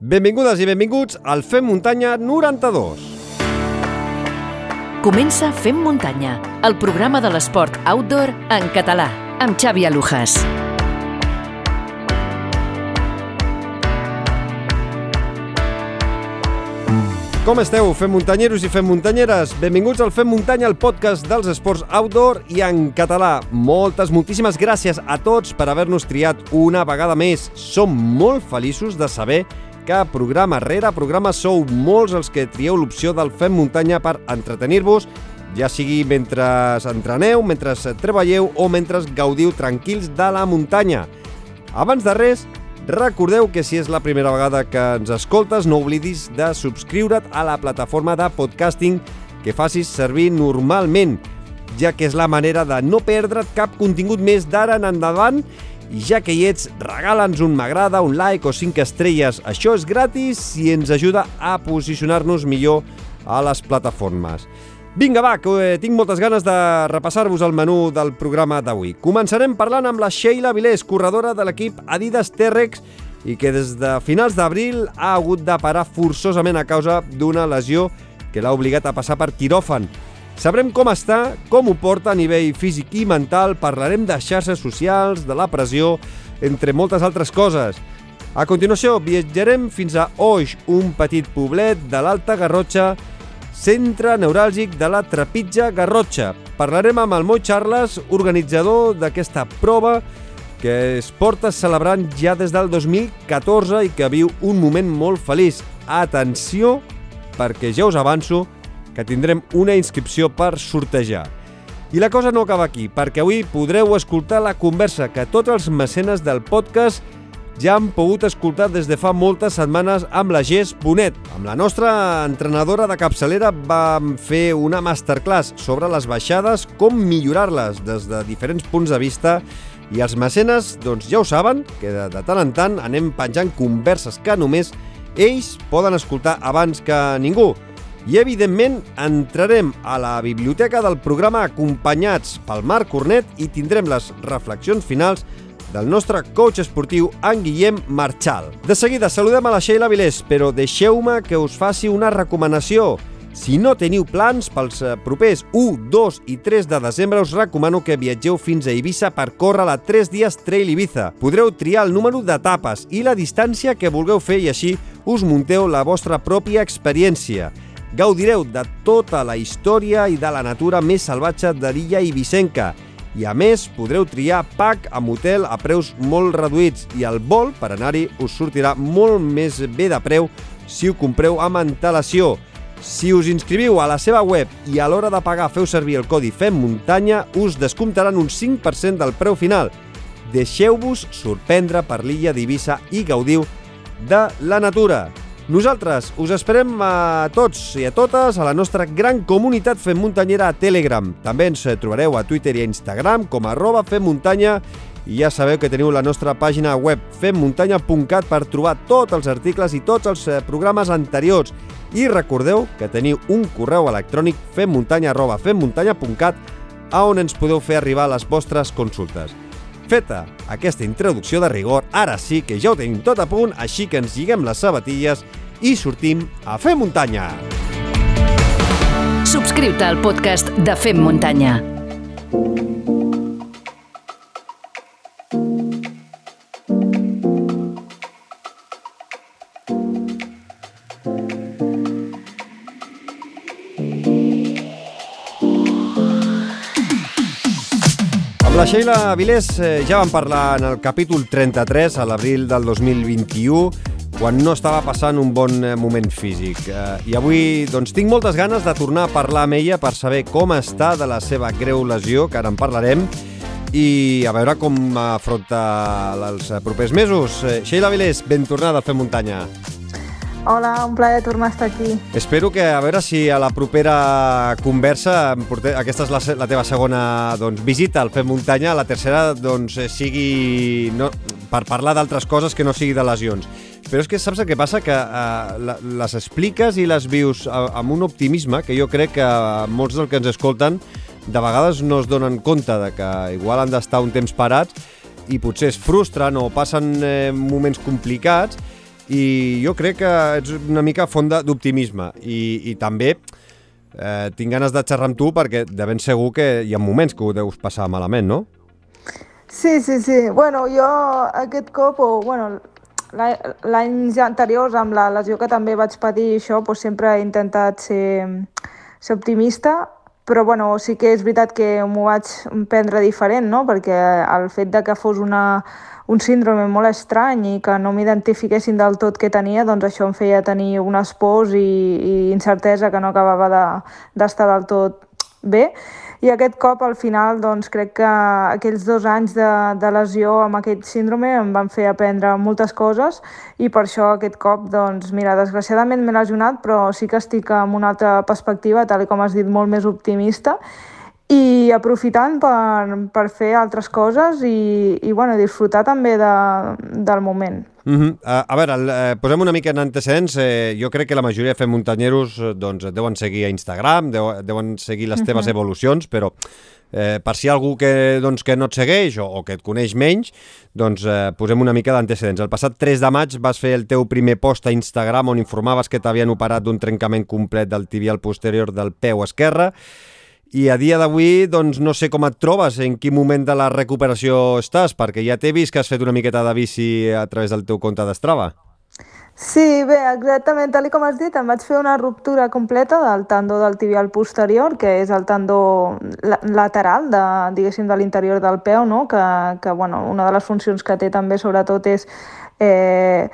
Benvingudes i benvinguts al Fem Muntanya 92. Comença Fem Muntanya, el programa de l'esport outdoor en català, amb Xavi Alujas. Com esteu, fem muntanyeros i fem muntanyeres? Benvinguts al Fem Muntanya, el podcast dels esports outdoor i en català. Moltes, moltíssimes gràcies a tots per haver-nos triat una vegada més. Som molt feliços de saber que programa rere programa sou molts els que trieu l'opció del Fem Muntanya per entretenir-vos, ja sigui mentre entreneu, mentre treballeu o mentre gaudiu tranquils de la muntanya. Abans de res, recordeu que si és la primera vegada que ens escoltes, no oblidis de subscriure't a la plataforma de podcasting que facis servir normalment, ja que és la manera de no perdre't cap contingut més d'ara en endavant ja que hi ets, regala'ns un m'agrada, un like o 5 estrelles. Això és gratis i ens ajuda a posicionar-nos millor a les plataformes. Vinga, va, que eh, tinc moltes ganes de repassar-vos el menú del programa d'avui. Començarem parlant amb la Sheila Vilés, corredora de l'equip Adidas T-Rex i que des de finals d'abril ha hagut de parar forçosament a causa d'una lesió que l'ha obligat a passar per quiròfan. Sabrem com està, com ho porta a nivell físic i mental, parlarem de xarxes socials, de la pressió, entre moltes altres coses. A continuació, viatjarem fins a Oix, un petit poblet de l'Alta Garrotxa, centre neuràlgic de la Trepitja Garrotxa. Parlarem amb el Moi Charles, organitzador d'aquesta prova que es porta celebrant ja des del 2014 i que viu un moment molt feliç. Atenció, perquè ja us avanço que tindrem una inscripció per sortejar. I la cosa no acaba aquí, perquè avui podreu escoltar la conversa que tots els mecenes del podcast ja han pogut escoltar des de fa moltes setmanes amb la Gés Bonet. Amb la nostra entrenadora de capçalera vam fer una masterclass sobre les baixades, com millorar-les des de diferents punts de vista i els mecenes, doncs ja ho saben, que de, de tant en tant anem penjant converses que només ells poden escoltar abans que ningú. I, evidentment, entrarem a la biblioteca del programa acompanyats pel Marc Cornet i tindrem les reflexions finals del nostre coach esportiu, en Guillem Marchal. De seguida saludem a la Sheila Vilés, però deixeu-me que us faci una recomanació. Si no teniu plans pels eh, propers 1, 2 i 3 de desembre, us recomano que viatgeu fins a Eivissa per córrer la 3 dies Trail Ibiza. Podreu triar el número d'etapes i la distància que vulgueu fer i així us munteu la vostra pròpia experiència. Gaudireu de tota la història i de la natura més salvatge de l'illa ibicenca i a més podreu triar pack amb hotel a preus molt reduïts i el vol per anar-hi us sortirà molt més bé de preu si ho compreu amb antelació. Si us inscriviu a la seva web i a l'hora de pagar feu servir el codi FEM Muntanya, us descomptaran un 5% del preu final. Deixeu-vos sorprendre per l'illa d'Eivissa i gaudiu de la natura. Nosaltres us esperem a tots i a totes a la nostra gran comunitat Fem Muntanyera a Telegram. També ens trobareu a Twitter i a Instagram com arroba femmuntanya i ja sabeu que teniu la nostra pàgina web femmuntanya.cat per trobar tots els articles i tots els programes anteriors. I recordeu que teniu un correu electrònic femmuntanya arroba femmuntanya.cat a on ens podeu fer arribar les vostres consultes. Feta aquesta introducció de rigor, ara sí que ja ho tenim tot a punt, així que ens lliguem les sabatilles i sortim a fer muntanya. Subscriu-te al podcast de Fem Muntanya. Amb la Sheila Vilés eh, ja vam parlar en el capítol 33 a l'abril del 2021 quan no estava passant un bon eh, moment físic. Eh, I avui doncs, tinc moltes ganes de tornar a parlar amb ella per saber com està de la seva greu lesió, que ara en parlarem, i a veure com afronta els propers mesos. Sheila Vilés, ben tornada a fer muntanya. Hola, un plaer tornar a estar aquí. Espero que, a veure si a la propera conversa, em porte... aquesta és la, la teva segona doncs, visita al Fem Muntanya, la tercera doncs, eh, sigui no, per parlar d'altres coses que no sigui de lesions. Però és que saps el que passa? Que eh, les expliques i les vius amb un optimisme que jo crec que molts dels que ens escolten de vegades no es donen compte de que igual han d'estar un temps parats i potser es frustren o passen eh, moments complicats i jo crec que ets una mica font d'optimisme i, i també eh, tinc ganes de xerrar amb tu perquè de ben segur que hi ha moments que ho deus passar malament, no? Sí, sí, sí. Bueno, jo aquest cop, o bueno, l'any anterior amb la lesió que també vaig patir això, doncs sempre he intentat ser, ser optimista, però bueno, sí que és veritat que m'ho vaig prendre diferent, no? perquè el fet de que fos una, un síndrome molt estrany i que no m'identifiquessin del tot què tenia, doncs això em feia tenir unes pors i, i incertesa que no acabava d'estar de, del tot bé. I aquest cop al final doncs, crec que aquells dos anys de, de lesió amb aquest síndrome em van fer aprendre moltes coses i per això aquest cop, doncs, mira, desgraciadament m'he lesionat però sí que estic amb una altra perspectiva, tal com has dit, molt més optimista i aprofitant per, per fer altres coses i, i bueno, disfrutar també de, del moment. Uh -huh. a, a veure, el, eh, posem una mica en antecedents. Eh, jo crec que la majoria de fem muntanyeros eh, doncs, deuen seguir a Instagram, deu, deuen seguir les teves uh -huh. evolucions, però eh, per si hi ha algú que, doncs, que no et segueix o, o que et coneix menys, doncs eh, posem una mica d'antecedents. El passat 3 de maig vas fer el teu primer post a Instagram on informaves que t'havien operat d'un trencament complet del tibial posterior del peu esquerre i a dia d'avui, doncs, no sé com et trobes, en quin moment de la recuperació estàs, perquè ja t'he vist que has fet una miqueta de bici a través del teu compte d'Estrava. Sí, bé, exactament, tal com has dit, em vaig fer una ruptura completa del tendó del tibial posterior, que és el tendó lateral, de, diguéssim, de l'interior del peu, no? que, que bueno, una de les funcions que té també sobretot és eh,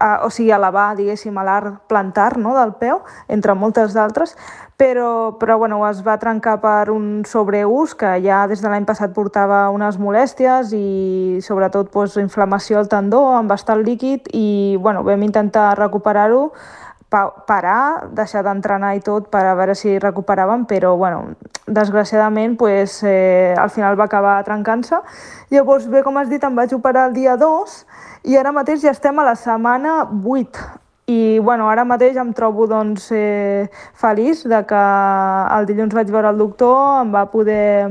a, o sigui, elevar, diguéssim, l'arc plantar no, del peu, entre moltes d'altres, però, però bueno, es va trencar per un sobreús que ja des de l'any passat portava unes molèsties i sobretot doncs, inflamació al tendó amb bastant líquid i bueno, vam intentar recuperar-ho parar, deixar d'entrenar i tot per a veure si recuperaven, però bueno, desgraciadament pues, eh, al final va acabar trencant-se. Llavors, bé, com has dit, em vaig operar el dia 2 i ara mateix ja estem a la setmana 8 i bueno, ara mateix em trobo doncs, eh, feliç de que el dilluns vaig veure el doctor, em va poder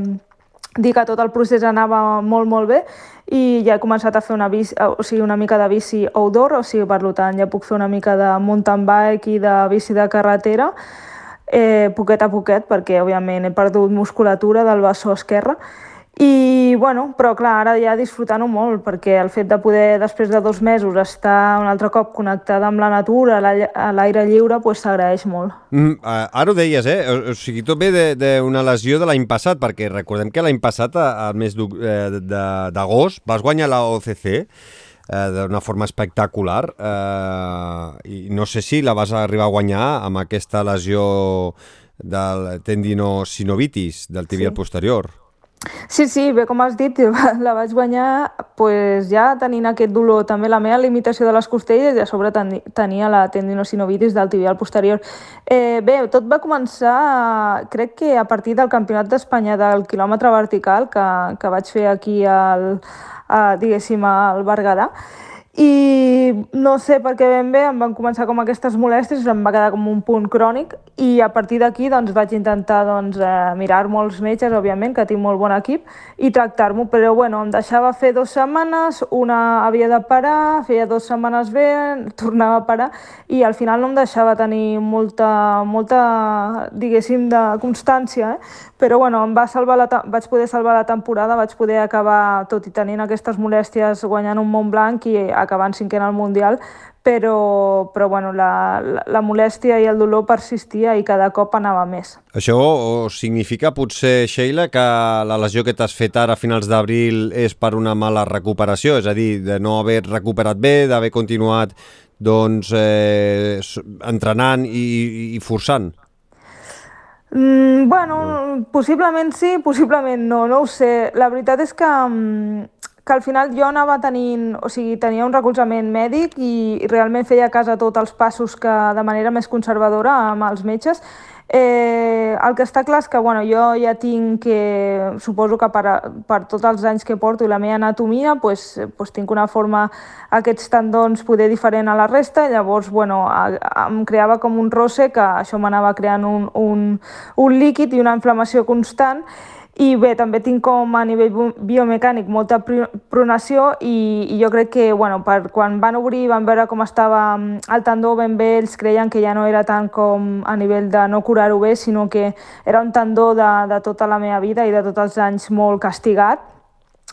dir que tot el procés anava molt, molt bé i ja he començat a fer una, bici, o sigui, una mica de bici outdoor, o sigui, per tant, ja puc fer una mica de mountain bike i de bici de carretera, eh, poquet a poquet, perquè, òbviament, he perdut musculatura del bessó esquerre, i, bueno, però clar, ara ja disfrutant-ho molt, perquè el fet de poder, després de dos mesos, estar un altre cop connectada amb la natura, a l'aire lliure, pues, s'agraeix molt. Mm, ara ho deies, eh? O, o sigui, tot ve d'una lesió de l'any passat, perquè recordem que l'any passat, al mes eh, d'agost, vas guanyar la OCC, eh, d'una forma espectacular eh, i no sé si la vas arribar a guanyar amb aquesta lesió del tendinocinovitis del tibial sí. posterior. Sí, sí, bé, com has dit, la vaig guanyar pues, ja tenint aquest dolor, també la meva limitació de les costelles i a sobre tenia la tendinocinovitis del tibial posterior. Eh, bé, tot va començar, crec que a partir del Campionat d'Espanya del quilòmetre vertical que, que vaig fer aquí al, a, diguéssim, al Berguedà, i no sé per què ben bé em van començar com aquestes molèsties, em va quedar com un punt crònic i a partir d'aquí doncs, vaig intentar doncs, eh, mirar molts metges, òbviament, que tinc molt bon equip, i tractar-m'ho, però bueno, em deixava fer dues setmanes, una havia de parar, feia dues setmanes bé, tornava a parar, i al final no em deixava tenir molta, molta diguéssim, de constància, eh? però bueno, em va salvar la, vaig poder salvar la temporada, vaig poder acabar, tot i tenint aquestes molèsties, guanyant un Montblanc i acabant cinquè en el Mundial, però, però bueno, la, la, la molèstia i el dolor persistia i cada cop anava més. Això significa potser, Sheila, que la lesió que t'has fet ara a finals d'abril és per una mala recuperació, és a dir, de no haver recuperat bé, d'haver continuat doncs, eh, entrenant i, i forçant? Mm, bueno, possiblement sí, possiblement no, no ho sé. La veritat és que, mm, que al final jo anava tenint, o sigui, tenia un recolzament mèdic i, i realment feia a casa tots els passos que de manera més conservadora amb els metges. Eh, el que està clar és que bueno, jo ja tinc, que, suposo que per, per tots els anys que porto i la meva anatomia, pues, pues tinc una forma, aquests tendons poder diferent a la resta, llavors bueno, a, a, em creava com un rosse que això m'anava creant un, un, un líquid i una inflamació constant, i bé, també tinc com a nivell biomecànic molta pronació i, i jo crec que bueno, per, quan van obrir van veure com estava el tendó ben bé, ells creien que ja no era tant com a nivell de no curar-ho bé, sinó que era un tendó de, de tota la meva vida i de tots els anys molt castigat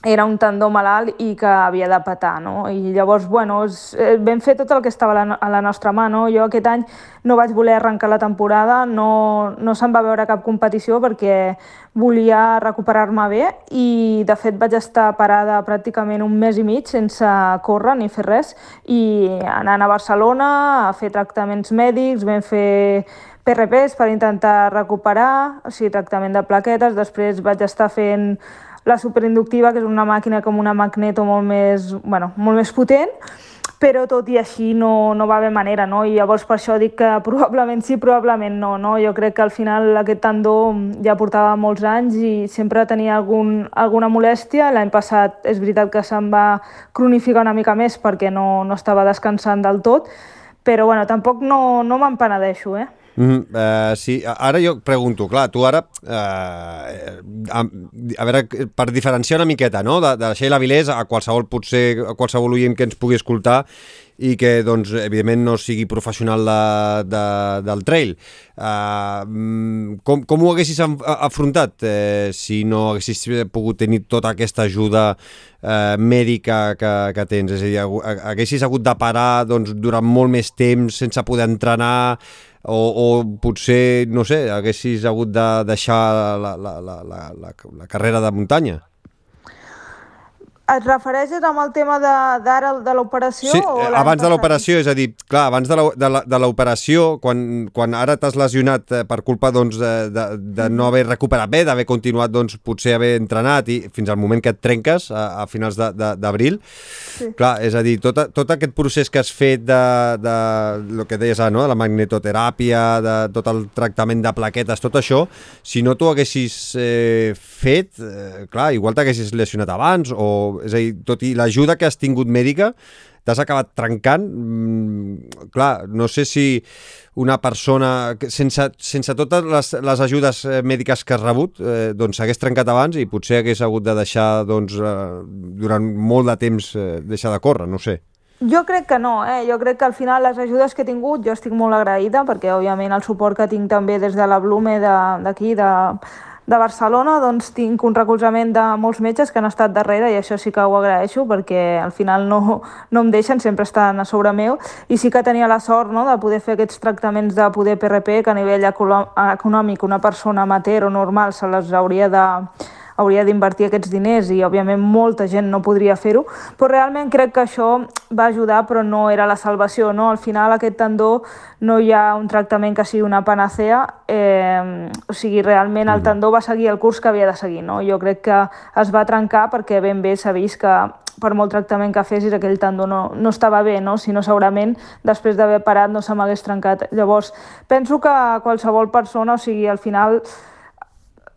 era un tendó malalt i que havia de patar, no? I llavors, bueno, eh, vam fer tot el que estava a la, a la nostra mà, no? Jo aquest any no vaig voler arrencar la temporada, no, no se'n va veure cap competició perquè volia recuperar-me bé i, de fet, vaig estar parada pràcticament un mes i mig sense córrer ni fer res i anant a Barcelona a fer tractaments mèdics, vam fer PRPs per intentar recuperar, o sigui, tractament de plaquetes, després vaig estar fent la superinductiva, que és una màquina com una magneto molt més, bueno, molt més potent, però tot i així no, no va haver manera, no? I llavors per això dic que probablement sí, probablement no, no? Jo crec que al final aquest tendó ja portava molts anys i sempre tenia algun, alguna molèstia. L'any passat és veritat que se'm va cronificar una mica més perquè no, no estava descansant del tot, però bueno, tampoc no, no me'n penedeixo, eh? Mm uh, sí, ara jo pregunto, clar, tu ara, uh, a, a veure, per diferenciar una miqueta, no?, de, de Sheila Vilés a qualsevol, potser, a qualsevol oient que ens pugui escoltar i que, doncs, evidentment no sigui professional de, de, del trail. Uh, com, com ho haguessis afrontat eh, si no haguessis pogut tenir tota aquesta ajuda eh, mèdica que, que tens? És a dir, haguessis hagut de parar doncs, durant molt més temps sense poder entrenar o, o potser, no sé, haguessis hagut de deixar la, la, la, la, la, la carrera de muntanya? Et refereixes amb el tema d'ara de, de l'operació? Sí, o abans de l'operació, és a dir, clar, abans de l'operació, quan, quan ara t'has lesionat eh, per culpa doncs, de, de, de no haver recuperat bé, d'haver continuat, doncs, potser haver entrenat i fins al moment que et trenques a, a finals d'abril, sí. clar, és a dir, tot, tot aquest procés que has fet de, de lo que deies, ah, no? la magnetoteràpia, de tot el tractament de plaquetes, tot això, si no t'ho haguessis eh, fet, eh, clar, igual t'haguessis lesionat abans o és a dir, tot i l'ajuda que has tingut mèdica, t'has acabat trencant. Mm, clar, no sé si una persona, sense, sense totes les, les ajudes eh, mèdiques que has rebut, eh, doncs s'hagués trencat abans i potser hagués hagut de deixar, doncs, eh, durant molt de temps, eh, deixar de córrer, no sé. Jo crec que no, eh? jo crec que al final les ajudes que he tingut jo estic molt agraïda perquè òbviament el suport que tinc també des de la Blume d'aquí, de, de Barcelona doncs, tinc un recolzament de molts metges que han estat darrere i això sí que ho agraeixo perquè al final no, no em deixen, sempre estan a sobre meu. I sí que tenia la sort no, de poder fer aquests tractaments de poder PRP que a nivell econòmic una persona amateur o normal se les hauria de hauria d'invertir aquests diners i òbviament molta gent no podria fer-ho, però realment crec que això va ajudar però no era la salvació, no? Al final aquest tendó no hi ha un tractament que sigui una panacea, eh, o sigui, realment el tendó va seguir el curs que havia de seguir, no? Jo crec que es va trencar perquè ben bé s'ha vist que per molt tractament que fessis aquell tendó no, no estava bé, no? si no segurament després d'haver parat no se m'hagués trencat. Llavors, penso que qualsevol persona, o sigui, al final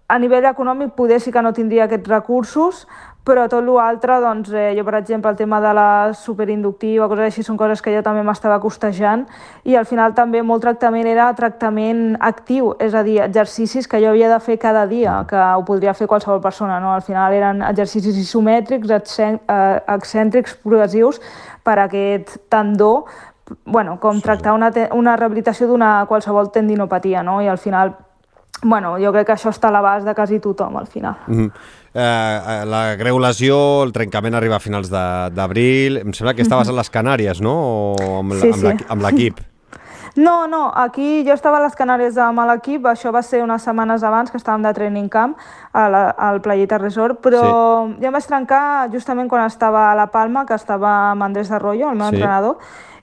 a nivell econòmic poder sí que no tindria aquests recursos, però tot l'altre, doncs, eh, jo per exemple el tema de la superinductiva, coses així, són coses que jo també m'estava costejant i al final també molt tractament era tractament actiu, és a dir, exercicis que jo havia de fer cada dia, que ho podria fer qualsevol persona, no? Al final eren exercicis isomètrics, eh, excèntrics, progressius per a aquest tendó, bueno, com tractar una, una rehabilitació d'una qualsevol tendinopatia, no? I al final bueno, jo crec que això està a l'abast de quasi tothom al final. Mm -hmm. eh, la greu lesió, el trencament arriba a finals d'abril, em sembla que estaves mm -hmm. a les Canàries, no? O amb, sí, sí. l'equip. No, no, aquí jo estava a les Canàries amb l'equip, això va ser unes setmanes abans que estàvem de training camp a la, al Playita Resort, però sí. jo em vaig trencar justament quan estava a La Palma, que estava amb Andrés Arroyo, el meu sí. entrenador,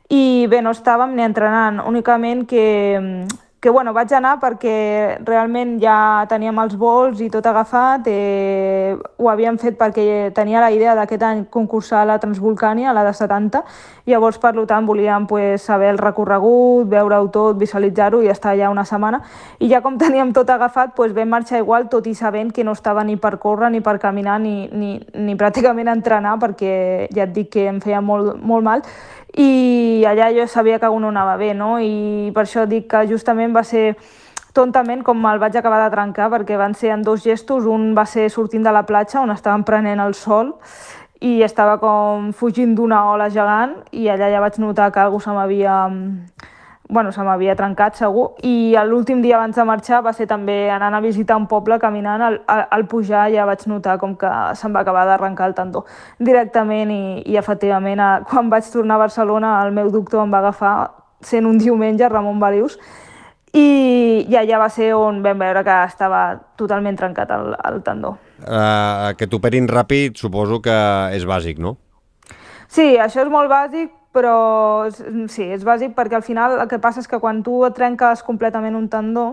i bé, no estàvem ni entrenant, únicament que que bueno, vaig anar perquè realment ja teníem els vols i tot agafat, eh, ho havíem fet perquè tenia la idea d'aquest any concursar a la Transvolcània, a la de 70, i llavors per tant volíem pues, saber el recorregut, veure-ho tot, visualitzar-ho i estar allà una setmana, i ja com teníem tot agafat, pues, vam marxar igual, tot i sabent que no estava ni per córrer, ni per caminar, ni, ni, ni pràcticament entrenar, perquè ja et dic que em feia molt, molt mal, i allà jo sabia que uno anava bé, no? I per això dic que justament va ser tontament com me'l vaig acabar de trencar perquè van ser en dos gestos, un va ser sortint de la platja on estàvem prenent el sol i estava com fugint d'una ola gegant i allà ja vaig notar que algú se m'havia bueno, se m'havia trencat segur i l'últim dia abans de marxar va ser també anant a visitar un poble caminant al, al pujar ja vaig notar com que se'm va acabar d'arrencar el tendó directament i, i efectivament a, quan vaig tornar a Barcelona el meu doctor em va agafar sent un diumenge Ramon Balius i, i allà va ser on vam veure que estava totalment trencat el, el tendó. Uh, que t'operin ràpid suposo que és bàsic, no? Sí, això és molt bàsic, però sí, és bàsic perquè al final el que passa és que quan tu et trenques completament un tendó,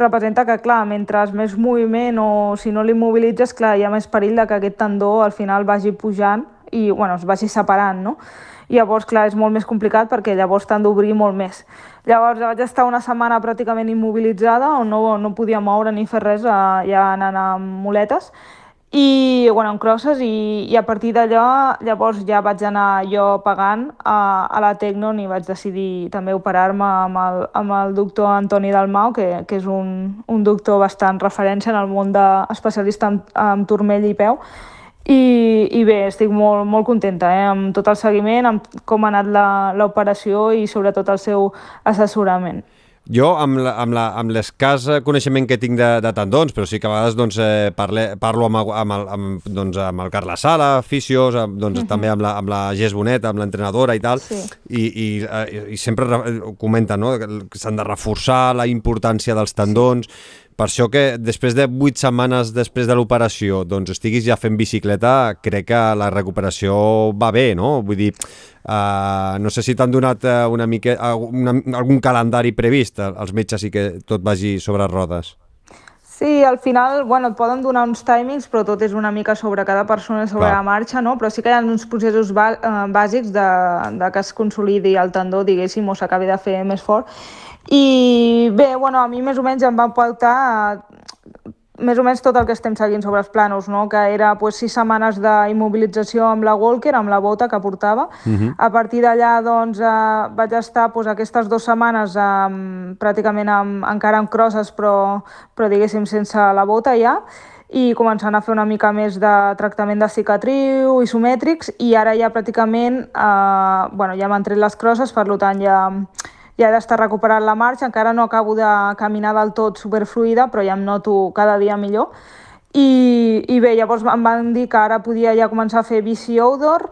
representa que, clar, mentre més moviment o si no l'immobilitzes, clar, hi ha més perill de que aquest tendó al final vagi pujant i, bueno, es vagi separant, no? Llavors, clar, és molt més complicat perquè llavors t'han d'obrir molt més. Llavors vaig estar una setmana pràcticament immobilitzada on no, no podia moure ni fer res, eh, ja anant amb muletes i bueno, amb crosses i, i a partir d'allò llavors ja vaig anar jo pagant a, a la Tecnon i vaig decidir també operar-me amb, el, amb el doctor Antoni Dalmau, que, que és un, un doctor bastant referència en el món d'especialista en, en turmell i peu i, i bé, estic molt, molt contenta eh, amb tot el seguiment, amb com ha anat l'operació i sobretot el seu assessorament. Jo, amb, la, amb, la, amb l'escàs coneixement que tinc de, de tendons, però sí que a vegades doncs, eh, parle, parlo amb, amb, el, amb, doncs, amb el Carles Sala, fisios, amb, doncs, uh -huh. també amb la, amb la Gés Bonet, amb l'entrenadora i tal, sí. i, i, eh, i sempre comenten no? que s'han de reforçar la importància dels tendons, sí per això que després de 8 setmanes després de l'operació doncs estiguis ja fent bicicleta, crec que la recuperació va bé, no? Vull dir, uh, no sé si t'han donat uh, una mica, uh, una, algun calendari previst als metges i que tot vagi sobre rodes. Sí, al final, bueno, et poden donar uns timings, però tot és una mica sobre cada persona, sobre Clar. la marxa, no? Però sí que hi ha uns processos bàsics de, de que es consolidi el tendó, diguéssim, o s'acabi de fer més fort. I bé, bueno, a mi més o menys em va portar més o menys tot el que estem seguint sobre els planos, no? que era pues, sis setmanes d'immobilització amb la Walker, amb la bota que portava. Uh mhm. -huh. A partir d'allà doncs, eh, vaig estar pues, aquestes dues setmanes eh, pràcticament amb, encara amb crosses, però, però diguéssim sense la bota ja, i començant a fer una mica més de tractament de cicatriu, isomètrics, i ara ja pràcticament eh, bueno, ja m'han tret les crosses, per tant ja ja he d'estar recuperant la marxa, encara no acabo de caminar del tot superfluida, però ja em noto cada dia millor. I, i bé, llavors em van dir que ara podia ja començar a fer bici outdoor,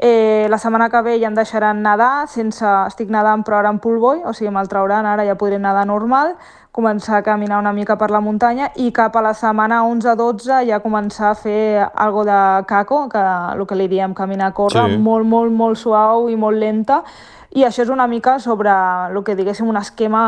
Eh, la setmana que ve ja em deixaran nedar, sense, estic nedant però ara en poolboy, o sigui me'l trauran, ara ja podré nedar normal, començar a caminar una mica per la muntanya i cap a la setmana 11-12 ja començar a fer algo de caco, que el que li diem caminar a córrer, sí. molt, molt, molt suau i molt lenta, i això és una mica sobre el que diguéssim un esquema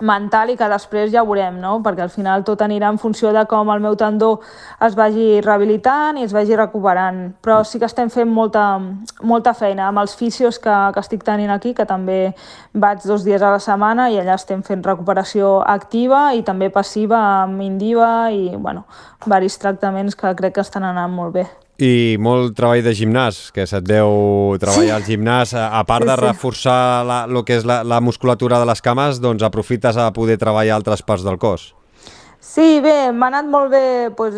mental i que després ja veurem, no? perquè al final tot anirà en funció de com el meu tendó es vagi rehabilitant i es vagi recuperant. Però sí que estem fent molta, molta feina amb els fisios que, que estic tenint aquí, que també vaig dos dies a la setmana i allà estem fent recuperació activa i també passiva amb Indiva i bueno, varis tractaments que crec que estan anant molt bé. I molt treball de gimnàs, que se't veu treballar sí. al gimnàs. A part sí, de reforçar la, el que és la, la musculatura de les cames, doncs aprofites a poder treballar altres parts del cos. Sí, bé, m'ha anat molt bé pues,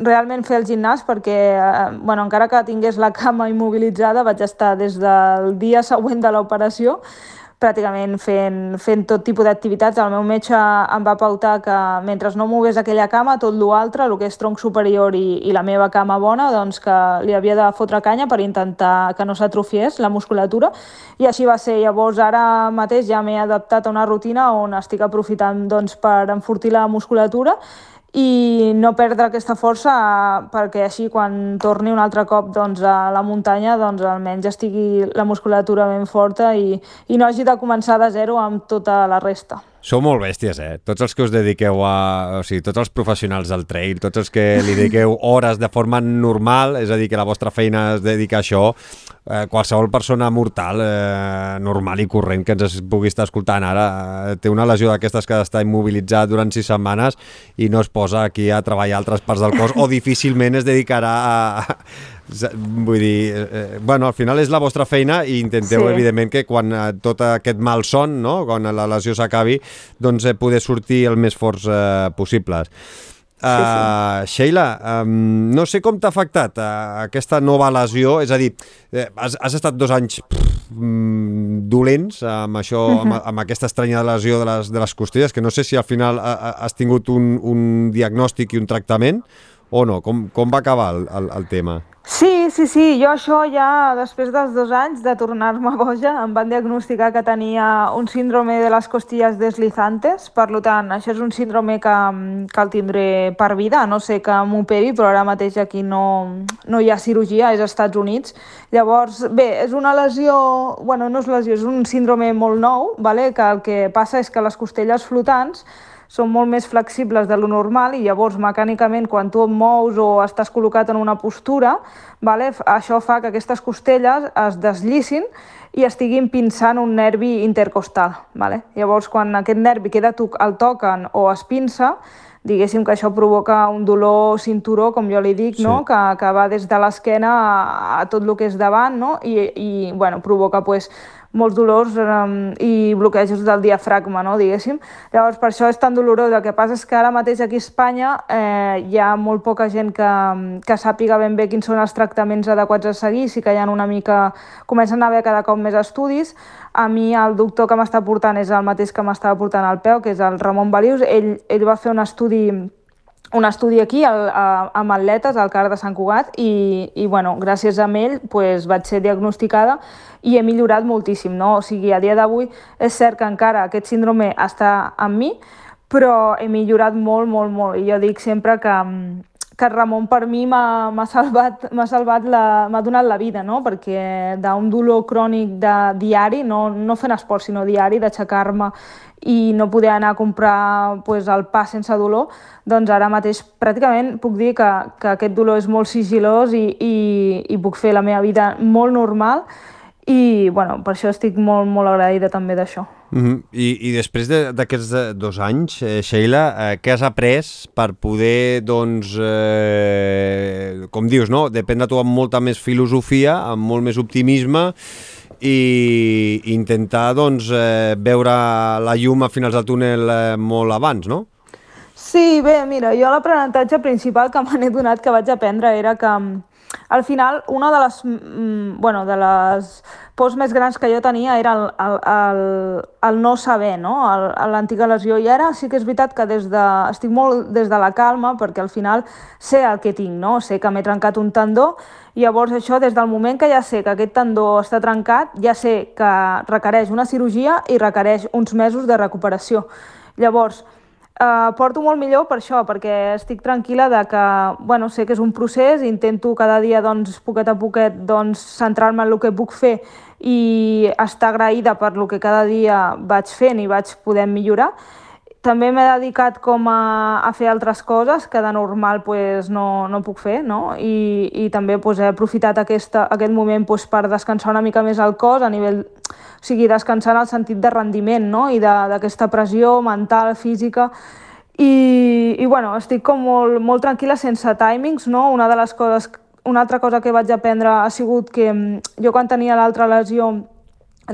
realment fer el gimnàs perquè, eh, bueno, encara que tingués la cama immobilitzada, vaig estar des del dia següent de l'operació pràcticament fent, fent tot tipus d'activitats. El meu metge em va pautar que mentre no mogués aquella cama, tot l'altre, el que és tronc superior i, i la meva cama bona, doncs que li havia de fotre canya per intentar que no s'atrofiés la musculatura i així va ser. Llavors ara mateix ja m'he adaptat a una rutina on estic aprofitant doncs, per enfortir la musculatura i no perdre aquesta força perquè així quan torni un altre cop doncs, a la muntanya doncs, almenys estigui la musculatura ben forta i, i no hagi de començar de zero amb tota la resta. Sou molt bèsties, eh? Tots els que us dediqueu a... O sigui, tots els professionals del trail, tots els que li dediqueu hores de forma normal, és a dir, que la vostra feina es dedica a això, eh, qualsevol persona mortal, eh, normal i corrent que ens pugui estar escoltant ara, eh, té una lesió d'aquestes que està immobilitzat durant sis setmanes i no es posa aquí a treballar altres parts del cos o difícilment es dedicarà a, Vull dir, eh, bueno, al final és la vostra feina i intenteu, sí. evidentment, que quan eh, tot aquest mal son, no? quan la lesió s'acabi, doncs eh, poder sortir el més forts eh, possibles. Uh, sí, sí. Uh, Sheila, um, no sé com t'ha afectat uh, aquesta nova lesió, és a dir, eh, has, has estat dos anys pff, mm, dolents amb això, uh -huh. amb, amb aquesta estranya lesió de les, de les costelles, que no sé si al final uh, has tingut un, un diagnòstic i un tractament o no? Com, com va acabar el, el, el tema? Sí, sí, sí, jo això ja després dels dos anys de tornar-me boja em van diagnosticar que tenia un síndrome de les costilles deslizantes, per tant, això és un síndrome que, que el tindré per vida, no sé que m'operi, però ara mateix aquí no, no hi ha cirurgia, és als Estats Units. Llavors, bé, és una lesió, bueno, no és lesió, és un síndrome molt nou, vale? que el que passa és que les costelles flotants són molt més flexibles de lo normal i llavors mecànicament quan tu et mous o estàs col·locat en una postura, vale, això fa que aquestes costelles es desllissin i estiguin pinçant un nervi intercostal. Vale? Llavors, quan aquest nervi queda el toquen o es pinça, diguéssim que això provoca un dolor cinturó, com jo li dic, sí. no? que, que va des de l'esquena a, a tot el que és davant no? i, i bueno, provoca pues, molts dolors um, i bloquejos del diafragma, no, diguéssim. Llavors, per això és tan dolorós. El que passa és que ara mateix aquí a Espanya eh, hi ha molt poca gent que, que sàpiga ben bé quins són els tractaments adequats a seguir, sí que hi ha una mica... Comencen a haver cada cop més estudis. A mi el doctor que m'està portant és el mateix que m'estava portant al peu, que és el Ramon Balius. Ell, ell va fer un estudi un estudi aquí al, a, amb atletes al CAR de Sant Cugat i, i bueno, gràcies a ell pues, vaig ser diagnosticada i he millorat moltíssim. No? O sigui, a dia d'avui és cert que encara aquest síndrome està amb mi, però he millorat molt, molt, molt. I jo dic sempre que, que Ramon per mi m'ha salvat, salvat la, m'ha donat la vida, no? perquè d'un dolor crònic de diari, no, no fent esport, sinó diari, d'aixecar-me i no poder anar a comprar pues, el pa sense dolor, doncs ara mateix pràcticament puc dir que, que aquest dolor és molt sigilós i, i, i puc fer la meva vida molt normal i bueno, per això estic molt, molt agraïda també d'això. Mm -hmm. I, I després d'aquests de, dos anys, eh, Sheila, eh, què has après per poder, doncs, eh, com dius, no? depèn de tu amb molta més filosofia, amb molt més optimisme i intentar doncs, eh, veure la llum a finals del túnel eh, molt abans, no? Sí, bé, mira, jo l'aprenentatge principal que me n'he donat que vaig aprendre era que al final, una de les, mm, bueno, de les pors més grans que jo tenia era el, el, el, el no saber, no? l'antiga lesió. I ara sí que és veritat que des de, estic molt des de la calma, perquè al final sé el que tinc, no? sé que m'he trencat un tendó, i llavors això, des del moment que ja sé que aquest tendó està trencat, ja sé que requereix una cirurgia i requereix uns mesos de recuperació. Llavors, Uh, porto molt millor per això, perquè estic tranquil·la de que, bueno, sé que és un procés, intento cada dia, doncs, poquet a poquet, doncs, centrar-me en el que puc fer i estar agraïda per el que cada dia vaig fent i vaig poder millorar. També m'he dedicat com a, a fer altres coses que de normal pues, no, no puc fer, no? I, i també pues, he aprofitat aquesta, aquest moment pues, per descansar una mica més el cos a nivell o sigui, descansar en el sentit de rendiment no? i d'aquesta pressió mental, física, i, i bueno, estic com molt, molt tranquil·la sense timings, no? Una de les coses, una altra cosa que vaig aprendre ha sigut que mm, jo quan tenia l'altra lesió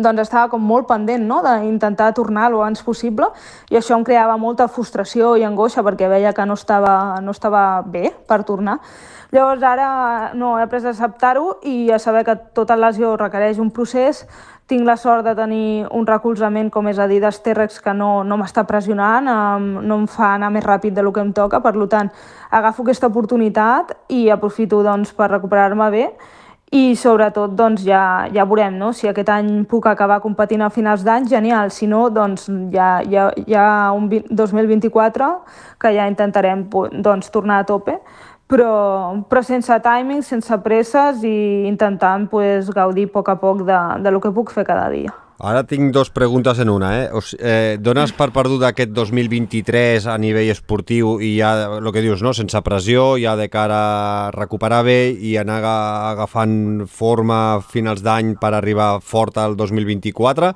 doncs estava com molt pendent no? d'intentar tornar el abans possible i això em creava molta frustració i angoixa perquè veia que no estava, no estava bé per tornar. Llavors ara no, he après a acceptar-ho i a saber que tota lesió requereix un procés tinc la sort de tenir un recolzament, com és a dir, d'Estèrrex, que no, no m'està pressionant, no em fa anar més ràpid del que em toca, per tant, agafo aquesta oportunitat i aprofito doncs, per recuperar-me bé i sobretot doncs, ja, ja veurem no? si aquest any puc acabar competint a finals d'any, genial, si no doncs ja, ja, ja un 2024 que ja intentarem doncs, tornar a tope però, però sense timing, sense presses i intentant pues, gaudir a poc a poc de, de lo que puc fer cada dia. Ara tinc dos preguntes en una. Eh? O sigui, eh, dones per perdut aquest 2023 a nivell esportiu i ja, el que dius, no? sense pressió, ja de cara a recuperar bé i anar agafant forma a finals d'any per arribar fort al 2024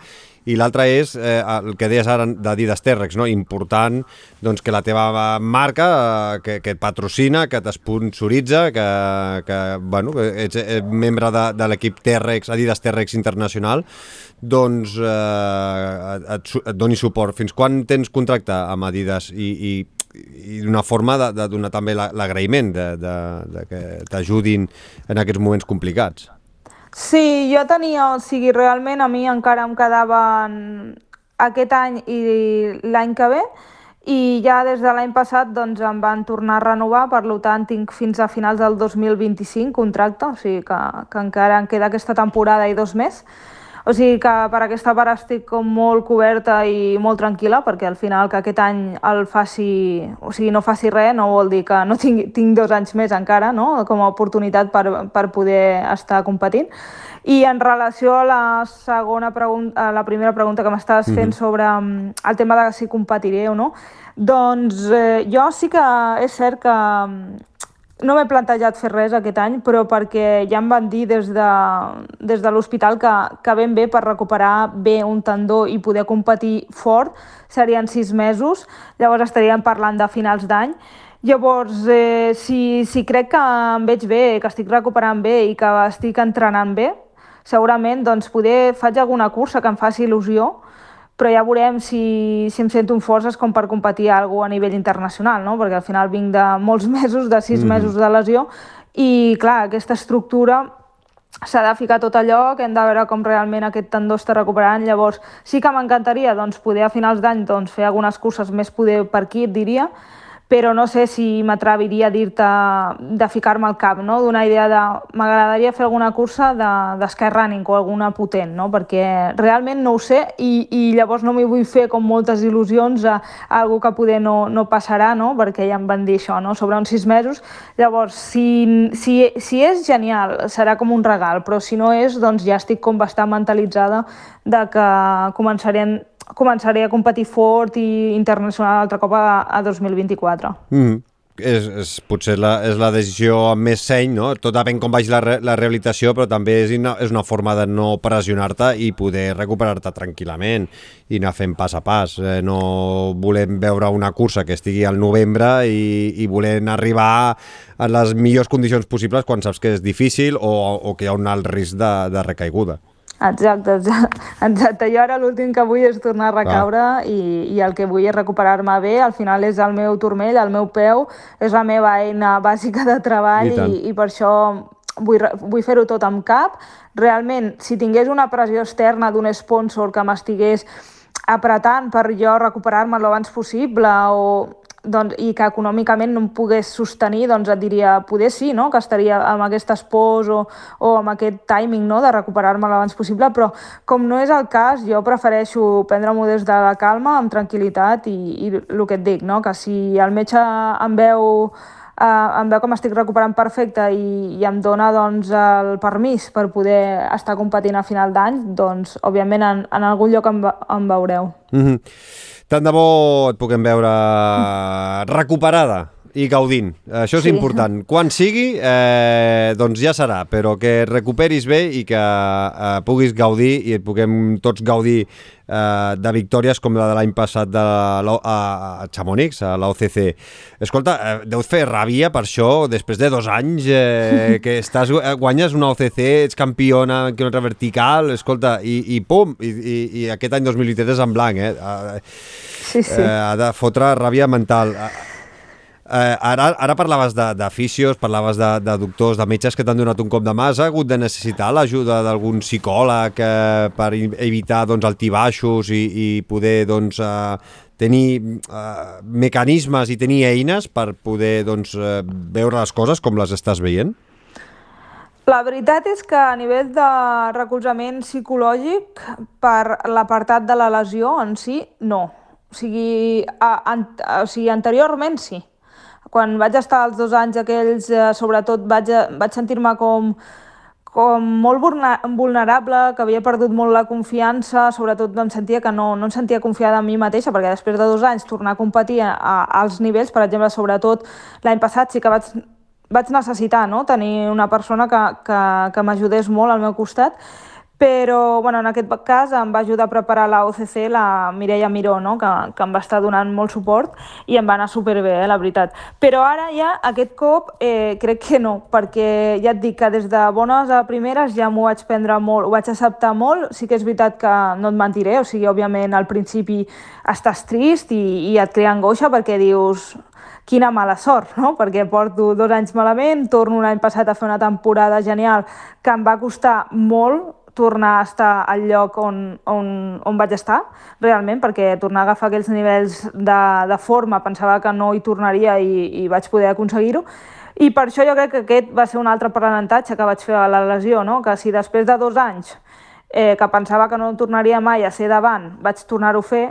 i l'altre és eh, el que deies ara d'Adidas Terrex, no? important doncs, que la teva marca, eh, que, que et patrocina, que t'esponsoritza, que, que, bueno, que ets, ets membre de, de l'equip Terrex, Adidas Terrex Internacional, doncs eh, et, et doni suport. Fins quan tens contracte amb Adidas i, i i d'una forma de, de donar també l'agraïment de, de, de que t'ajudin en aquests moments complicats. Sí, jo tenia, o sigui, realment a mi encara em quedaven aquest any i l'any que ve, i ja des de l'any passat doncs, em van tornar a renovar, per tant tinc fins a finals del 2025 contracte, o sigui que, que encara em queda aquesta temporada i dos més. O sigui que per aquesta part estic com molt coberta i molt tranquil·la, perquè al final que aquest any el faci, o sigui, no faci res no vol dir que no tinc, tinc dos anys més encara, no?, com a oportunitat per, per poder estar competint. I en relació a la segona pregunta, a la primera pregunta que m'estaves fent mm -hmm. sobre el tema de si competiré o no, doncs eh, jo sí que és cert que mm, no m'he plantejat fer res aquest any, però perquè ja em van dir des de, des de l'hospital que, que ben bé per recuperar bé un tendó i poder competir fort serien sis mesos, llavors estaríem parlant de finals d'any. Llavors, eh, si, si crec que em veig bé, que estic recuperant bé i que estic entrenant bé, segurament doncs, poder faig alguna cursa que em faci il·lusió, però ja veurem si, si em sento amb forces com per competir a, a nivell internacional, no? perquè al final vinc de molts mesos, de sis mm -hmm. mesos de lesió, i clar, aquesta estructura s'ha de ficar tot a lloc, hem de veure com realment aquest tendó està recuperant, llavors sí que m'encantaria doncs, poder a finals d'any doncs, fer algunes curses més poder per aquí, et diria, però no sé si m'atreviria a dir-te de ficar-me al cap, no? d'una idea de... M'agradaria fer alguna cursa de, de skyrunning o alguna potent, no? perquè realment no ho sé i, i llavors no m'hi vull fer com moltes il·lusions a, a algú que poder no, no passarà, no? perquè ja em van dir això, no? sobre uns sis mesos. Llavors, si, si, si és genial, serà com un regal, però si no és, doncs ja estic com bastant mentalitzada de que començarem començaré a competir fort i internacional altre cop a, a 2024. Mm -hmm. És, és, potser la, és la decisió més seny, no? Tot depèn com vagi la, re, la rehabilitació, però també és una, és una forma de no pressionar-te i poder recuperar-te tranquil·lament i anar fent pas a pas. Eh, no volem veure una cursa que estigui al novembre i, i volem arribar en les millors condicions possibles quan saps que és difícil o, o que hi ha un alt risc de, de recaiguda. Exacte, exacte. Jo ara l'últim que vull és tornar a recaure ah. i, i el que vull és recuperar-me bé. Al final és el meu turmell, el meu peu, és la meva eina bàsica de treball i, i, i per això vull, vull fer-ho tot amb cap. Realment, si tingués una pressió externa d'un sponsor que m'estigués apretant per jo recuperar-me l'abans possible o doncs, i que econòmicament no em pogués sostenir, doncs et diria, poder sí, no? que estaria amb aquest espòs o, o amb aquest timing no? de recuperar-me l'abans possible, però com no és el cas, jo prefereixo prendre-m'ho des de la calma, amb tranquil·litat i, i el que et dic, no? que si el metge em veu eh, em veu com estic recuperant perfecte i, i em dona doncs, el permís per poder estar competint a final d'any, doncs, òbviament, en, en algun lloc em, em veureu. Mm -hmm. Tant de bo et puguem veure recuperada i gaudint. Això és sí. important. Quan sigui, eh, doncs ja serà, però que recuperis bé i que eh, puguis gaudir i puguem tots gaudir eh, de victòries com la de l'any passat de la, a, a Chamonix, a l'OCC. Escolta, eh, deu fer ràbia per això, després de dos anys eh, que estàs, eh, guanyes una OCC, ets campiona en quilòmetre vertical, escolta, i, i pum, i, i, i aquest any 2023 és en blanc, eh? eh sí, sí. Eh, ha de fotre ràbia mental. Eh, ara, ara parlaves d'aficios, parlaves de, de doctors, de metges que t'han donat un cop de mà. Has hagut de necessitar l'ajuda d'algun psicòleg eh, per evitar doncs, altibaixos i, i poder doncs, eh, tenir eh, mecanismes i tenir eines per poder doncs, eh, veure les coses com les estàs veient? La veritat és que a nivell de recolzament psicològic per l'apartat de la lesió en si, no. O sigui, a, a, o sigui anteriorment sí quan vaig estar els dos anys aquells, eh, sobretot vaig, vaig sentir-me com, com molt vulnerable, que havia perdut molt la confiança, sobretot em sentia que no, no em sentia confiada en mi mateixa, perquè després de dos anys tornar a competir a, a, als nivells, per exemple, sobretot l'any passat sí que vaig, vaig necessitar no? tenir una persona que, que, que m'ajudés molt al meu costat, però bueno, en aquest cas em va ajudar a preparar la OCC la Mireia Miró, no? que, que em va estar donant molt suport i em va anar superbé, eh, la veritat. Però ara ja, aquest cop, eh, crec que no, perquè ja et dic que des de bones a primeres ja m'ho vaig prendre molt, ho vaig acceptar molt, sí que és veritat que no et mentiré, o sigui, òbviament al principi estàs trist i, i et crea angoixa perquè dius quina mala sort, no? perquè porto dos anys malament, torno l'any passat a fer una temporada genial que em va costar molt tornar a estar al lloc on, on, on vaig estar, realment, perquè tornar a agafar aquells nivells de, de forma pensava que no hi tornaria i, i vaig poder aconseguir-ho. I per això jo crec que aquest va ser un altre aprenentatge que vaig fer a la lesió, no? que si després de dos anys eh, que pensava que no tornaria mai a ser davant, vaig tornar-ho a fer,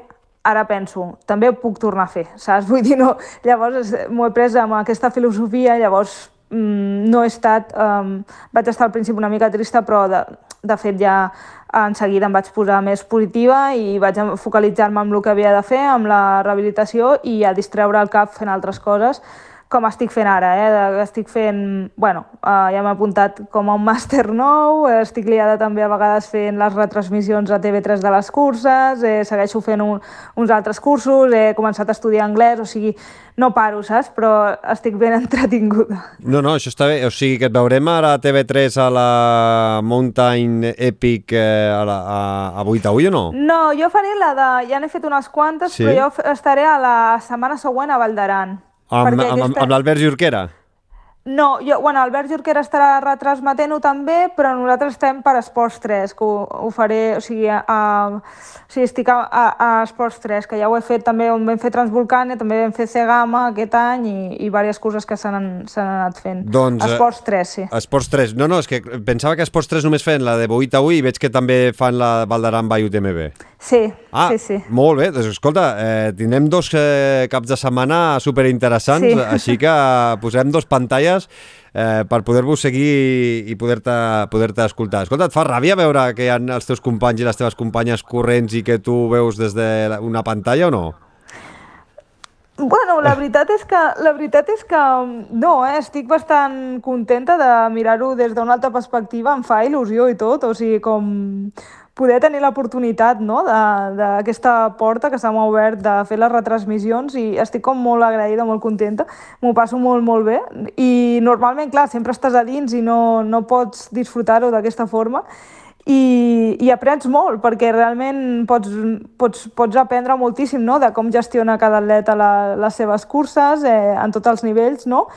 ara penso, també ho puc tornar a fer, saps? Vull dir, no, llavors m'ho he pres amb aquesta filosofia, llavors mm, no he estat, um, vaig estar al principi una mica trista, però de, de fet ja en seguida em vaig posar més positiva i vaig focalitzar-me en el que havia de fer, amb la rehabilitació i a distreure el cap fent altres coses com estic fent ara, eh? estic fent, bueno, eh, ja m'he apuntat com a un màster nou, eh, estic liada també a vegades fent les retransmissions a TV3 de les curses, eh, segueixo fent un, uns altres cursos, he començat a estudiar anglès, o sigui, no paro, saps? Però estic ben entretinguda. No, no, això està bé, o sigui que et veurem ara a TV3 a la Mountain Epic eh, a, la, a, a 8 a 8 o no? No, jo faré la de, ja n'he fet unes quantes, sí? però jo estaré a la setmana següent a Valdaran. Amb, amb, aquesta... amb l'Albert Jorquera? No, jo, bueno, Albert Jorquera estarà retransmetent-ho també, però nosaltres estem per Esports 3, que ho, ho faré, o sigui, a, a, o sigui estic a, a, a Esports 3, que ja ho he fet també, on vam fer Transvolcània, també vam fer Cegama aquest any i, i diverses coses que s'han anat fent. Doncs, Esports 3, sí. Esports 3, no, no, és que pensava que Esports 3 només feien la de 8 a 8 i veig que també fan la Valdaran by UTMB. Sí, ah, sí, sí. molt bé, doncs escolta, eh, tindrem dos eh, caps de setmana superinteressants, sí. així que posem dos pantalles eh, per poder-vos seguir i poder-te poder, -te, escoltar. Escolta, et fa ràbia veure que hi ha els teus companys i les teves companyes corrents i que tu veus des d'una pantalla o no? Bueno, la veritat és que, la veritat és que no, eh? estic bastant contenta de mirar-ho des d'una altra perspectiva, em fa il·lusió i tot, o sigui, com poder tenir l'oportunitat no? d'aquesta porta que s'ha obert de fer les retransmissions i estic com molt agraïda, molt contenta, m'ho passo molt, molt bé i normalment, clar, sempre estàs a dins i no, no pots disfrutar-ho d'aquesta forma i, i aprens molt, perquè realment pots, pots, pots aprendre moltíssim no? de com gestiona cada atleta la, les seves curses eh, en tots els nivells, no?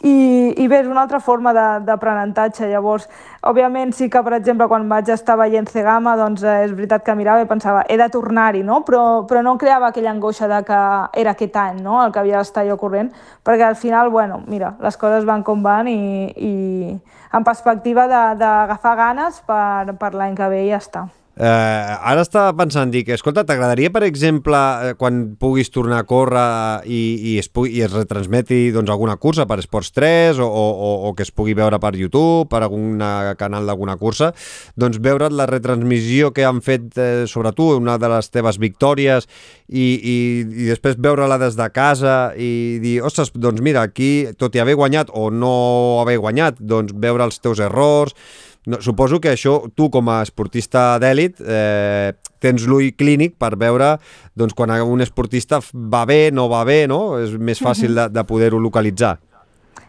I, i bé, és una altra forma d'aprenentatge. Llavors, òbviament sí que, per exemple, quan vaig estar veient Cegama, doncs eh, és veritat que mirava i pensava, he de tornar-hi, no? Però, però no creava aquella angoixa de que era aquest any, no?, el que havia d'estar jo corrent, perquè al final, bueno, mira, les coses van com van i, i en perspectiva d'agafar ganes per, per l'any que ve i ja està. Eh, ara estava pensant, dic, escolta, t'agradaria, per exemple, eh, quan puguis tornar a córrer i, i, es, pugui, i es retransmeti doncs, alguna cursa per Esports 3 o, o, o que es pugui veure per YouTube, per algun canal d'alguna cursa, doncs veure la retransmissió que han fet eh, sobre tu, una de les teves victòries, i, i, i després veure-la des de casa i dir, ostres, doncs mira, aquí, tot i haver guanyat o no haver guanyat, doncs veure els teus errors, no, suposo que això, tu com a esportista d'èlit, eh, tens l'ull clínic per veure doncs, quan un esportista va bé, no va bé, no? És més fàcil de, de poder-ho localitzar.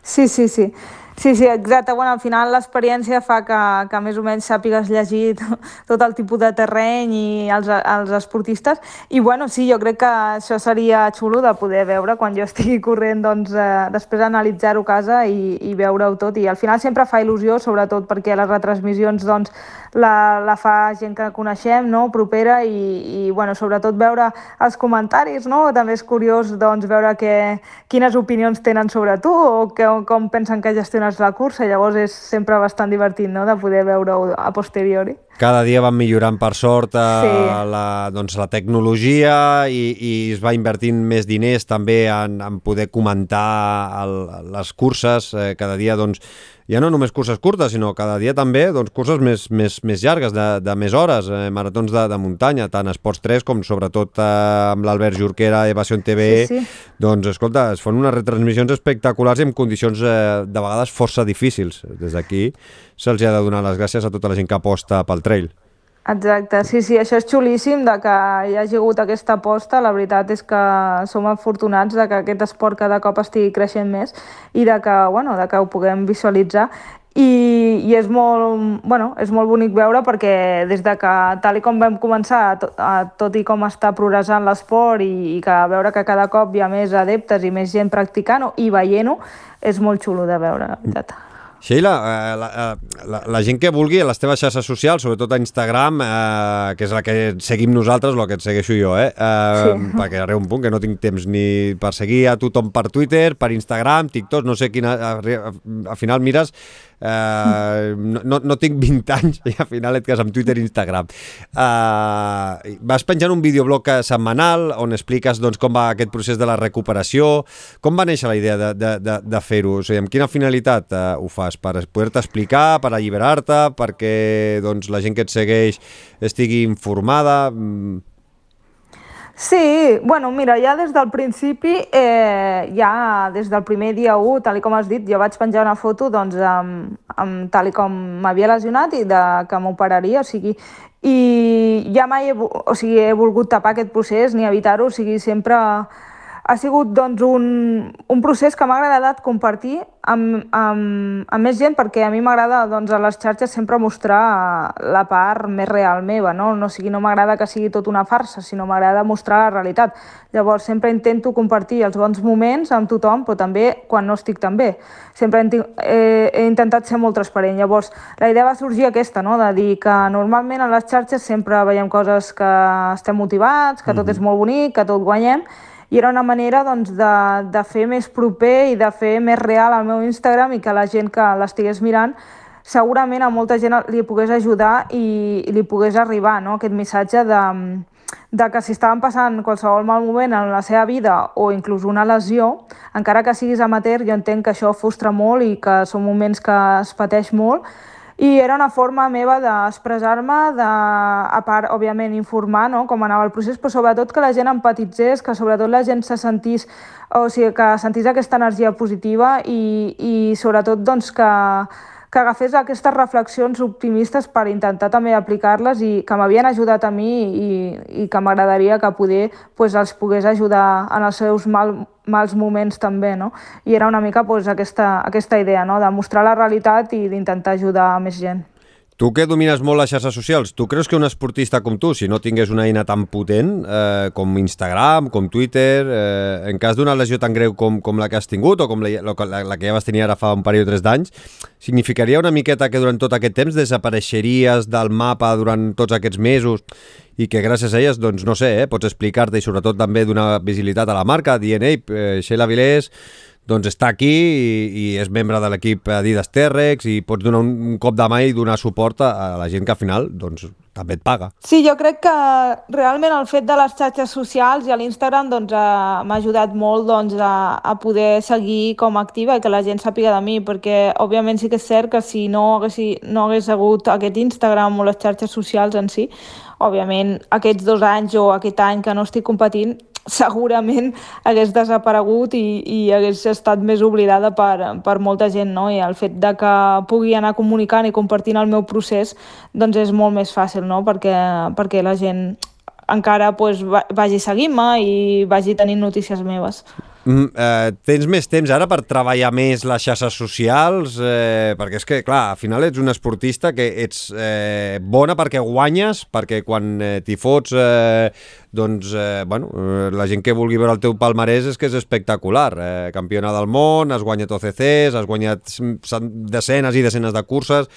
Sí, sí, sí. Sí, sí, exacte. Bueno, al final l'experiència fa que, que més o menys sàpigues llegir tot el tipus de terreny i els, els esportistes. I bueno, sí, jo crec que això seria xulo de poder veure quan jo estigui corrent, doncs eh, després analitzar-ho a casa i, i veure-ho tot. I al final sempre fa il·lusió, sobretot perquè les retransmissions doncs, la, la fa gent que coneixem, no? propera, i, i bueno, sobretot veure els comentaris, no? també és curiós doncs, veure que, quines opinions tenen sobre tu o que, com pensen que gestiones guanyes la cursa, llavors és sempre bastant divertit no? de poder veure-ho a posteriori. Cada dia van millorant per sort a eh, sí. la, doncs, la tecnologia i, i es va invertint més diners també en, en poder comentar el, les curses. Eh, cada dia doncs, ja no només curses curtes, sinó cada dia també doncs, curses més, més, més llargues, de, de més hores, eh, maratons de, de muntanya, tant Esports 3 com sobretot eh, amb l'Albert Jorquera, Evasió TV. Sí, sí. Doncs, escolta, es fan unes retransmissions espectaculars i en condicions eh, de vegades força difícils. Des d'aquí se'ls ha de donar les gràcies a tota la gent que aposta pel trail. Exacte, sí, sí, això és xulíssim de que hi hagi hagut aquesta aposta. La veritat és que som afortunats de que aquest esport cada cop estigui creixent més i de que, bueno, de que ho puguem visualitzar. I, i és, molt, bueno, és molt bonic veure perquè des de que, tal i com vam començar, tot, i com està progressant l'esport i, i que veure que cada cop hi ha més adeptes i més gent practicant-ho i veient-ho, és molt xulo de veure, la veritat. Mm. Sheila, eh, la, eh, la, la gent que vulgui a les teves xarxes socials, sobretot a Instagram, eh, que és la que seguim nosaltres, el que et segueixo jo, eh? eh sí. perquè arriba un punt que no tinc temps ni per seguir a tothom per Twitter, per Instagram, TikTok, no sé quina... Al final mires Uh, no, no tinc 20 anys i al final et quedes amb Twitter i Instagram. Uh, vas penjant un videoblog setmanal on expliques doncs, com va aquest procés de la recuperació. Com va néixer la idea de, de, de, de fer-ho? O sigui, amb quina finalitat uh, ho fas? Per poder-te explicar, per alliberar-te, perquè doncs, la gent que et segueix estigui informada? Mm. Sí, bueno, mira, ja des del principi, eh, ja des del primer dia 1, tal com has dit, jo vaig penjar una foto doncs, amb, amb tal com m'havia lesionat i de que m'operaria, o sigui, i ja mai he, o sigui, he volgut tapar aquest procés ni evitar-ho, o sigui, sempre ha sigut doncs, un, un procés que m'ha agradat compartir amb, amb, amb més gent perquè a mi m'agrada doncs, a les xarxes sempre mostrar la part més real meva, no? No, sigui, no m'agrada que sigui tot una farsa, sinó m'agrada mostrar la realitat. Llavors sempre intento compartir els bons moments amb tothom, però també quan no estic tan bé. Sempre he, he, intentat ser molt transparent. Llavors la idea va sorgir aquesta, no? de dir que normalment a les xarxes sempre veiem coses que estem motivats, que tot és molt bonic, que tot guanyem, i era una manera doncs, de, de fer més proper i de fer més real el meu Instagram i que la gent que l'estigués mirant segurament a molta gent li pogués ajudar i, i li pogués arribar no? aquest missatge de, de que si estaven passant qualsevol mal moment en la seva vida o inclús una lesió, encara que siguis amateur, jo entenc que això frustra molt i que són moments que es pateix molt, i era una forma meva d'expressar-me, de, a part, òbviament, informar no? com anava el procés, però sobretot que la gent empatitzés, que sobretot la gent se sentís, o sigui, que sentís aquesta energia positiva i, i sobretot doncs, que, que agafés aquestes reflexions optimistes per intentar també aplicar-les i que m'havien ajudat a mi i, i que m'agradaria que poder pues, els pogués ajudar en els seus mal, mals moments també, no? I era una mica pues, aquesta, aquesta idea, no?, de mostrar la realitat i d'intentar ajudar més gent. Tu que domines molt les xarxes socials, tu creus que un esportista com tu, si no tingués una eina tan potent eh, com Instagram, com Twitter, eh, en cas d'una lesió tan greu com, com la que has tingut o com la, la, la que ja vas tenir ara fa un parell o tres d'anys, significaria una miqueta que durant tot aquest temps desapareixeries del mapa durant tots aquests mesos i que gràcies a elles, doncs, no sé, eh, pots explicar-te i sobretot també donar visibilitat a la marca, ei, eh, Sheila Vilés doncs està aquí i, i és membre de l'equip Adidas Terrex i pots donar un, un cop de mà i donar suport a, a la gent que al final doncs, també et paga. Sí, jo crec que realment el fet de les xarxes socials i l'Instagram doncs, m'ha ajudat molt doncs, a, a poder seguir com activa i que la gent sàpiga de mi, perquè òbviament sí que és cert que si no hagués, no hagués hagut aquest Instagram o les xarxes socials en si, òbviament aquests dos anys o aquest any que no estic competint segurament hagués desaparegut i, i hagués estat més oblidada per, per molta gent, no? I el fet de que pugui anar comunicant i compartint el meu procés doncs és molt més fàcil, no? Perquè, perquè la gent encara pues, vagi seguint-me i vagi tenint notícies meves. Mm, eh, tens més temps ara per treballar més les xarxes socials? Eh, perquè és que, clar, al final ets un esportista que ets eh, bona perquè guanyes, perquè quan eh, t'hi fots, eh, doncs, eh, bueno, eh, la gent que vulgui veure el teu palmarès és que és espectacular. Eh, campiona del món, has guanyat OCCs, has guanyat desenes i desenes de curses,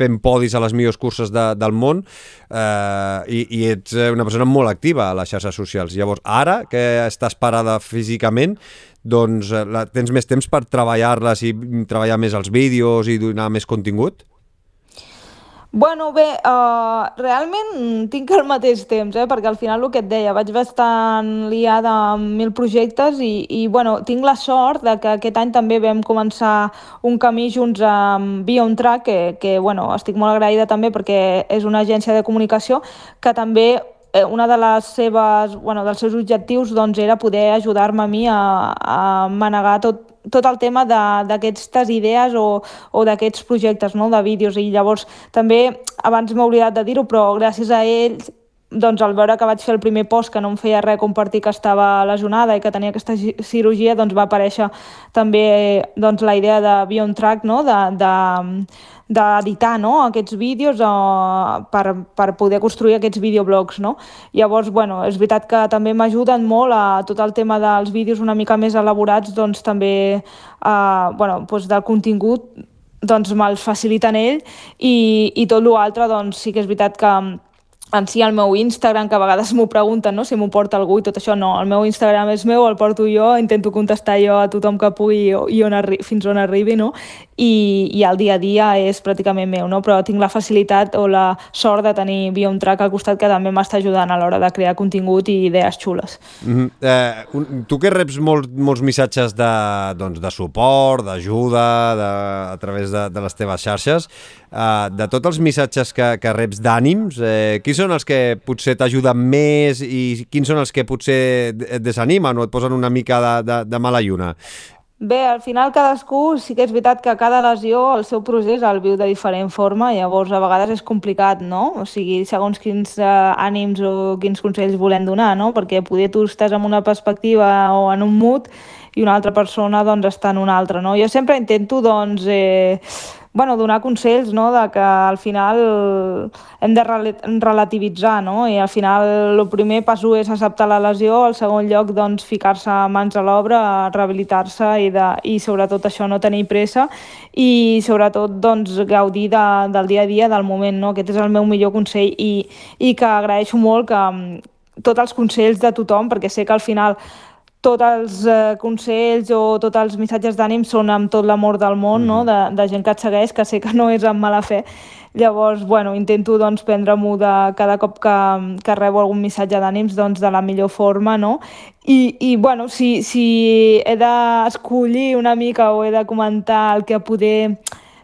fent podis a les millors curses de, del món eh, i, i ets una persona molt activa a les xarxes socials. Llavors, ara que estàs parada físicament, doncs eh, la, tens més temps per treballar-les i treballar més els vídeos i donar més contingut? Bueno, bé, uh, realment tinc el mateix temps, eh? perquè al final el que et deia, vaig bastant liada amb mil projectes i, i bueno, tinc la sort de que aquest any també vam començar un camí junts amb Via on Track, que, que bueno, estic molt agraïda també perquè és una agència de comunicació que també eh, una de les seves, bueno, dels seus objectius doncs, era poder ajudar-me a mi a, a manegar tot, tot el tema d'aquestes idees o, o d'aquests projectes no? de vídeos i llavors també, abans m'he oblidat de dir-ho, però gràcies a ells doncs al veure que vaig fer el primer post que no em feia res compartir que estava lesionada i que tenia aquesta cirurgia, doncs va aparèixer també doncs, la idea de Beyond Track, no? de, de, d'editar no? aquests vídeos uh, per, per poder construir aquests videoblogs. No? Llavors, bueno, és veritat que també m'ajuden molt a tot el tema dels vídeos una mica més elaborats, doncs també uh, bueno, doncs del contingut doncs me'ls faciliten ell i, i tot l'altre doncs sí que és veritat que en si el meu Instagram, que a vegades m'ho pregunten no? si m'ho porta algú i tot això, no, el meu Instagram és meu, el porto jo, intento contestar jo a tothom que pugui i on fins on arribi, no? I, i el dia a dia és pràcticament meu, no? però tinc la facilitat o la sort de tenir via un al costat que també m'està ajudant a l'hora de crear contingut i idees xules. Mm -hmm. eh, un, tu que reps molt, molts missatges de, doncs, de suport, d'ajuda a través de, de les teves xarxes, eh, de tots els missatges que, que reps d'ànims, eh, quins són els que potser t'ajuden més i quins són els que potser desanimen o et posen una mica de, de, de mala lluna? Bé, al final cadascú sí que és veritat que cada lesió el seu procés el viu de diferent forma, llavors a vegades és complicat, no? O sigui, segons quins eh, ànims o quins consells volem donar, no? Perquè poder tu estàs en una perspectiva o en un mood i una altra persona doncs està en una altra, no? Jo sempre intento doncs eh, bueno, donar consells no? de que al final hem de relativitzar no? i al final el primer pas és acceptar la lesió, el segon lloc doncs, ficar-se mans a l'obra, rehabilitar-se i, de, i sobretot això no tenir pressa i sobretot doncs, gaudir de, del dia a dia, del moment. No? Aquest és el meu millor consell i, i que agraeixo molt que tots els consells de tothom, perquè sé que al final tots els eh, consells o tots els missatges d'ànim són amb tot l'amor del món, mm -hmm. no? de, de gent que et segueix, que sé que no és amb mala fe. Llavors, bueno, intento doncs, prendre-m'ho de cada cop que, que rebo algun missatge d'ànims doncs, de la millor forma, no? I, i bueno, si, si he d'escollir una mica o he de comentar el que poder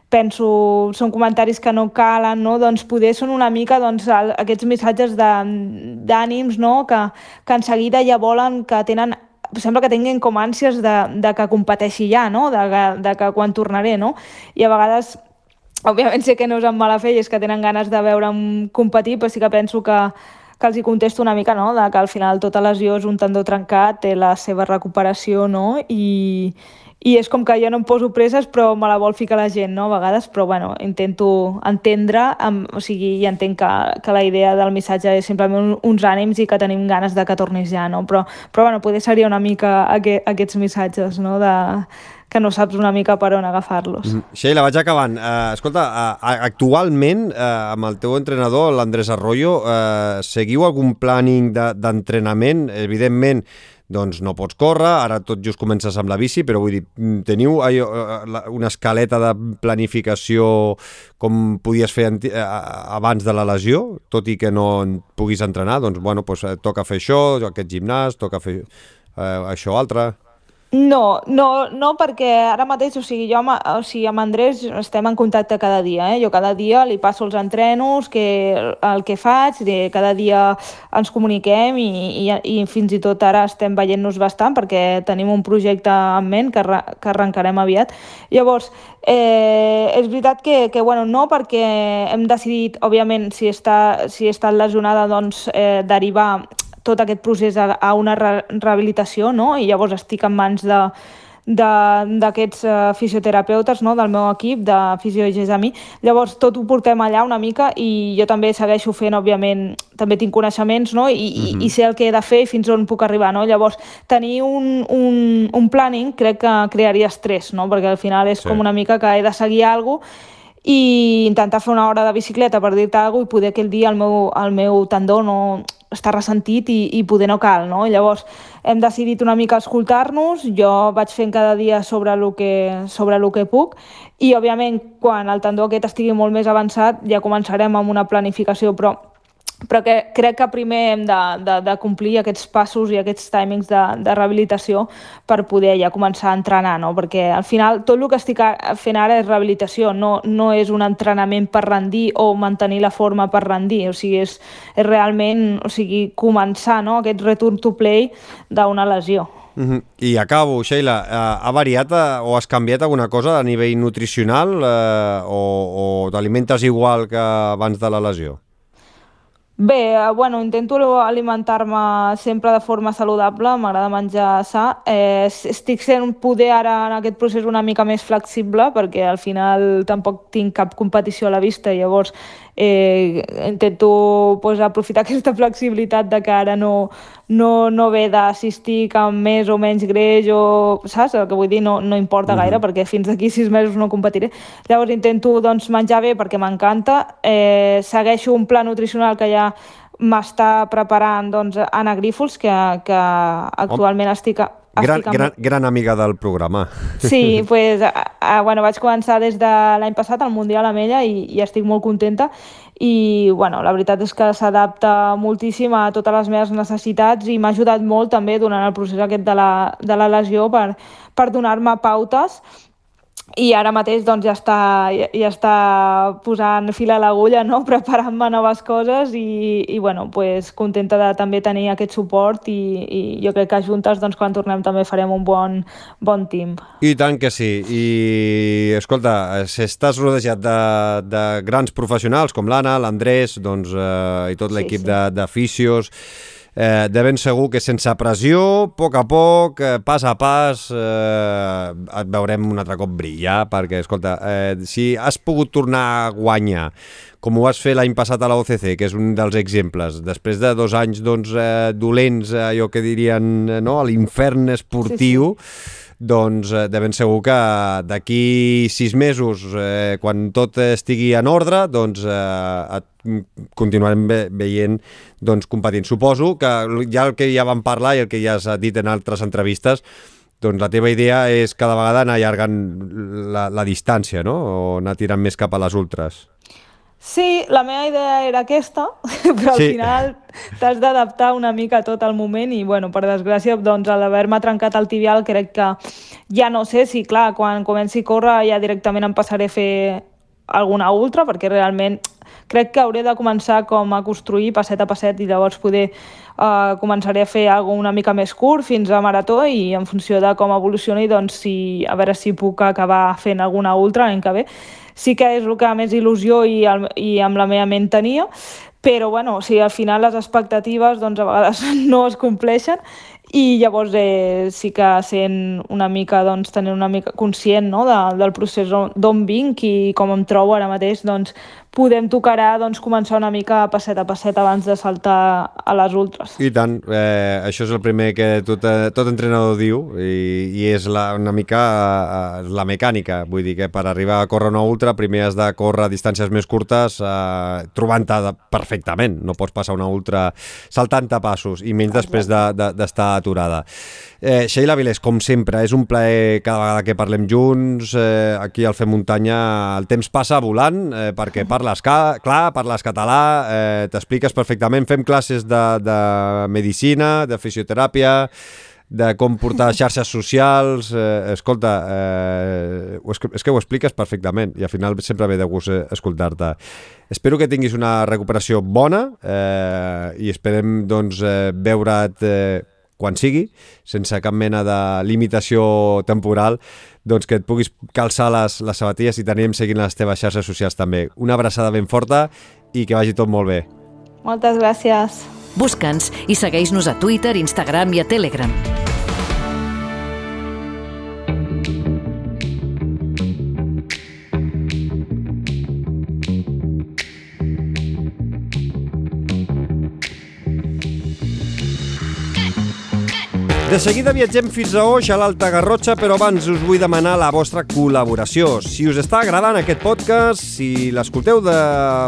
penso, són comentaris que no calen, no? doncs poder són una mica doncs, aquests missatges d'ànims no? que, que en seguida ja volen, que tenen sembla que tinguin com ànsies de, de que competeixi ja, no? de, de, de que quan tornaré, no? I a vegades, òbviament sé que no és amb mala fe i és que tenen ganes de veure'm competir, però sí que penso que, que els hi contesto una mica, no?, de que al final tota lesió és un tendó trencat, té la seva recuperació, no?, i, i és com que jo no em poso preses però me la vol ficar la gent, no?, a vegades, però bueno, intento entendre, amb, o sigui, i entenc que, que la idea del missatge és simplement uns ànims i que tenim ganes de que tornis ja, no?, però, però bueno, poder seria una mica aquest, aquests missatges, no?, de, que no saps una mica per on agafar-los. Mm. Sheila, vaig acabant. Uh, escolta, uh, actualment, uh, amb el teu entrenador, l'Andrés Arroyo, uh, seguiu algun planning d'entrenament? De, Evidentment, doncs no pots córrer, ara tot just comences amb la bici, però vull dir, mm, teniu allò, eh, una escaleta de planificació com podies fer eh, abans de la lesió, tot i que no puguis entrenar, doncs bueno, doncs, toca fer això, aquest gimnàs, toca fer eh, això altre... No, no, no perquè ara mateix, o sigui, jo o sigui, amb Andrés estem en contacte cada dia, eh? jo cada dia li passo els entrenos, que, el que faig, de, cada dia ens comuniquem i, i, i fins i tot ara estem veient-nos bastant perquè tenim un projecte en ment que, que arrencarem aviat. Llavors, eh, és veritat que, que bueno, no perquè hem decidit, òbviament, si està, si està lesionada, doncs eh, derivar tot aquest procés a, a una re rehabilitació, no? i llavors estic en mans de d'aquests uh, fisioterapeutes no? del meu equip, de Fisiogesami. Llavors tot ho portem allà una mica i jo també segueixo fent, òbviament, també tinc coneixements no? I, uh -huh. i, mhm. i sé el que he de fer i fins on puc arribar. No? Llavors, tenir un, un, un planning crec que crearia estrès, no? perquè al final és sí. com una mica que he de seguir alguna cosa i intentar fer una hora de bicicleta per dir-te alguna cosa i poder aquell dia el meu, el meu tendó no, està ressentit i, i poder no cal, no? Llavors hem decidit una mica escoltar-nos, jo vaig fent cada dia sobre el que, sobre el que puc i òbviament quan el tendó aquest estigui molt més avançat ja començarem amb una planificació, però però que crec que primer hem de, de, de complir aquests passos i aquests timings de, de rehabilitació per poder ja començar a entrenar, no? perquè al final tot el que estic fent ara és rehabilitació, no, no és un entrenament per rendir o mantenir la forma per rendir, o sigui, és, és realment o sigui, començar no? aquest return to play d'una lesió. Uh -huh. I acabo, Sheila, uh, ha variat uh, o has canviat alguna cosa a nivell nutricional uh, o, o t'alimentes igual que abans de la lesió? Bé, eh, bueno, intento alimentar-me sempre de forma saludable, m'agrada menjar sa. Eh, estic sent poder ara en aquest procés una mica més flexible perquè al final tampoc tinc cap competició a la vista i llavors eh, intento pues, aprofitar aquesta flexibilitat de que ara no, no, no ve d'assistir amb més o menys greix o, saps? El que vull dir no, no importa mm -hmm. gaire perquè fins d'aquí sis mesos no competiré. Llavors intento doncs, menjar bé perquè m'encanta, eh, segueixo un pla nutricional que ja m'està preparant doncs, Anna Grífols, que, que actualment Home. estic Gran, amb... gran, gran amiga del programa. Sí, pues, a, a, bueno, vaig començar des de l'any passat al Mundial amb ella i, i estic molt contenta i bueno, la veritat és que s'adapta moltíssim a totes les meves necessitats i m'ha ajudat molt també durant el procés aquest de la, de la lesió per, per donar-me pautes i ara mateix doncs, ja, està, ja, ja està posant fil a l'agulla, no? preparant-me noves coses i, i bueno, pues, contenta de també tenir aquest suport i, i jo crec que juntes doncs, quan tornem també farem un bon, bon team. I tant que sí. I escolta, si estàs rodejat de, de grans professionals com l'Anna, l'Andrés doncs, eh, i tot l'equip sí, sí. d'aficions, eh, de ben segur que sense pressió, a poc a poc, eh, pas a pas, eh, et veurem un altre cop brillar, perquè, escolta, eh, si has pogut tornar a guanyar com ho vas fer l'any passat a la OCC, que és un dels exemples, després de dos anys doncs, eh, dolents, eh, allò que dirien eh, no, a l'infern esportiu, sí, sí doncs eh, de ben segur que d'aquí sis mesos, eh, quan tot estigui en ordre, doncs eh, et continuarem ve veient doncs, competint. Suposo que ja el que ja vam parlar i el que ja has dit en altres entrevistes, doncs la teva idea és cada vegada anar allargant la, la distància, no? O anar tirant més cap a les ultres. Sí, la meva idea era aquesta, però al sí. final t'has d'adaptar una mica tot al moment i, bueno, per desgràcia, doncs, al haver-me trencat el tibial, crec que ja no sé si, clar, quan comenci a córrer ja directament em passaré a fer alguna ultra, perquè realment crec que hauré de començar com a construir passet a passet i llavors poder uh, començaré a fer alguna una mica més curt fins a marató i en funció de com evolucioni doncs si, a veure si puc acabar fent alguna ultra l'any que ve sí que és el que més il·lusió i, el, i amb la meva ment tenia però bueno, o sigui, al final les expectatives doncs, a vegades no es compleixen i llavors eh, sí que sent una mica, doncs, tenir una mica conscient no, de, del procés d'on vinc i com em trobo ara mateix, doncs podem tocar doncs, començar una mica a passet a passet abans de saltar a les ultres. I tant, eh, això és el primer que tot, eh, tot entrenador diu i, i és la, una mica eh, la mecànica, vull dir que per arribar a córrer una ultra primer has de córrer a distàncies més curtes eh, trobant-te perfectament, no pots passar una ultra saltant a passos i menys després d'estar de, de, aturada. Eh, Sheila Vilés, com sempre, és un plaer cada vegada que parlem junts, eh, aquí al Fem Muntanya el temps passa volant, eh, perquè parles ca clar, parles català, eh, t'expliques perfectament, fem classes de, de medicina, de fisioteràpia, de com portar xarxes socials, eh, escolta, eh, és que ho expliques perfectament i al final sempre ve de gust eh, escoltar-te. Espero que tinguis una recuperació bona eh, i esperem doncs, eh, veure't eh, quan sigui, sense cap mena de limitació temporal, doncs que et puguis calçar les, les sabatilles i tenim seguint les teves xarxes socials també. Una abraçada ben forta i que vagi tot molt bé. Moltes gràcies. Busca'ns i segueix-nos a Twitter, Instagram i a Telegram. De seguida viatgem fins a Oix, a l'Alta Garrotxa, però abans us vull demanar la vostra col·laboració. Si us està agradant aquest podcast, si l'escolteu de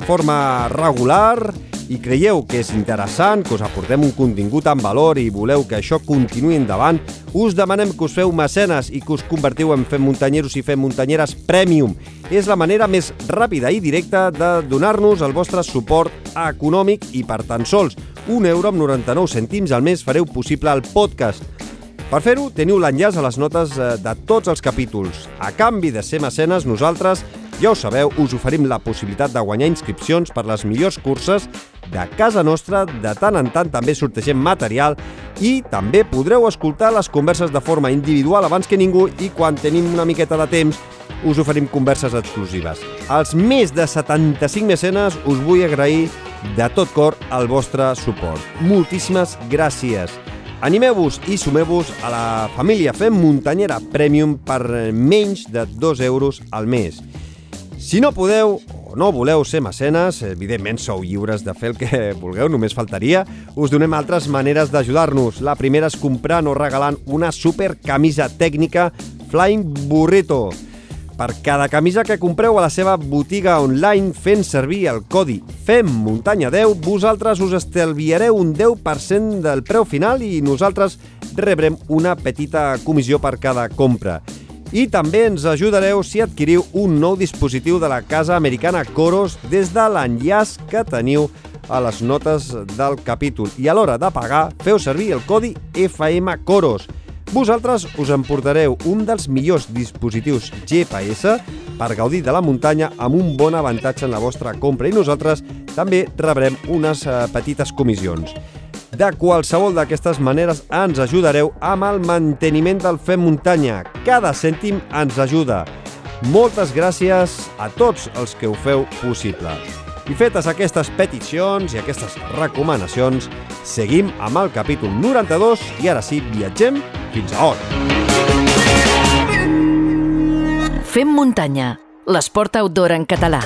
forma regular i creieu que és interessant, que us aportem un contingut amb valor i voleu que això continuï endavant, us demanem que us feu mecenes i que us convertiu en Fem Muntanyeros i Fem Muntanyeres Premium. És la manera més ràpida i directa de donar-nos el vostre suport econòmic i per tan sols un euro amb 99 cèntims al mes fareu possible el podcast. Per fer-ho, teniu l'enllaç a les notes eh, de tots els capítols. A canvi de ser mecenes, nosaltres, ja ho sabeu, us oferim la possibilitat de guanyar inscripcions per les millors curses de casa nostra, de tant en tant també sortegem material i també podreu escoltar les converses de forma individual abans que ningú i quan tenim una miqueta de temps us oferim converses exclusives. Als més de 75 mecenes us vull agrair de tot cor el vostre suport. Moltíssimes gràcies. Animeu-vos i sumeu-vos a la família Fem Muntanyera Premium per menys de 2 euros al mes. Si no podeu o no voleu ser mecenes, evidentment sou lliures de fer el que vulgueu, només faltaria. Us donem altres maneres d'ajudar-nos. La primera és comprant o regalant una super camisa tècnica Flying Burrito. Per cada camisa que compreu a la seva botiga online fent servir el codi FEMMUNTANYA10, vosaltres us estalviareu un 10% del preu final i nosaltres rebrem una petita comissió per cada compra. I també ens ajudareu si adquiriu un nou dispositiu de la casa americana Coros des de l'enllaç que teniu a les notes del capítol. I a l'hora de pagar, feu servir el codi FM Coros. Vosaltres us emportareu un dels millors dispositius GPS per gaudir de la muntanya amb un bon avantatge en la vostra compra i nosaltres també rebrem unes eh, petites comissions. De qualsevol d'aquestes maneres ens ajudareu amb el manteniment del Fem Muntanya. Cada cèntim ens ajuda. Moltes gràcies a tots els que ho feu possible. I fetes aquestes peticions i aquestes recomanacions, seguim amb el capítol 92 i ara sí, viatgem fins a on. Fem muntanya, l'esport outdoor en català.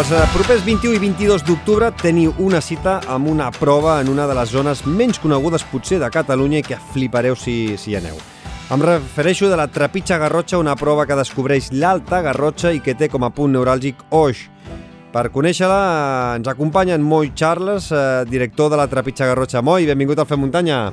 Els eh, propers 21 i 22 d'octubre teniu una cita amb una prova en una de les zones menys conegudes potser de Catalunya i que flipareu si, si hi aneu. Em refereixo de la Trepitja Garrotxa, una prova que descobreix l'Alta Garrotxa i que té com a punt neuràlgic Oix. Per conèixer-la eh, ens acompanya en Moi Charles, eh, director de la Trepitja Garrotxa. Moi, benvingut al Fem Muntanya.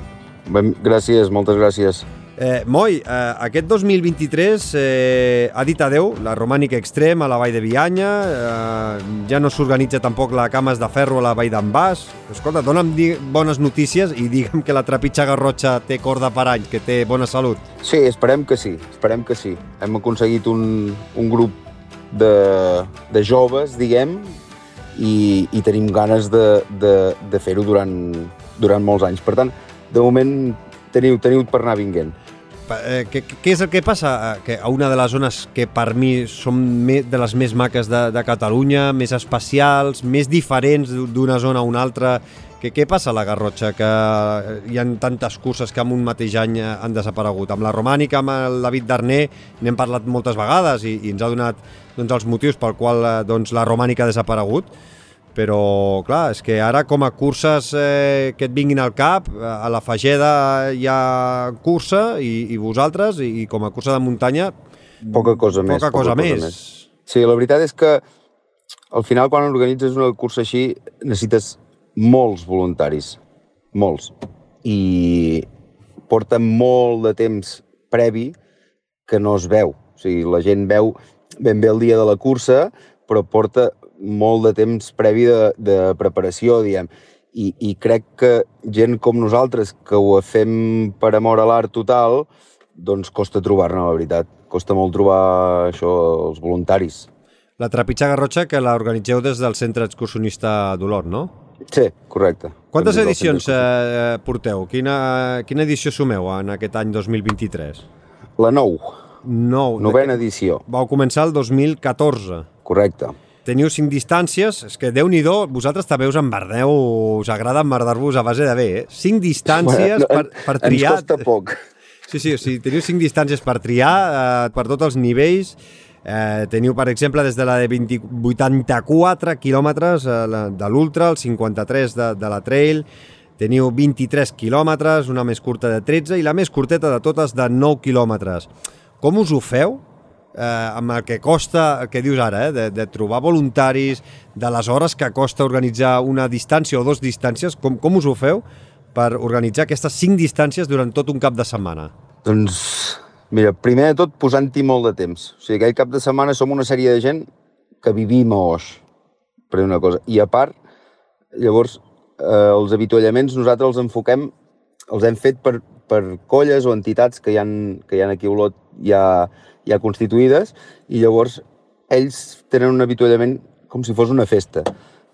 Ben, gràcies, moltes gràcies. Eh, Moi, eh, aquest 2023 eh, ha dit adeu la Romànica Extrem a la Vall de Bianya, eh, ja no s'organitza tampoc la Cames de Ferro a la Vall d'en Bas. Escolta, dona'm bones notícies i digue'm que la Trepitja Garrotxa té corda per any, que té bona salut. Sí, esperem que sí, esperem que sí. Hem aconseguit un, un grup de, de joves, diguem, i, i tenim ganes de, de, de fer-ho durant, durant molts anys. Per tant, de moment teniu, teniu per anar vinguent. Eh, què, què és el que passa? Eh, Que a una de les zones que per mi són de les més maques de, de Catalunya, més especials, més diferents d'una zona a una altra, que, què passa a la Garrotxa? Que eh, hi ha tantes curses que en un mateix any han desaparegut. Amb la Romànica, amb el David Darner, n'hem parlat moltes vegades i, i ens ha donat doncs, els motius pel qual doncs, la Romànica ha desaparegut però clar, és que ara com a curses eh, que et vinguin al cap, a la Fageda hi ha cursa i, i vosaltres, i, i com a cursa de muntanya, Poca cosa més. poca cosa, més. Sí, la veritat és que al final quan organitzes una cursa així necessites molts voluntaris, molts. I porta molt de temps previ que no es veu. O sigui, la gent veu ben bé el dia de la cursa, però porta molt de temps previ de, de preparació, diguem. I, I crec que gent com nosaltres, que ho fem per amor a l'art total, doncs costa trobar-ne, la veritat. Costa molt trobar això, els voluntaris. La Trepitja Garrotxa que la organitzeu des del Centre Excursionista d'Olot, no? Sí, correcte. Quantes edicions centre eh, porteu? Quina, quina edició sumeu en aquest any 2023? La 9, Nou. novena edició, Vau començar el 2014. correcte. Teniu cinc distàncies, és que déu nhi vosaltres també us emmerdeu, us agrada emmerdar-vos a base de bé, eh? Cinc distàncies Bueno, per, per triar... Ens costa poc. Sí, sí, o sigui, teniu cinc distàncies per triar, eh, per tots els nivells. Eh, teniu, per exemple, des de la de 20, 84 quilòmetres eh, de l'Ultra, el 53 de, de la Trail, teniu 23 quilòmetres, una més curta de 13 i la més curteta de totes de 9 quilòmetres. Com us ho feu? Eh, amb el que costa, el que dius ara, eh, de, de trobar voluntaris, de les hores que costa organitzar una distància o dos distàncies, com, com us ho feu per organitzar aquestes cinc distàncies durant tot un cap de setmana? Doncs, mira, primer de tot posant-hi molt de temps. O sigui, aquell cap de setmana som una sèrie de gent que vivim a Oix, per una cosa. I a part, llavors, eh, els avituallaments nosaltres els enfoquem, els hem fet per, per colles o entitats que hi han, que hi han aquí a Olot ja, ja constituïdes i llavors ells tenen un avituallament com si fos una festa.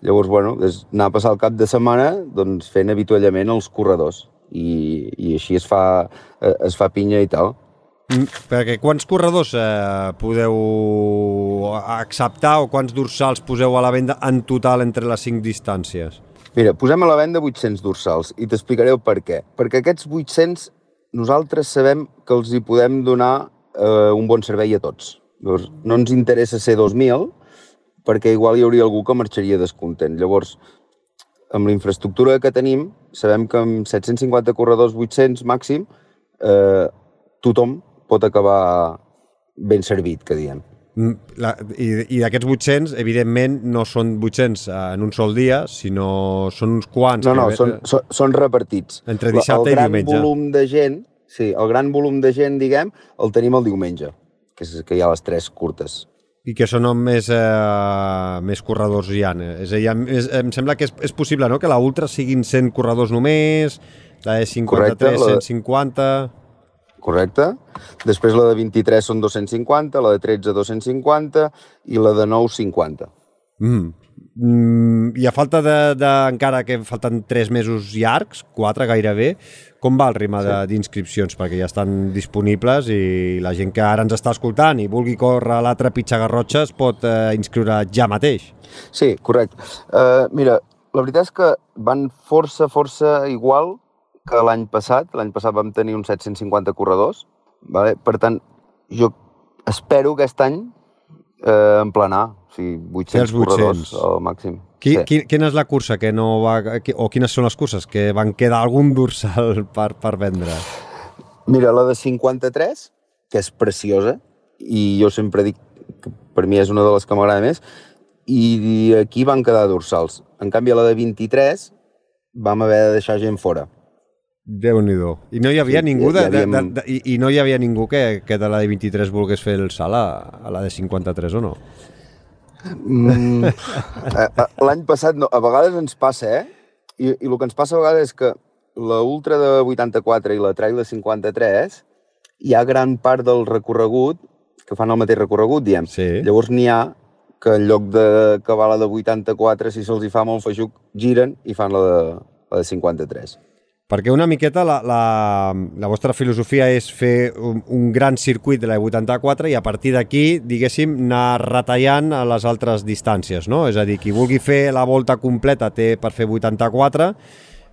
Llavors, bueno, és anar a passar el cap de setmana doncs, fent avituallament als corredors i, i així es fa, eh, es fa pinya i tal. Mm, perquè quants corredors eh, podeu acceptar o quants dorsals poseu a la venda en total entre les cinc distàncies? Mira, posem a la venda 800 dorsals i t'explicaré el per què. Perquè aquests 800 nosaltres sabem que els hi podem donar eh, un bon servei a tots. Llavors, no ens interessa ser 2.000 perquè igual hi hauria algú que marxaria descontent. Llavors, amb la infraestructura que tenim, sabem que amb 750 corredors 800 màxim, eh, tothom pot acabar ben servit, que diem. Mm, La, I i d'aquests 800, evidentment, no són 800 en un sol dia, sinó són uns quants. No, no, que- són, són, són repartits. Entre dissabte i el gran diumenge. volum de gent, sí, el gran volum de gent, diguem, el tenim el diumenge, que, és, que hi ha les tres curtes. I que són més, eh, més corredors hi ha. És a dir, és, em sembla que és, és possible no? que la Ultra siguin 100 corredors només, la de 53, Correcte, la- 150... Correcte? Després la de 23 són 250, la de 13 250 i la de 9 50. Mm. Mm, I a falta de, de, encara que falten 3 mesos llargs, 4 gairebé, com va el ritme de- d'inscripcions? Perquè ja estan disponibles i la gent que ara ens està escoltant i vulgui córrer a l'altre Pitxagarrotxa es pot eh, inscriure ja mateix. Sí, correcte. Uh, mira, la veritat és que van força, força igual que l'any passat. L'any passat vam tenir uns 750 corredors. Vale? Per tant, jo espero aquest any eh, emplenar. O sigui, 800, Fer els 800. corredors al màxim. Qui, qui, quina és la cursa que no va... qui- O quines són les curses que van quedar algun dorsal per, per vendre? Mira, la de 53, que és preciosa, i jo sempre dic que per mi és una de les que m'agrada més, i aquí van quedar dorsals. En canvi, a la de 23 vam haver de deixar gent fora. déu nhi I no hi havia Sí, ningú hi- hi de, de, de, havíem- de, i, i no hi havia ningú que, que de la de 23 volgués fer el salt a, a la de 53 o no? Mm, eh, eh, L'any passat, no, a vegades ens passa, eh? I, I el que ens passa a vegades és que la Ultra de 84 i la Trail de 53 hi ha gran part del recorregut que fan el mateix recorregut, diem. Sí. Llavors n'hi ha que en lloc de acabar la de 84, si se'ls hi fa molt feixuc, giren i fan la de, la de 53. Perquè una miqueta la, la, la vostra filosofia és fer un, un gran circuit de la 84 i a partir d'aquí, diguéssim, anar retallant a les altres distàncies, no? És a dir, qui vulgui fer la volta completa té per fer 84,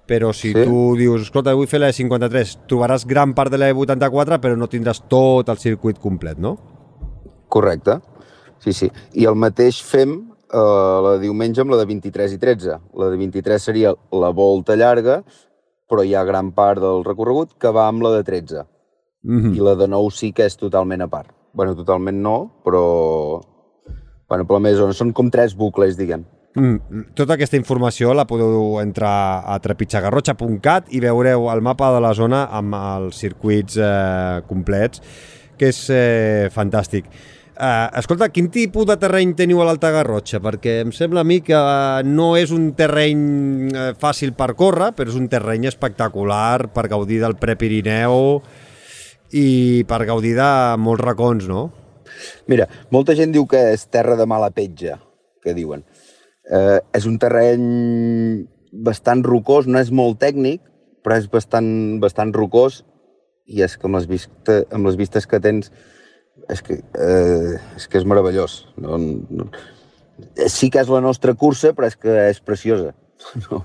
però si Sí. tu dius, escolta, vull fer la de 53, trobaràs gran part de la de 84, però no tindràs tot el circuit complet, no? Correcte. Sí, sí. I el mateix fem eh, la de diumenge amb la de 23 i 13. La de 23 seria la volta llarga, però hi ha gran part del recorregut que va amb la de 13. Mm I la de 9 sí que és totalment a part. bueno, totalment no, però... Bueno, però més o menys són com tres bucles, diguem. Mm, tota aquesta informació la podeu entrar a trepitjagarrotxa.cat i veureu el mapa de la zona amb els circuits eh, complets, que és eh, fantàstic. Eh, escolta, quin tipus de terreny teniu a l'Alta Garrotxa? Perquè em sembla a mi que no és un terreny eh, fàcil per córrer, però és un terreny espectacular per gaudir del Prepirineu i per gaudir de molts racons, no? Mira, molta gent diu que és terra de mala petja, que diuen. Eh, és un terreny bastant rocós, no és molt tècnic, però és bastant, bastant rocós i és que amb les, vista, amb les vistes que tens és que, eh, és que és meravellós. No, no, sí que és la nostra cursa, però és que és preciosa. No,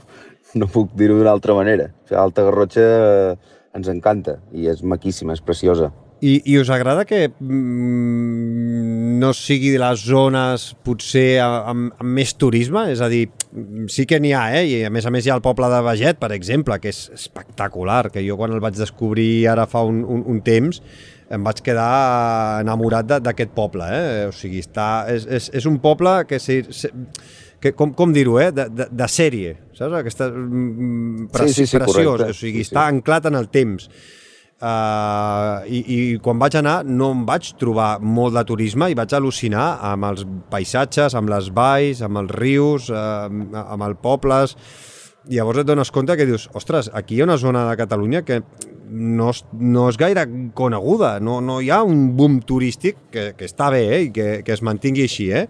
no puc dir-ho d'una altra manera. O sigui, Alta Garrotxa eh, ens encanta i és maquíssima, és preciosa. I, I us agrada que mm, no sigui de les zones potser amb, amb més turisme? És a dir, sí que n'hi ha, eh? I a més a més hi ha el poble de Beget, per exemple, que és espectacular, que jo quan el vaig descobrir ara fa un, un, un temps em vaig quedar enamorat d'aquest poble, eh? O sigui, està, és, és, és un poble que, si, si, que com, com dir-ho, eh? De, de, de sèrie, saps? Aquesta, mm, preci, Sí, sí, sí, preciós, correcte. o sigui, Sí, sí. està anclat en el temps. Uh, i, I quan vaig anar no em vaig trobar molt de turisme i vaig al·lucinar amb els paisatges, amb les valls, amb els rius, uh, amb els pobles... I llavors et dones compte que dius, ostres, aquí hi ha una zona de Catalunya que no és, no és gaire coneguda, no, no hi ha un boom turístic que, que està bé eh, i que, que es mantingui així, eh?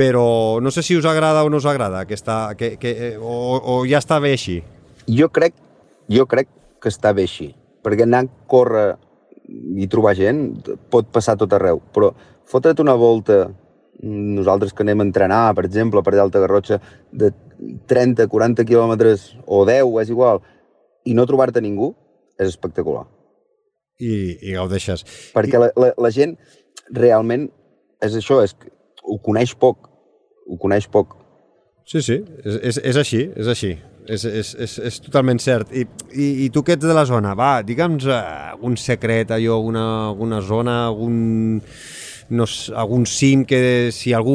però no sé si us agrada o no us agrada, que està, que, que, o, o ja està bé així. Jo crec, jo crec que està bé així, perquè anar a córrer i trobar gent pot passar tot arreu, però fotre't una volta, nosaltres que anem a entrenar, per exemple, per allà a Alta Garrotxa, de 30, 40 quilòmetres, o 10, és igual, i no trobar-te ningú, és espectacular. I, i gaudeixes. Perquè la, la, la gent realment és això, és, que ho coneix poc, ho coneix poc. Sí, sí, és, és, és així, és així. És, és, és, és totalment cert. I, i, I tu que ets de la zona, va, digue'ns eh, algun secret, allò, alguna, alguna zona, algun, no, sé, algun cim que si algú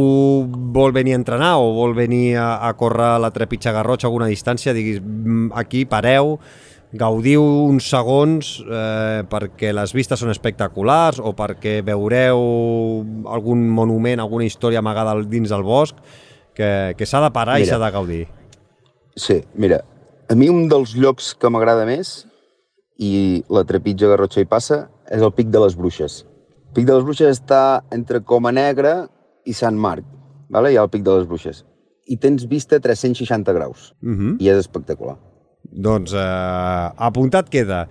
vol venir a entrenar o vol venir a, a córrer la trepitja Garrotxa a alguna distància, diguis, "Mm, aquí pareu, gaudiu uns segons eh, perquè les vistes són espectaculars o perquè veureu algun monument, alguna història amagada dins del bosc, que, que s'ha de parar i Mira. s'ha de gaudir. Sí, mira, a mi un dels llocs que m'agrada més, i la trepitja Garrotxa hi passa, és el Pic de les Bruixes. El Pic de les Bruixes està entre Coma Negra i Sant Marc, vale? hi ha el Pic de les Bruixes. I tens vista a 360 graus, Uh -huh. i és espectacular. Doncs eh, apuntat queda.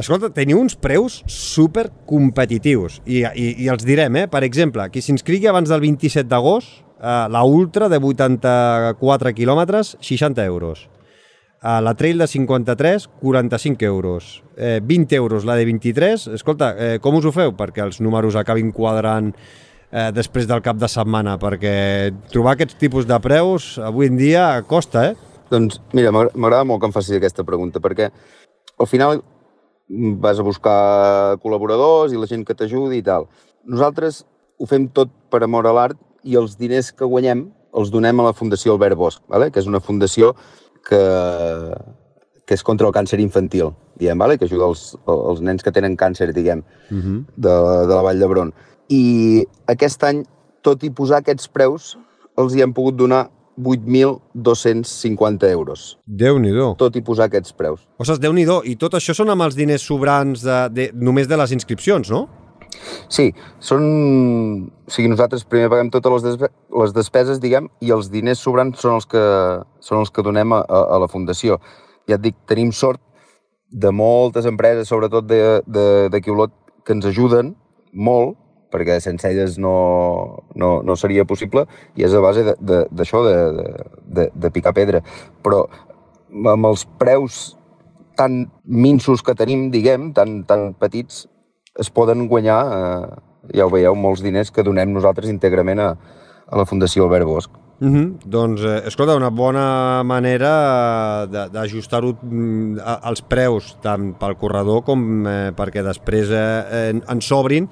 Escolta, teniu uns preus super competitius i, i, i els direm, eh? Per exemple, qui s'inscrigui abans del 27 d'agost, eh, la Ultra de 84 quilòmetres, 60 euros. Eh, la Trail de 53, 45 euros. Eh, 20 euros la de 23. Escolta, eh, com us ho feu? Perquè els números acabin quadrant eh, després del cap de setmana, perquè trobar aquests tipus de preus avui en dia costa, eh? Doncs mira, m'agra- m'agrada molt que em facis aquesta pregunta, perquè al final vas a buscar col·laboradors i la gent que t'ajudi i tal. Nosaltres ho fem tot per amor a l'art i els diners que guanyem els donem a la Fundació Albert Bosch, vale? que és una fundació que, que és contra el càncer infantil, diguem, vale? que ajuda els, els nens que tenen càncer, diguem, Uh -huh. de, de la Vall d'Hebron. I aquest any, tot i posar aquests preus, els hi hem pogut donar 8.250 euros. Déu-n'hi-do. Tot i posar aquests preus. Ostres, déu nhi I tot això són amb els diners sobrants de, de, només de les inscripcions, no? Sí, són... O sigui, nosaltres primer paguem totes les, despe... les despeses, diguem, i els diners sobrants són els que, són els que donem a, a, la Fundació. Ja et dic, tenim sort de moltes empreses, sobretot de- de- d'aquí Olot, que ens ajuden molt, perquè sense elles no, no, no seria possible, i és a base d'això, de, de, de, de picar pedra. Però amb els preus tan minsos que tenim, diguem, tan, tan petits, es poden guanyar, eh, ja ho veieu, molts diners que donem nosaltres íntegrament a, a la Fundació Albert Bosch. Uh -huh. Doncs, eh, escolta, una bona manera d'ajustar-ho mm, als preus, tant pel corredor com eh, perquè després eh, en, en sobrin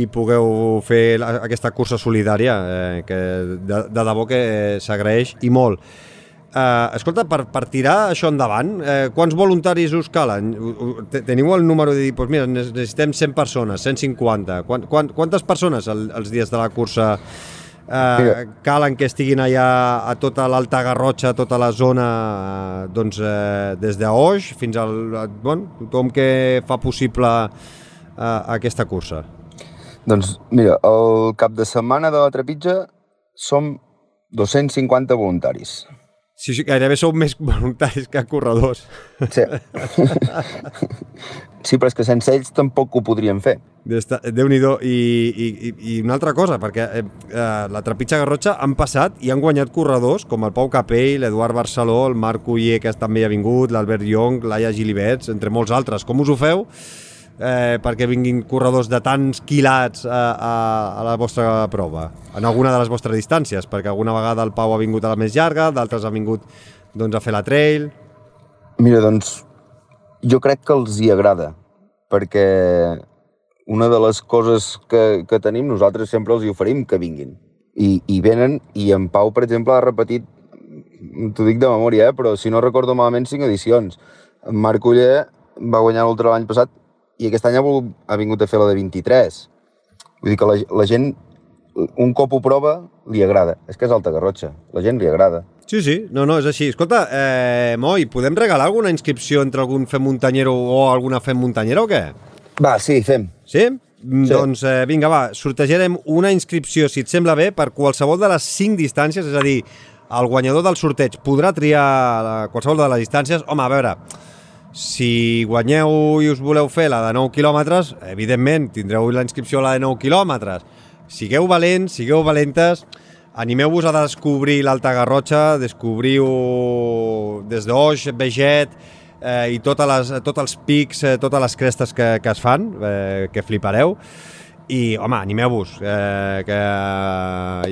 i pugueu fer aquesta cursa solidària, eh, que de, de debò que s'agraeix i molt. Uh, escolta, per, per tirar això endavant, eh, quants voluntaris us calen? Teniu el número de dir, doncs mira, necessitem 100 persones, 150. Quan, quan, quantes persones el, els dies de la cursa eh, calen que estiguin allà a tota l'Alta Garrotxa, a tota la zona, eh, doncs eh, des d'Oix fins al... a- Bon, tothom que fa possible eh, aquesta cursa. Doncs mira, el cap de setmana de la trepitja som 250 voluntaris. Sí, sí, gairebé sou més voluntaris que corredors. Sí. sí, però és que sense ells tampoc ho podríem fer. Déu-n'hi-do. I, i, I una altra cosa, perquè eh, eh, la Trepitja Garrotxa han passat i han guanyat corredors com el Pau Capell, l'Eduard Barceló, el Marc Uller, que també ha vingut, l'Albert Young, l'Aia Gilibets, entre molts altres. Com us ho feu? Eh, perquè vinguin corredors de tants quilats a, a, a la vostra prova, en alguna de les vostres distàncies, perquè alguna vegada el Pau ha vingut a la més llarga, d'altres han vingut doncs, a fer la trail... Mira, doncs, jo crec que els hi agrada, perquè una de les coses que, que tenim, nosaltres sempre els hi oferim que vinguin. I, i venen, i en Pau, per exemple, ha repetit, t'ho dic de memòria, eh, però si no recordo malament, cinc edicions. En Marc Uller va guanyar l'ultra l'any passat i aquest any ha, volgut, ha vingut a fer la de 23. Vull dir que la, la gent, un cop ho prova, li agrada. És que és alta garrotxa, la gent li agrada. Sí, sí, no, no, és així. Escolta, eh, Moi, podem regalar alguna inscripció entre algun fem muntanyero o alguna fem muntanyera o què? Va, sí, fem. Sí? sí. Doncs eh, vinga, va, sortejarem una inscripció, si et sembla bé, per qualsevol de les cinc distàncies, és a dir, el guanyador del sorteig podrà triar qualsevol de les distàncies. Home, a veure, si guanyeu i us voleu fer la de 9 quilòmetres, evidentment tindreu la inscripció a la de 9 quilòmetres. Sigueu valents, sigueu valentes, animeu-vos a descobrir l'Alta Garrotxa, descobriu des d'Oix, Veget eh, i totes les, tots els pics, eh, totes les crestes que, que es fan, eh, que flipareu i, home, animeu-vos, eh, que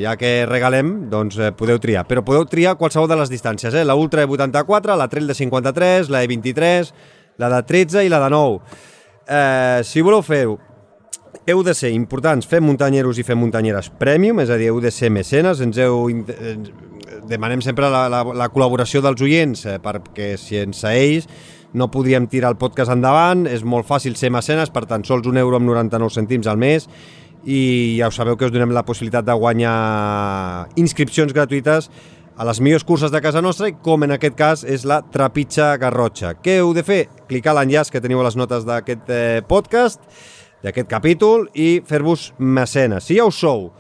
ja que regalem, doncs eh, podeu triar. Però podeu triar qualsevol de les distàncies, eh? La Ultra de 84, la Trail de 53, la de 23, la de 13 i la de 9. Eh, si voleu fer-ho, heu de ser importants, fem muntanyeros i fem muntanyeres premium, és a dir, heu de ser mecenes, ens heu... Demanem sempre la, la, la col·laboració dels oients, eh, perquè si ens ells no podríem tirar el podcast endavant, és molt fàcil ser mecenes per tan sols un euro amb 99 cèntims al mes i ja ho sabeu que us donem la possibilitat de guanyar inscripcions gratuïtes a les millors curses de casa nostra i com en aquest cas és la Trepitja Garrotxa. Què heu de fer? Clicar l'enllaç que teniu a les notes d'aquest eh, podcast, d'aquest capítol i fer-vos mecenes. Si ja ho sou,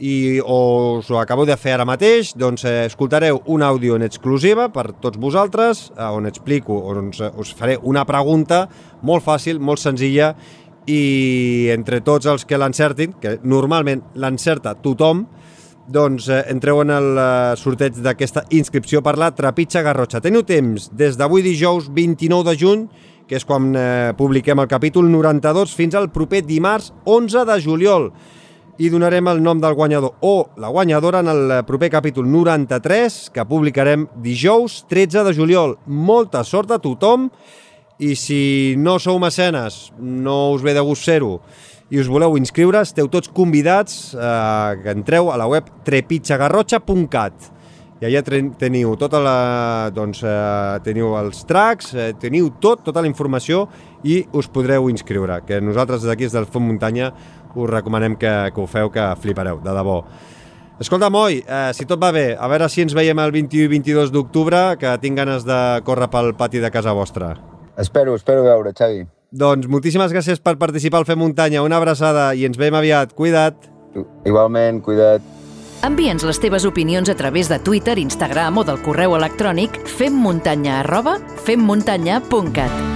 i us ho acabo de fer ara mateix, doncs eh, escoltareu un àudio en exclusiva per tots vosaltres, eh, on explico, on us, us faré una pregunta molt fàcil, molt senzilla, i entre tots els que l'encertin, que normalment l'encerta tothom, doncs eh, entreu en el eh, sorteig d'aquesta inscripció per la Trepitja Garrotxa. Teniu temps des d'avui dijous 29 de juny, que és quan eh, publiquem el capítol 92, fins al proper dimarts 11 de juliol i donarem el nom del guanyador o la guanyadora en el proper capítol 93 que publicarem dijous 13 de juliol. Molta sort a tothom i si no sou mecenes, no us ve de gust ser-ho i us voleu inscriure, esteu tots convidats eh, que entreu a la web trepitxagarrotxa.cat i allà teniu tota la, doncs, eh, teniu els tracks, eh, teniu tot, tota la informació i us podreu inscriure, que nosaltres d'aquí des del Font Muntanya us recomanem que, que ho feu, que flipareu, de debò. Escolta, Moi, eh, si tot va bé, a veure si ens veiem el 21 i 22 d'octubre, que tinc ganes de córrer pel pati de casa vostra. Espero, espero veure, Xavi. Doncs moltíssimes gràcies per participar al Fer Muntanya. Una abraçada i ens veiem aviat. Cuida't. Igualment, cuida't. Envia'ns les teves opinions a través de Twitter, Instagram o del correu electrònic femmuntanya arroba femmuntanya.cat.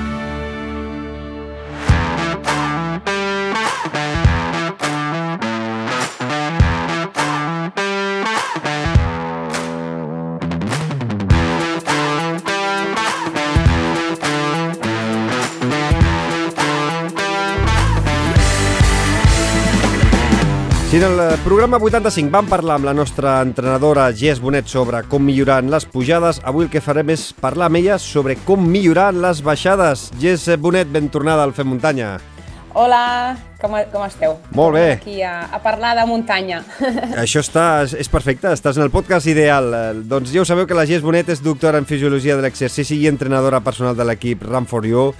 Si en el programa 85 vam parlar amb la nostra entrenadora Gés Bonet sobre com millorar en les pujades, avui el que farem és parlar amb ella sobre com millorar en les baixades. Gés Bonet, ben tornada al Fem Muntanya. Hola, com, com esteu? Molt bé. Aquí a, a parlar de muntanya. Això està, és perfecte, estàs en el podcast ideal. Doncs ja ho sabeu que la Gés Bonet és doctora en Fisiologia de l'Exercici i entrenadora personal de l'equip Run for You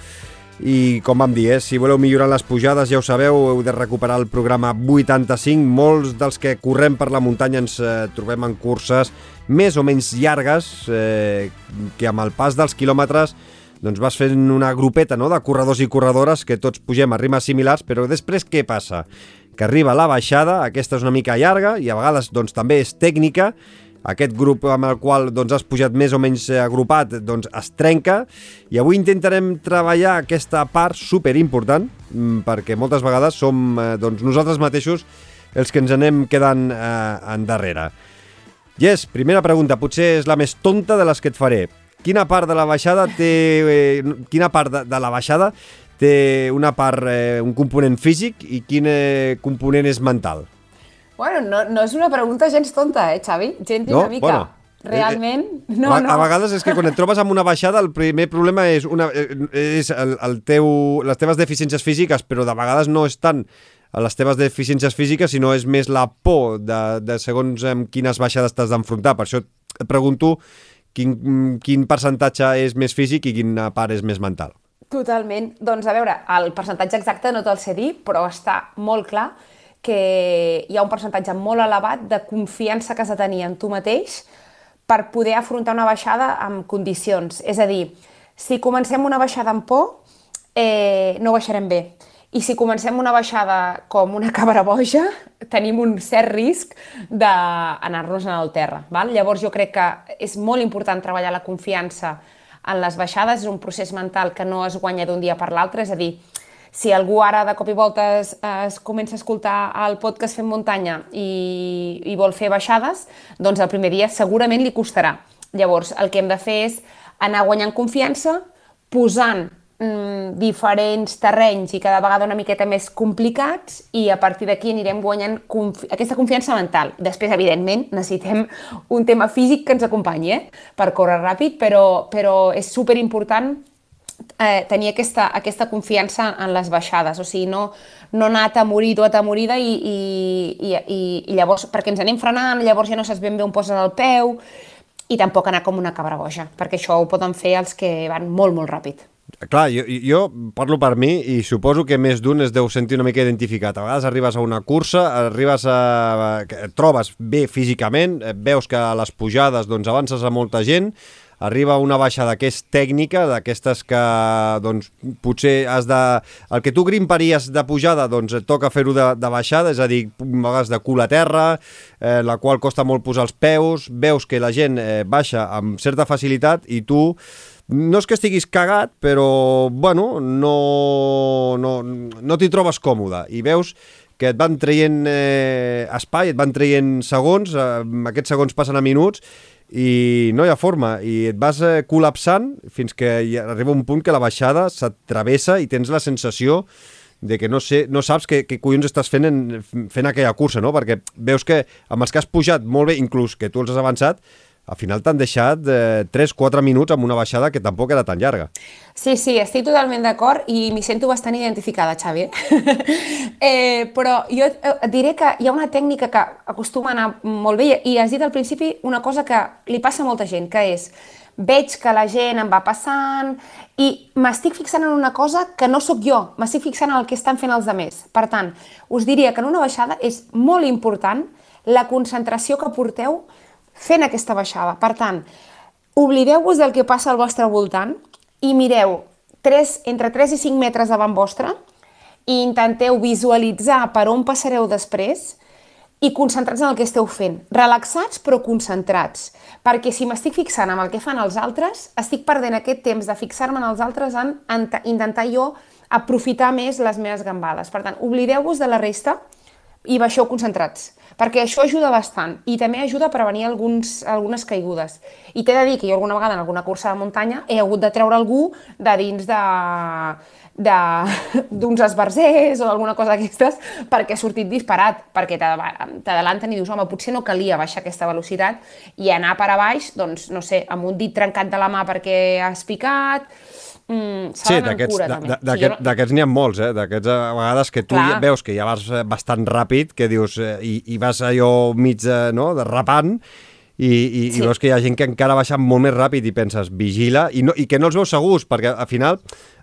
i com vam dir, eh, si voleu millorar les pujades, ja ho sabeu, heu de recuperar el programa 85. Molts dels que correm per la muntanya ens eh, trobem en curses més o menys llargues, eh, que amb el pas dels quilòmetres doncs vas fent una grupeta no?, de corredors i corredores que tots pugem a rimes similars, però després què passa? Que arriba la baixada, aquesta és una mica llarga i a vegades doncs, també és tècnica, aquest grup amb el qual doncs, has pujat més o menys eh, agrupat doncs, es trenca i avui intentarem treballar aquesta part super important mm, perquè moltes vegades som eh, doncs, nosaltres mateixos els que ens anem quedant eh, endarrere. Yes, primera pregunta, potser és la més tonta de les que et faré. Quina part de la baixada té... Eh, quina part de, de la baixada té una part, eh, un component físic i quin eh, component és mental? Bueno, no, no és una pregunta gens tonta, eh, Xavi? Gens No? una mica. Bueno. Realment, Eh, no, a, no. a vegades és que quan et trobes amb una baixada el primer problema és, una, eh, és el, el teu, les teves deficiències físiques, però de vegades no és tant les teves deficiències físiques, sinó és més la por de, de segons amb quines baixades t'has d'enfrontar. Per això et pregunto quin, quin percentatge és més físic i quina part és més mental. Totalment. Doncs a veure, el percentatge exacte no te'l sé dir, però està molt clar que hi ha un percentatge molt elevat de confiança que has de tenir en tu mateix per poder afrontar una baixada amb condicions. És a dir, si comencem una baixada amb por, eh, no baixarem bé. I si comencem una baixada com una cabra boja, tenim un cert risc d'anar-nos en el terra. Val? Llavors jo crec que és molt important treballar la confiança en les baixades, és un procés mental que no es guanya d'un dia per l'altre, és a dir, si algú ara de cop i volta es, es comença a escoltar el podcast Fem Muntanya i, i vol fer baixades, doncs el primer dia segurament li costarà. Llavors, el que hem de fer és anar guanyant confiança, posant mm, diferents terrenys i cada vegada una miqueta més complicats i a partir d'aquí anirem guanyant confi aquesta confiança mental. Després, evidentment, necessitem un tema físic que ens acompanyi eh? per córrer ràpid, però, però és superimportant eh, tenir aquesta, aquesta confiança en les baixades, o sigui, no, no anar atemorit o atemorida i, i, i, i, llavors, perquè ens anem frenant, llavors ja no saps ben bé on poses el peu, i tampoc anar com una cabra boja, perquè això ho poden fer els que van molt, molt ràpid. Clar, jo, jo parlo per mi i suposo que més d'un es deu sentir una mica identificat. A vegades arribes a una cursa, arribes a... trobes bé físicament, eh, veus que a les pujades doncs, avances a molta gent, arriba una baixada que és tècnica, d'aquestes que doncs, potser has de... El que tu grimparies de pujada, doncs et toca fer-ho de, de baixada, és a dir, vegades de cul a terra, eh, la qual costa molt posar els peus, veus que la gent eh, baixa amb certa facilitat i tu no és que estiguis cagat, però, bueno, no, no, no t'hi trobes còmode i veus que et van traient eh, espai, et van traient segons, eh, aquests segons passen a minuts i no hi ha forma i et vas eh, col·lapsant fins que arriba un punt que la baixada se't travessa i tens la sensació de que no, sé, no saps què, què collons estàs fent en, fent aquella cursa, no? Perquè veus que amb els que has pujat molt bé, inclús que tu els has avançat, al final t'han deixat eh, 3-4 minuts amb una baixada que tampoc era tan llarga. Sí, sí, estic totalment d'acord i m'hi sento bastant identificada, Xavi. eh, però jo et diré que hi ha una tècnica que acostuma a anar molt bé i has dit al principi una cosa que li passa a molta gent, que és veig que la gent em va passant i m'estic fixant en una cosa que no sóc jo, m'estic fixant en el que estan fent els altres. Per tant, us diria que en una baixada és molt important la concentració que porteu fent aquesta baixada. Per tant, oblideu-vos del que passa al vostre voltant i mireu 3, entre 3 i 5 metres davant vostre i intenteu visualitzar per on passareu després i concentrats en el que esteu fent. Relaxats però concentrats. Perquè si m'estic fixant en el que fan els altres, estic perdent aquest temps de fixar-me en els altres en, en intentar jo aprofitar més les meves gambades. Per tant, oblideu-vos de la resta i baixeu concentrats, perquè això ajuda bastant i també ajuda a prevenir alguns, algunes caigudes. I t'he de dir que jo alguna vegada en alguna cursa de muntanya he hagut de treure algú de dins de d'uns esbarzers o alguna cosa d'aquestes perquè ha sortit disparat, perquè t'adalanten i dius, home, potser no calia baixar aquesta velocitat i anar per a baix, doncs, no sé, amb un dit trencat de la mà perquè has picat, mm, Sí, d'aquests n'hi ha molts, eh? D'aquests a vegades que tu Clar. ja veus que ja vas eh, bastant ràpid, que dius, eh, i, i vas allò mig, eh, no?, derrapant, i, i, Sí. i veus que hi ha gent que encara baixa molt més ràpid i penses, vigila, i, no, i que no els veus segurs, perquè al final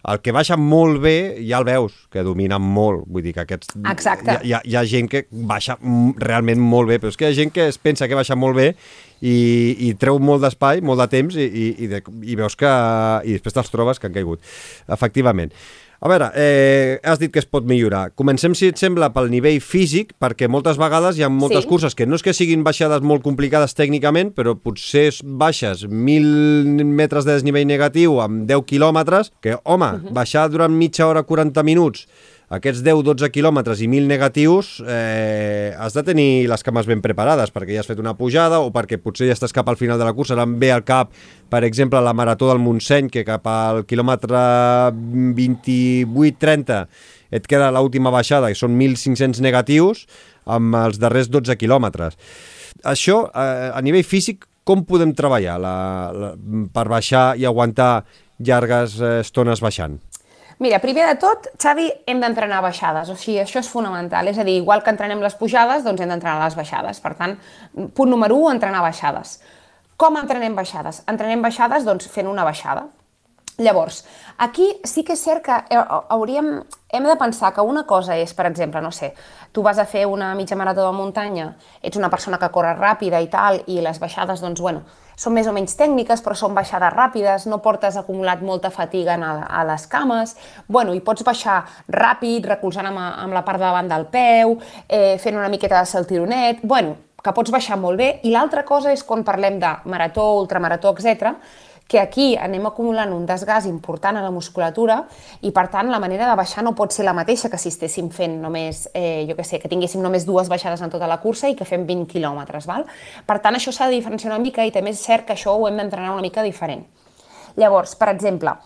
el que baixa molt bé ja el veus, que domina molt, vull dir que aquests... Exacte. Hi, ha, hi ha gent que baixa realment molt bé, però és que hi ha gent que es pensa que baixa molt bé i, i treu molt d'espai, molt de temps, i, i, i, de, i veus que... i després te'ls trobes que han caigut, efectivament. A veure, eh, has dit que es pot millorar. Comencem, si et sembla, pel nivell físic, perquè moltes vegades hi ha moltes Sí. curses que no és que siguin baixades molt complicades tècnicament, però potser baixes 1.000 metres de desnivell negatiu amb 10 quilòmetres, que, home, baixar durant mitja hora, 40 minuts, aquests 10-12 quilòmetres i 1.000 negatius, eh, has de tenir les cames ben preparades, perquè ja has fet una pujada o perquè potser ja estàs cap al final de la cursa. Ara ve al cap, per exemple, la Marató del Montseny, que cap al quilòmetre 28-30 et queda l'última baixada, que són 1.500 negatius, amb els darrers 12 quilòmetres. Això, eh, a nivell físic, com podem treballar la, la, per baixar i aguantar llargues eh, estones baixant? Mira, primer de tot, Xavi, hem d'entrenar baixades, o sigui, això és fonamental, és a dir, igual que entrenem les pujades, doncs hem d'entrenar les baixades. Per tant, punt número 1, entrenar baixades. Com entrenem baixades? Entrenem baixades, doncs, fent una baixada. Llavors, aquí sí que és cert que eh, hauríem, hem de pensar que una cosa és, per exemple, no sé, tu vas a fer una mitja marató de muntanya, ets una persona que corre ràpida i tal, i les baixades, doncs, bueno, són més o menys tècniques, però són baixades ràpides, no portes acumulat molta fatiga a, a les cames, bueno, i pots baixar ràpid, recolzant amb, amb la part de davant del peu, eh, fent una miqueta de saltironet, bueno, que pots baixar molt bé, i l'altra cosa és quan parlem de marató, ultramarató, etc que aquí anem acumulant un desgast important a la musculatura i, per tant, la manera de baixar no pot ser la mateixa que si estéssim fent només, eh, jo què sé, que tinguéssim només dues baixades en tota la cursa i que fem 20 quilòmetres, val? Per tant, això s'ha de diferenciar una mica i també és cert que això ho hem d'entrenar una mica diferent. Llavors, per exemple,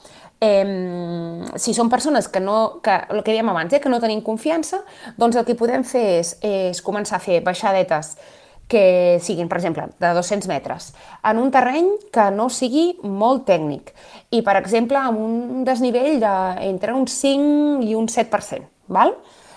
eh, si són persones que no, que, el que dèiem abans, eh, que no tenim confiança, doncs el que podem fer és, és començar a fer baixadetes que siguin, per exemple, de 200 metres, en un terreny que no sigui molt tècnic i, per exemple, amb un desnivell de, entre un 5 i un 7%. Val?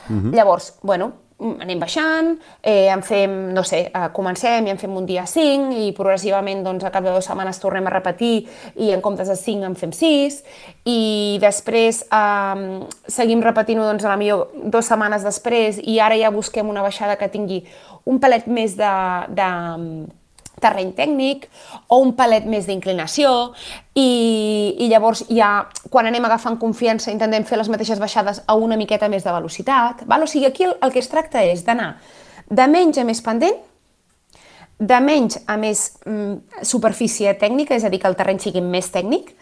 Uh -huh. Llavors, bueno, anem baixant, eh, en fem, no sé, eh, comencem i en fem un dia 5 i progressivament doncs, a cap de dues setmanes tornem a repetir i en comptes de 5 en fem 6 i després eh, seguim repetint-ho doncs, a la millor dues setmanes després i ara ja busquem una baixada que tingui un palet més de, de terreny tècnic o un palet més d'inclinació i, i llavors ja quan anem agafant confiança intentem fer les mateixes baixades a una miqueta més de velocitat. Val? O sigui, aquí el, el que es tracta és d'anar de menys a més pendent, de menys a més mm, superfície tècnica, és a dir, que el terreny sigui més tècnic,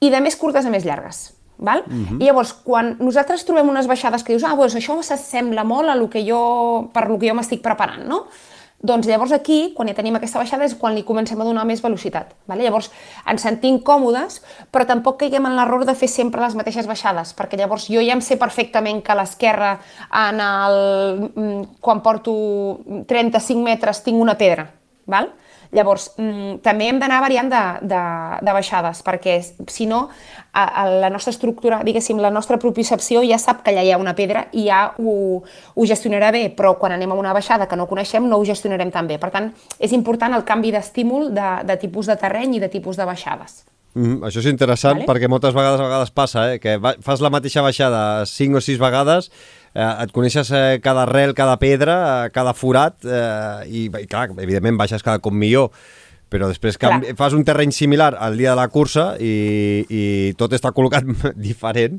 i de més curtes a més llargues. Val? Uh -huh. I llavors, quan nosaltres trobem unes baixades que dius, ah, doncs això s'assembla molt a lo que jo, per lo que jo m'estic preparant, no? Doncs llavors aquí, quan ja tenim aquesta baixada, és quan li comencem a donar més velocitat. Vale? Llavors ens sentim còmodes, però tampoc caiguem en l'error de fer sempre les mateixes baixades, perquè llavors jo ja em sé perfectament que a l'esquerra, el, mm, quan porto 35 metres, tinc una pedra. Val? Llavors, mm, també hem d'anar variant de, de, de baixades, perquè si no, a, a la nostra estructura, diguéssim, la nostra propiocepció ja sap que allà hi ha una pedra i ja ho, ho gestionarà bé, però quan anem a una baixada que no coneixem no ho gestionarem tan bé. Per tant, és important el canvi d'estímul de, de tipus de terreny i de tipus de baixades. Mm, això és interessant Vale. perquè moltes vegades a vegades passa eh, que va, fas la mateixa baixada 5 o 6 vegades eh, et coneixes eh, cada arrel, cada pedra, eh, cada forat eh, i, i clar, evidentment baixes cada cop millor però després canvi, Clar. fas un terreny similar al dia de la cursa i, i tot està col·locat diferent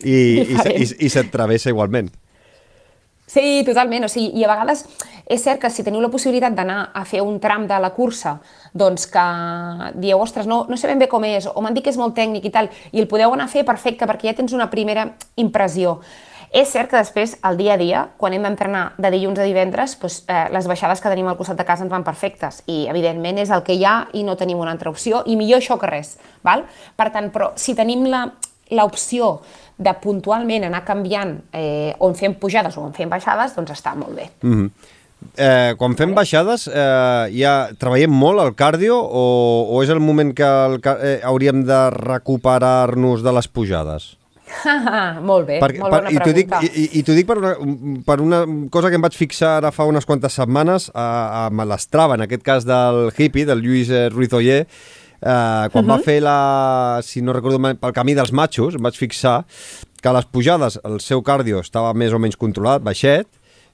i, Diferent. i, se- i, i se't travessa igualment. Sí, totalment. O sigui, I a vegades és cert que si teniu la possibilitat d'anar a fer un tram de la cursa, doncs que dieu, ostres, no, no sé ben bé com és, o m'han dit que és molt tècnic i tal, i el podeu anar a fer perfecte perquè ja tens una primera impressió. És cert que després, al dia a dia, quan hem d'entrenar de dilluns a divendres, doncs, eh, les baixades que tenim al costat de casa ens van perfectes i, evidentment, és el que hi ha i no tenim una altra opció, i millor això que res. Val? Per tant, però si tenim la, l'opció de puntualment anar canviant eh, on fem pujades o on fem baixades, doncs està molt bé. Mm -hmm. eh, quan fem baixades, eh, ja treballem molt el cardio o, o és el moment que el, eh, hauríem de recuperar-nos de les pujades? molt bé, Perquè, molt bona i t'ho dic, pregunta. i, i, t'ho dic per, una, per una cosa que em vaig fixar ara fa unes quantes setmanes a, a l'Estrava, en aquest cas del hippie, del Lluís eh, Ruiz Oller, eh, quan uh -huh. va fer la, si no recordo mal, pel camí dels matxos, em vaig fixar que a les pujades el seu cardio estava més o menys controlat, baixet,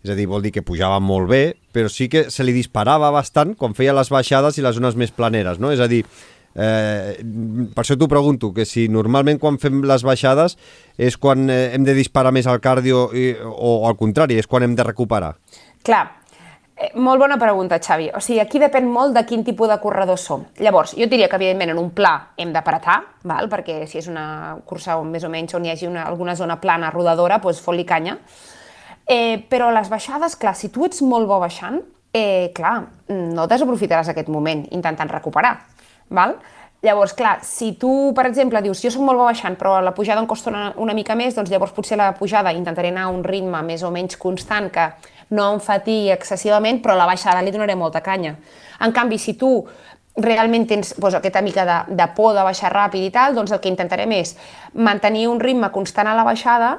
és a dir, vol dir que pujava molt bé, però sí que se li disparava bastant quan feia les baixades i les zones més planeres, no? És a dir, Eh, per això t'ho pregunto, que si normalment quan fem les baixades és quan eh, hem de disparar més al cardio i, o al contrari, és quan hem de recuperar. Clar, eh, molt bona pregunta, Xavi. O sigui, aquí depèn molt de quin tipus de corredor som. Llavors, jo diria que, evidentment, en un pla hem d'apretar, val? perquè si és una cursa on més o menys on hi hagi una, alguna zona plana, rodadora, doncs fot-li canya. Eh, però les baixades, clar, si tu ets molt bo baixant, eh, clar, no desaprofitaràs aquest moment intentant recuperar val? Llavors, clar, si tu, per exemple, dius, jo soc molt bo baixant, però la pujada em costa una, una mica més, doncs llavors potser la pujada intentaré anar a un ritme més o menys constant que no em fatigui excessivament, però la baixada li donaré molta canya. En canvi, si tu realment tens doncs, aquesta mica de, de por de baixar ràpid i tal, doncs el que intentarem és mantenir un ritme constant a la baixada,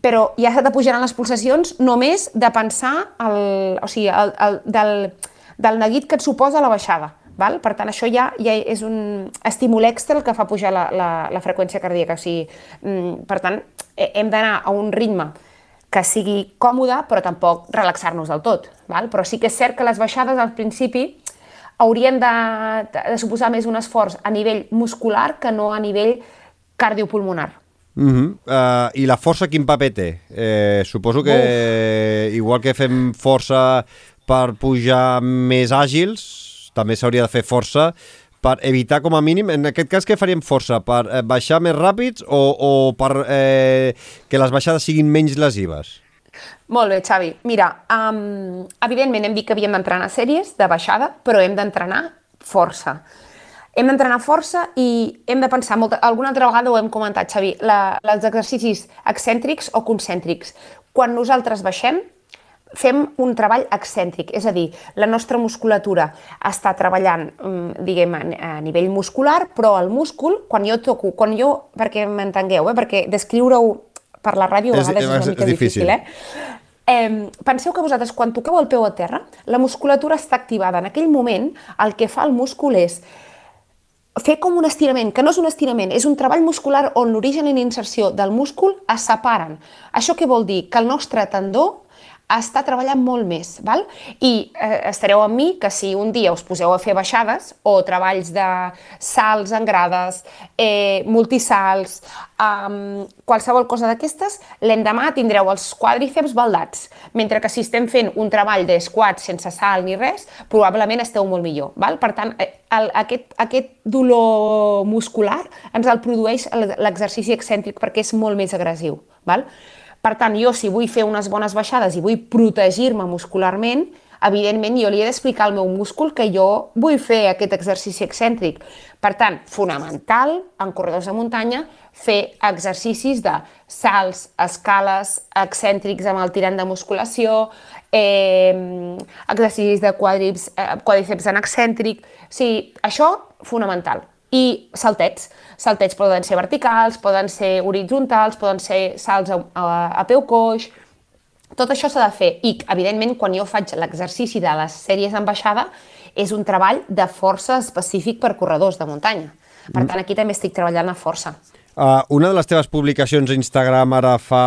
però ja se t'apujaran les pulsacions només de pensar el, o sigui, el, el, del, del neguit que et suposa la baixada. Val? Per tant, això ja, ja és un estímul extra el que fa pujar la, la, la freqüència cardíaca. O sigui, mm, per tant, hem d'anar a un ritme que sigui còmode, però tampoc relaxar-nos del tot. Val? Però sí que és cert que les baixades al principi haurien de, de, de suposar més un esforç a nivell muscular que no a nivell cardiopulmonar. Uh -huh. uh, I la força quin paper té? Eh, suposo que Uf. igual que fem força per pujar més àgils, també s'hauria de fer força per evitar com a mínim, en aquest cas què faríem força? Per eh, baixar més ràpids o, o per eh, que les baixades siguin menys lesives? Molt bé, Xavi. Mira, um, evidentment hem dit que havíem d'entrenar sèries de baixada, però hem d'entrenar força. Hem d'entrenar força i hem de pensar, molta, alguna altra vegada ho hem comentat, Xavi, la, els exercicis excèntrics o concèntrics. Quan nosaltres baixem, fem un treball excèntric, és a dir, la nostra musculatura està treballant, mm, diguem, a nivell muscular, però el múscul, quan jo toco, quan jo, perquè m'entengueu, eh, perquè descriure-ho per la ràdio a vegades és, és una mica és difícil, difícil eh? Eh, penseu que vosaltres, quan toqueu el peu a terra, la musculatura està activada. En aquell moment, el que fa el múscul és fer com un estirament, que no és un estirament, és un treball muscular on l'origen i l'inserció del múscul es separen. Això què vol dir? Que el nostre tendó està treballant molt més, val? i eh, estareu amb mi que si un dia us poseu a fer baixades o treballs de salts en grades, eh, multisalts, um, qualsevol cosa d'aquestes, l'endemà tindreu els quadríceps baldats, mentre que si estem fent un treball de squat sense salt ni res, probablement esteu molt millor. Val? Per tant, eh, el, aquest, aquest dolor muscular ens el produeix l'exercici excèntric perquè és molt més agressiu. Val? Per tant, jo si vull fer unes bones baixades i vull protegir-me muscularment, evidentment jo li he d'explicar al meu múscul que jo vull fer aquest exercici excèntric. Per tant, fonamental en corredors de muntanya fer exercicis de salts, escales, excèntrics amb el tirant de musculació, eh, exercicis de quadríceps, eh, quadríceps en excèntric, o sigui, això fonamental i saltets. Saltets poden ser verticals, poden ser horitzontals, poden ser salts a, a, a peu coix... Tot això s'ha de fer i, evidentment, quan jo faig l'exercici de les sèries en baixada, és un treball de força específic per corredors de muntanya. Per mm. tant, aquí també estic treballant a força. Uh, una de les teves publicacions a Instagram ara fa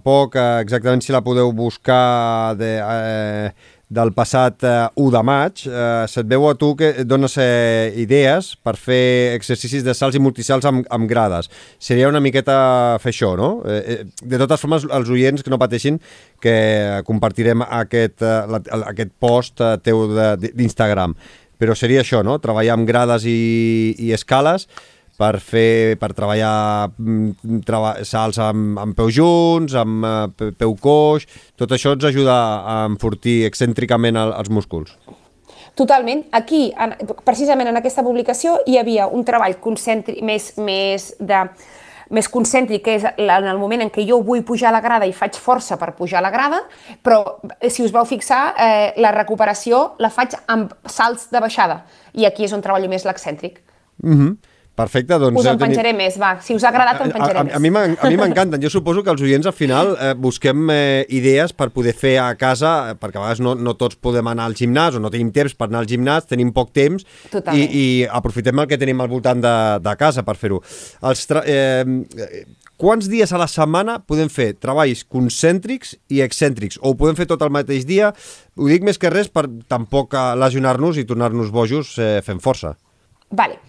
poc, uh, exactament si la podeu buscar de, uh, del passat eh, 1 de maig, eh, se't veu a tu que dones eh, idees per fer exercicis de salts i multisalts amb, amb grades. Seria una miqueta fer això, no? Eh, eh, de totes formes, els oients que no pateixin, que compartirem aquest, eh, la, aquest post eh, teu d'Instagram. Però seria això, no? Treballar amb grades i, i escales, per fer per treballar mm, treba, salts amb, amb peu junts, amb uh, peu coix, tot això ens ajuda a enfortir excèntricament el, els músculs. Totalment. Aquí, en, precisament en aquesta publicació, hi havia un treball concèntric més, més de més concèntric, que és en el moment en què jo vull pujar la grada i faig força per pujar la grada, però eh, si us vau fixar, eh, la recuperació la faig amb salts de baixada, i aquí és on treballo més l'excèntric. Mhm. Mm Perfecte, doncs... Us en penjaré tenir... més, va. Si us ha agradat, en penjaré a, a, més. A mi m'encanten. Jo suposo que els oients, al final, eh, busquem eh, idees per poder fer a casa, perquè a vegades no, no tots podem anar al gimnàs o no tenim temps per anar al gimnàs, tenim poc temps i, i aprofitem el que tenim al voltant de, de casa per fer-ho. Eh, quants dies a la setmana podem fer treballs concèntrics i excèntrics? O ho podem fer tot el mateix dia? Ho dic més que res per tampoc lesionar-nos i tornar-nos bojos eh, fent força. Vale.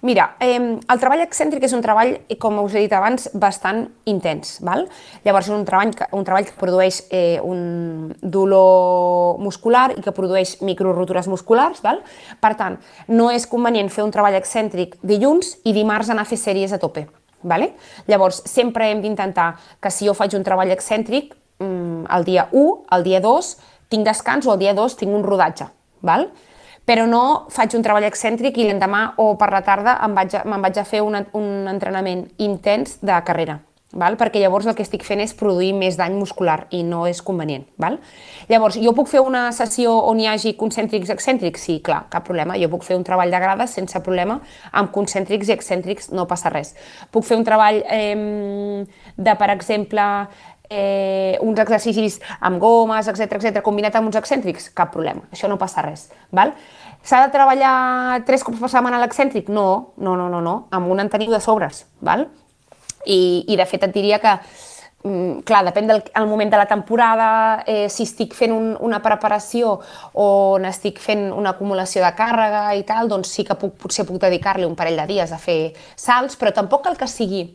Mira, eh, el treball excèntric és un treball, com us he dit abans, bastant intens. Val? Llavors és un treball que, un treball que produeix eh, un dolor muscular i que produeix microrotures musculars. Val? Per tant, no és convenient fer un treball excèntric dilluns i dimarts anar a fer sèries a tope. Vale? Llavors, sempre hem d'intentar que si jo faig un treball excèntric, mm, el dia 1, el dia 2, tinc descans o el dia 2 tinc un rodatge. Val? Però no faig un treball excèntric i l'endemà o per la tarda me'n vaig, a, vaig a fer un, un entrenament intens de carrera. Val? perquè llavors el que estic fent és produir més dany muscular i no és convenient. Val? Llavors, jo puc fer una sessió on hi hagi concèntrics i excèntrics? Sí, clar, cap problema. Jo puc fer un treball de grades sense problema, amb concèntrics i excèntrics no passa res. Puc fer un treball eh, de, per exemple, eh, uns exercicis amb gomes, etc etc combinat amb uns excèntrics, cap problema, això no passa res. Val? S'ha de treballar tres cops per setmana l'excèntric? No, no, no, no, no, amb un en teniu de sobres. Val? I, I de fet et diria que mm, clar, depèn del el moment de la temporada, eh, si estic fent un, una preparació o estic fent una acumulació de càrrega i tal, doncs sí que puc, potser puc dedicar-li un parell de dies a fer salts, però tampoc cal que sigui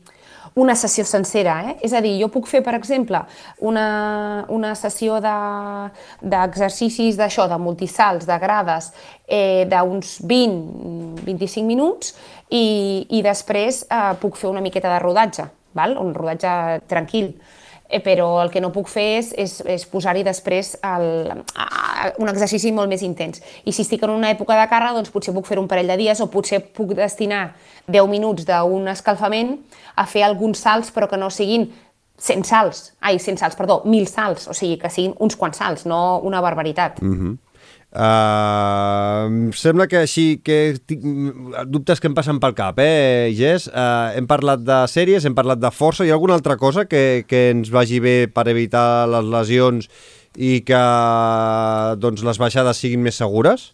una sessió sencera. Eh? És a dir, jo puc fer, per exemple, una, una sessió d'exercicis de, d'això, de multisalts, de grades, eh, d'uns 20-25 minuts i, i després eh, puc fer una miqueta de rodatge, val? un rodatge tranquil eh, però el que no puc fer és, és, és posar-hi després el, a, un exercici molt més intens. I si estic en una època de càrrega, doncs potser puc fer un parell de dies o potser puc destinar 10 minuts d'un escalfament a fer alguns salts, però que no siguin 100 salts, ai, 100 salts, perdó, 1.000 salts, o sigui, que siguin uns quants salts, no una barbaritat. Mm -hmm. Uh, sembla que així que dubtes que em passen pel cap, eh, Jess? Uh, hem parlat de sèries, hem parlat de força, hi ha alguna altra cosa que, que ens vagi bé per evitar les lesions i que doncs, les baixades siguin més segures?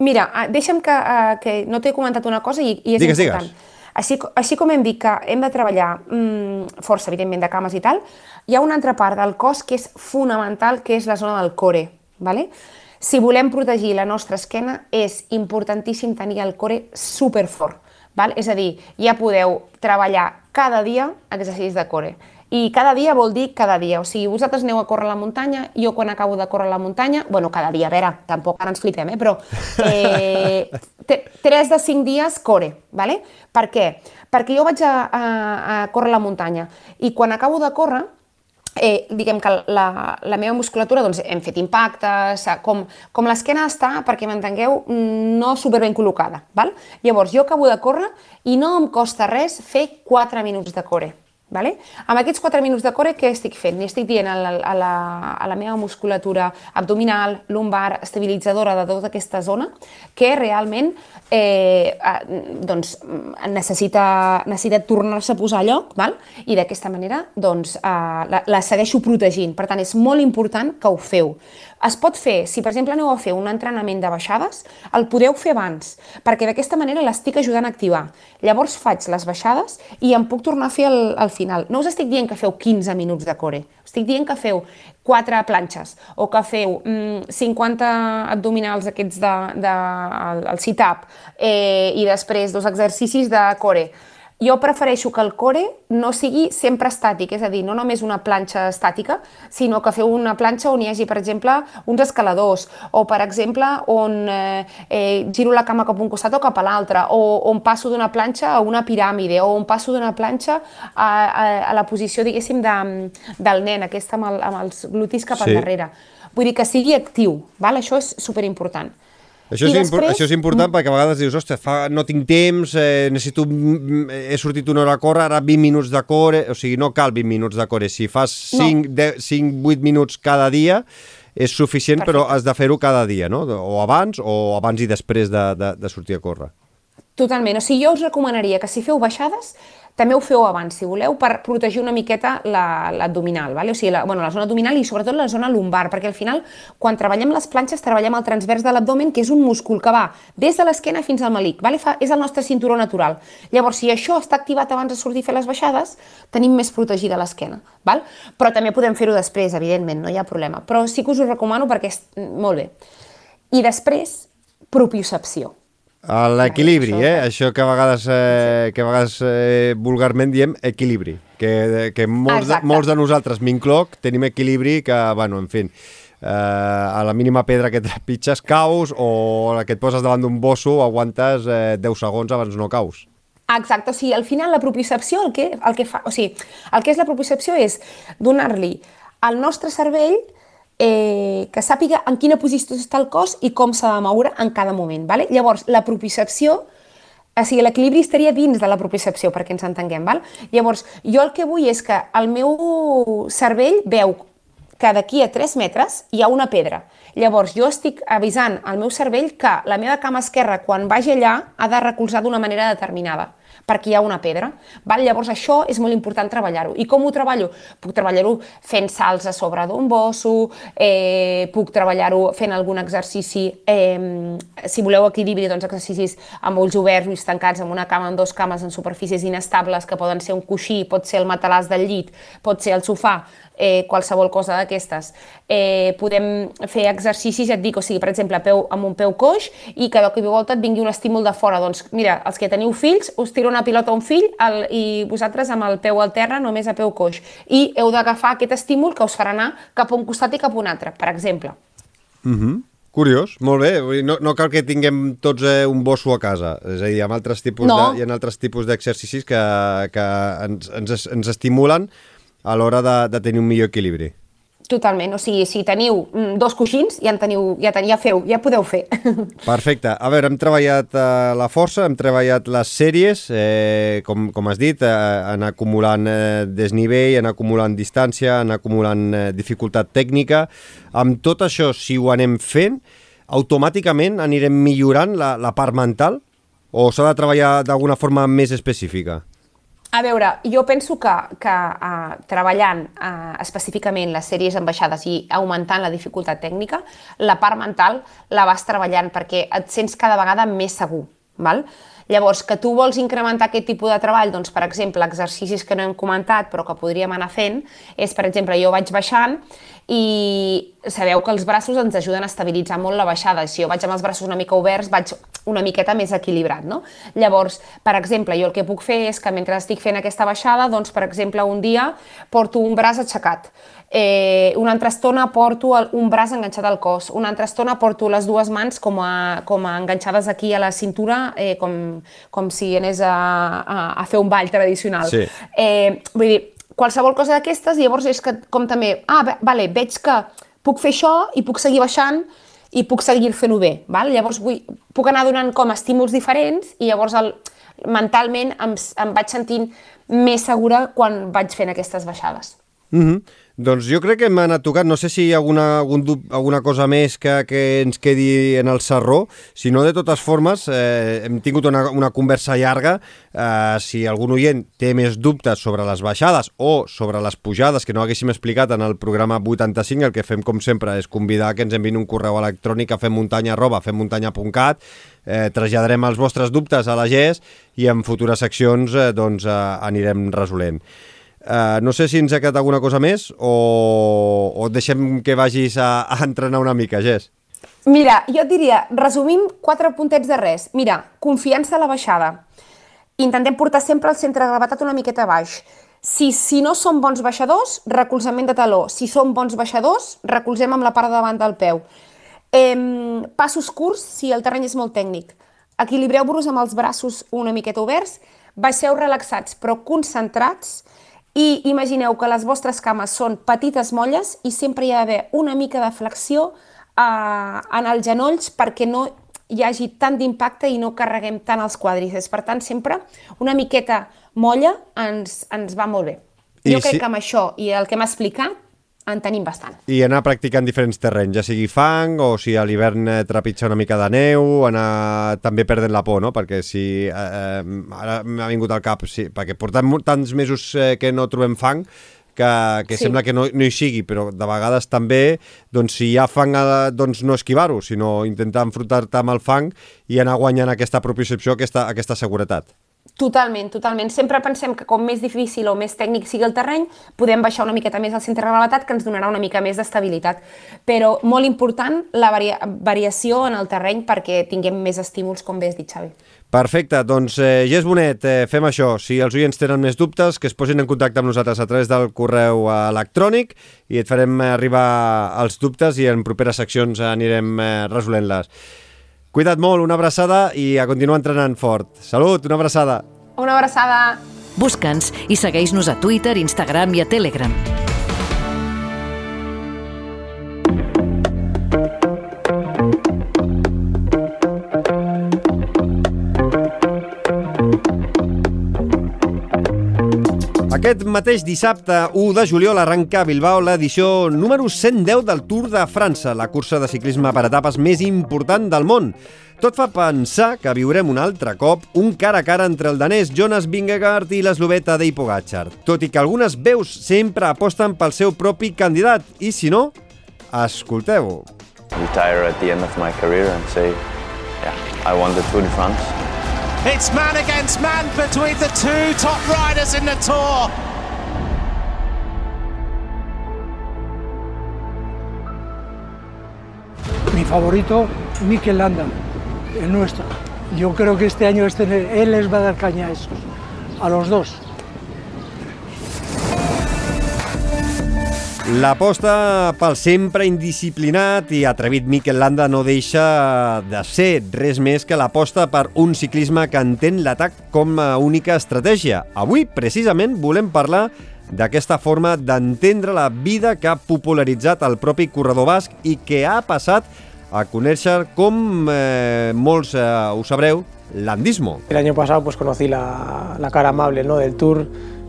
Mira, deixa'm que, uh, que no t'he comentat una cosa i, i és digues, important. Digues. Així, així com hem dit que hem de treballar mmm, força, evidentment, de cames i tal, hi ha una altra part del cos que és fonamental, que és la zona del core. ¿vale? Si volem protegir la nostra esquena, és importantíssim tenir el core superfort. Val? És a dir, ja podeu treballar cada dia exercicis de core. I cada dia vol dir cada dia. O sigui, vosaltres aneu a córrer a la muntanya, jo quan acabo de córrer a la muntanya, bueno, cada dia, a veure, tampoc ara ens flipem, eh? però eh, 3 de 5 dies core, ¿vale? Per què? Perquè jo vaig a, a, a córrer a la muntanya i quan acabo de córrer eh, diguem que la, la meva musculatura, doncs hem fet impactes, com, com l'esquena està, perquè m'entengueu, no super ben col·locada. Val? Llavors, jo acabo de córrer i no em costa res fer 4 minuts de core. Vale? Amb aquests 4 minuts de core, què estic fent? Li estic dient a la, a, la, a la meva musculatura abdominal, lumbar, estabilitzadora de tota aquesta zona, que realment eh, doncs, necessita, necessita tornar-se a posar a lloc, val? i d'aquesta manera doncs, eh, la, la segueixo protegint. Per tant, és molt important que ho feu. Es pot fer, si per exemple aneu a fer un entrenament de baixades, el podeu fer abans, perquè d'aquesta manera l'estic ajudant a activar. Llavors faig les baixades i em puc tornar a fer al, al final. No us estic dient que feu 15 minuts de core, estic dient que feu 4 planxes o que feu mm, 50 abdominals aquests de, de, el sit-up eh, i després dos exercicis de core jo prefereixo que el core no sigui sempre estàtic, és a dir, no només una planxa estàtica, sinó que feu una planxa on hi hagi, per exemple, uns escaladors, o, per exemple, on eh, eh, giro la cama cap a un costat o cap a l'altre, o on passo d'una planxa a una piràmide, o on passo d'una planxa a, a, a la posició, diguéssim, de, del nen, aquesta amb, el, amb els glutis cap sí. endarrere. Vull dir que sigui actiu, val? això és superimportant. Això és, després... això és important perquè a vegades dius, ostres, fa, no tinc temps, eh, necessito, he sortit una hora a córrer, ara 20 minuts de core, o sigui, no cal 20 minuts de core, si fas 5, no. 5 8 minuts cada dia, és suficient, Perfecte. però has de fer-ho cada dia, no? O abans o abans i després de, de, de sortir a córrer. Totalment. O sigui, jo us recomanaria que si feu baixades, també ho feu abans, si voleu, per protegir una miqueta l'abdominal, la, vale? o sigui, la, bueno, la zona abdominal i sobretot la zona lumbar, perquè al final, quan treballem les planxes, treballem el transvers de l'abdomen, que és un múscul que va des de l'esquena fins al malic, vale? Fa, és el nostre cinturó natural. Llavors, si això està activat abans de sortir a fer les baixades, tenim més protegida l'esquena, val? però també podem fer-ho després, evidentment, no hi ha problema, però sí que us ho recomano perquè és molt bé. I després, propiocepció L'equilibri, eh? això- que a vegades, eh, que a vegades eh, vulgarment diem equilibri. Que, que molts, de, molts de nosaltres, m'incloc, tenim equilibri que, bueno, en fi, eh, a la mínima pedra que trepitges caus o la que et poses davant d'un bosso aguantes eh, 10 segons abans no caus. Exacte, o sigui, al final la propiocepció el que, el que fa, o sigui, el que és la propiocepció és donar-li al nostre cervell eh, que sàpiga en quina posició està el cos i com s'ha de moure en cada moment. Vale? Llavors, la propiocepció, o sigui, l'equilibri estaria dins de la propiocepció, perquè ens entenguem. Val? Llavors, jo el que vull és que el meu cervell veu que d'aquí a 3 metres hi ha una pedra. Llavors, jo estic avisant al meu cervell que la meva cama esquerra, quan vagi allà, ha de recolzar d'una manera determinada perquè hi ha una pedra. Val? Llavors, això és molt important treballar-ho. I com ho treballo? Puc treballar-ho fent salts a sobre d'un bosso, eh, puc treballar-ho fent algun exercici, eh, si voleu equilibri, doncs exercicis amb ulls oberts, ulls tancats, amb una cama, amb dos cames, en superfícies inestables, que poden ser un coixí, pot ser el matalàs del llit, pot ser el sofà, eh, qualsevol cosa d'aquestes. Eh, podem fer exercicis, ja et dic, o sigui, per exemple, peu, amb un peu coix i que de cop i volta et vingui un estímul de fora. Doncs mira, els que teniu fills, us tiro una pilota a un fill el, i vosaltres amb el peu al terra només a peu coix. I heu d'agafar aquest estímul que us farà anar cap a un costat i cap a un altre, per exemple. Curiós, molt bé. Vull dir, No, no cal que tinguem tots eh, un bosso a casa. És a dir, hi ha altres tipus No. de, hi ha altres tipus d'exercicis que, que ens, ens, ens estimulen a l'hora de, de tenir un millor equilibri. Totalment, o sigui, si teniu mm, dos coixins, ja en teniu, ja, ten, ja feu, ja podeu fer. Perfecte. A veure, hem treballat eh, la força, hem treballat les sèries, eh, com, com has dit, eh, anar acumulant eh, desnivell, anar acumulant distància, anar acumulant eh, dificultat tècnica. Amb tot això, si ho anem fent, automàticament anirem millorant la, la part mental o s'ha de treballar d'alguna forma més específica? A veure, jo penso que, que uh, treballant uh, específicament les sèries amb baixades i augmentant la dificultat tècnica, la part mental la vas treballant perquè et sents cada vegada més segur. Val? Llavors, que tu vols incrementar aquest tipus de treball, doncs, per exemple, exercicis que no hem comentat però que podríem anar fent, és, per exemple, jo vaig baixant i sabeu que els braços ens ajuden a estabilitzar molt la baixada. Si jo vaig amb els braços una mica oberts, vaig una miqueta més equilibrat, no? Llavors, per exemple, jo el que puc fer és que mentre estic fent aquesta baixada, doncs, per exemple, un dia porto un braç aixecat, eh, una altra estona porto el, un braç enganxat al cos, una altra estona porto les dues mans com a, com a enganxades aquí a la cintura, eh, com, com si anés a, a, a fer un ball tradicional. Sí. Eh, vull dir, qualsevol cosa d'aquestes, llavors és que com també, ah, vale, veig que puc fer això i puc seguir baixant i puc seguir fent-ho bé, val? llavors vull, puc anar donant com estímuls diferents i llavors el, mentalment em, em vaig sentint més segura quan vaig fent aquestes baixades. Mm -hmm. Doncs jo crec que hem anat tocant, no sé si hi ha alguna, algun, alguna cosa més que, que ens quedi en el serró, si no, de totes formes, eh, hem tingut una, una conversa llarga, eh, si algun oient té més dubtes sobre les baixades o sobre les pujades que no haguéssim explicat en el programa 85, el que fem com sempre és convidar que ens enviïn un correu electrònic a femmuntanya arroba femmuntanya.cat, eh, traslladarem els vostres dubtes a la GES i en futures seccions eh, doncs, eh, anirem resolent. Uh, no sé si ens ha quedat alguna cosa més o, o deixem que vagis a, a entrenar una mica, Jess. Mira, jo et diria, resumim quatre puntets de res. Mira, confiança a la baixada. Intentem portar sempre el centre de gravetat una miqueta baix. Si, si no som bons baixadors, recolzament de taló. Si som bons baixadors, recolzem amb la part de davant del peu. Em, passos curts si el terreny és molt tècnic. Equilibreu-vos amb els braços una miqueta oberts, baixeu relaxats però concentrats i imagineu que les vostres cames són petites molles i sempre hi ha d'haver una mica de flexió eh, en els genolls perquè no hi hagi tant d'impacte i no carreguem tant els quadríceps. Per tant, sempre una miqueta molla ens, ens va molt bé. I jo crec si- que amb això i el que m'ha explicat en tenim bastant. I anar practicant diferents terrenys, ja sigui fang o si a l'hivern eh, trepitja una mica de neu, anar també perdent la por, no? Perquè si... Eh, eh, ara m'ha vingut al cap, sí, perquè portem tants mesos eh, que no trobem fang que, que Sí. sembla que no, no hi sigui, però de vegades també, doncs, si hi ha fang, doncs no esquivar-ho, sinó intentar enfrontar-te amb el fang i anar guanyant aquesta propiocepció, aquesta, aquesta seguretat. Totalment, totalment. Sempre pensem que com més difícil o més tècnic sigui el terreny, podem baixar una miqueta més el centre de gravetat, que ens donarà una mica més d'estabilitat. Però molt important la varia variació en el terreny perquè tinguem més estímuls, com bé has dit, Xavi. Perfecte, doncs eh, Gés Bonet, eh, fem això. Si els oients tenen més dubtes, que es posin en contacte amb nosaltres a través del correu electrònic i et farem arribar els dubtes i en properes seccions anirem eh, resolent-les. Cuida't molt, una abraçada i a continuar entrenant fort. Salut, una abraçada. Una abraçada. Busca'ns i segueix-nos a Twitter, Instagram i a Telegram. Aquest mateix dissabte, 1 de juliol, arrenca a Bilbao l'edició número 110 del Tour de França, la cursa de ciclisme per etapes més important del món. Tot fa pensar que viurem un altre cop un cara a cara entre el danès Jonas Vingegaard i l'eslovè Tadej Pogacar, tot i que algunes veus sempre aposten pel seu propi candidat, i si no, escolteu-ho. retire at the end of my career and say, yeah, I won the Tour de France. It's man against man between the two top riders in the Tour. Mi favorito, Mikel Landa, el nuestro. Yo creo que este año este, él les va a dar caña a esos, a los dos. L'aposta pel sempre indisciplinat i atrevit Mikel Landa no deixa de ser res més que l'aposta per un ciclisme que entén l'atac com a única estratègia. Avui, precisament, volem parlar d'aquesta forma d'entendre la vida que ha popularitzat el propi corredor basc i que ha passat a conèixer, com eh, molts eh, ho sabreu, l'andismo. El año pasado pues conocí la, la cara amable ¿no? del Tour,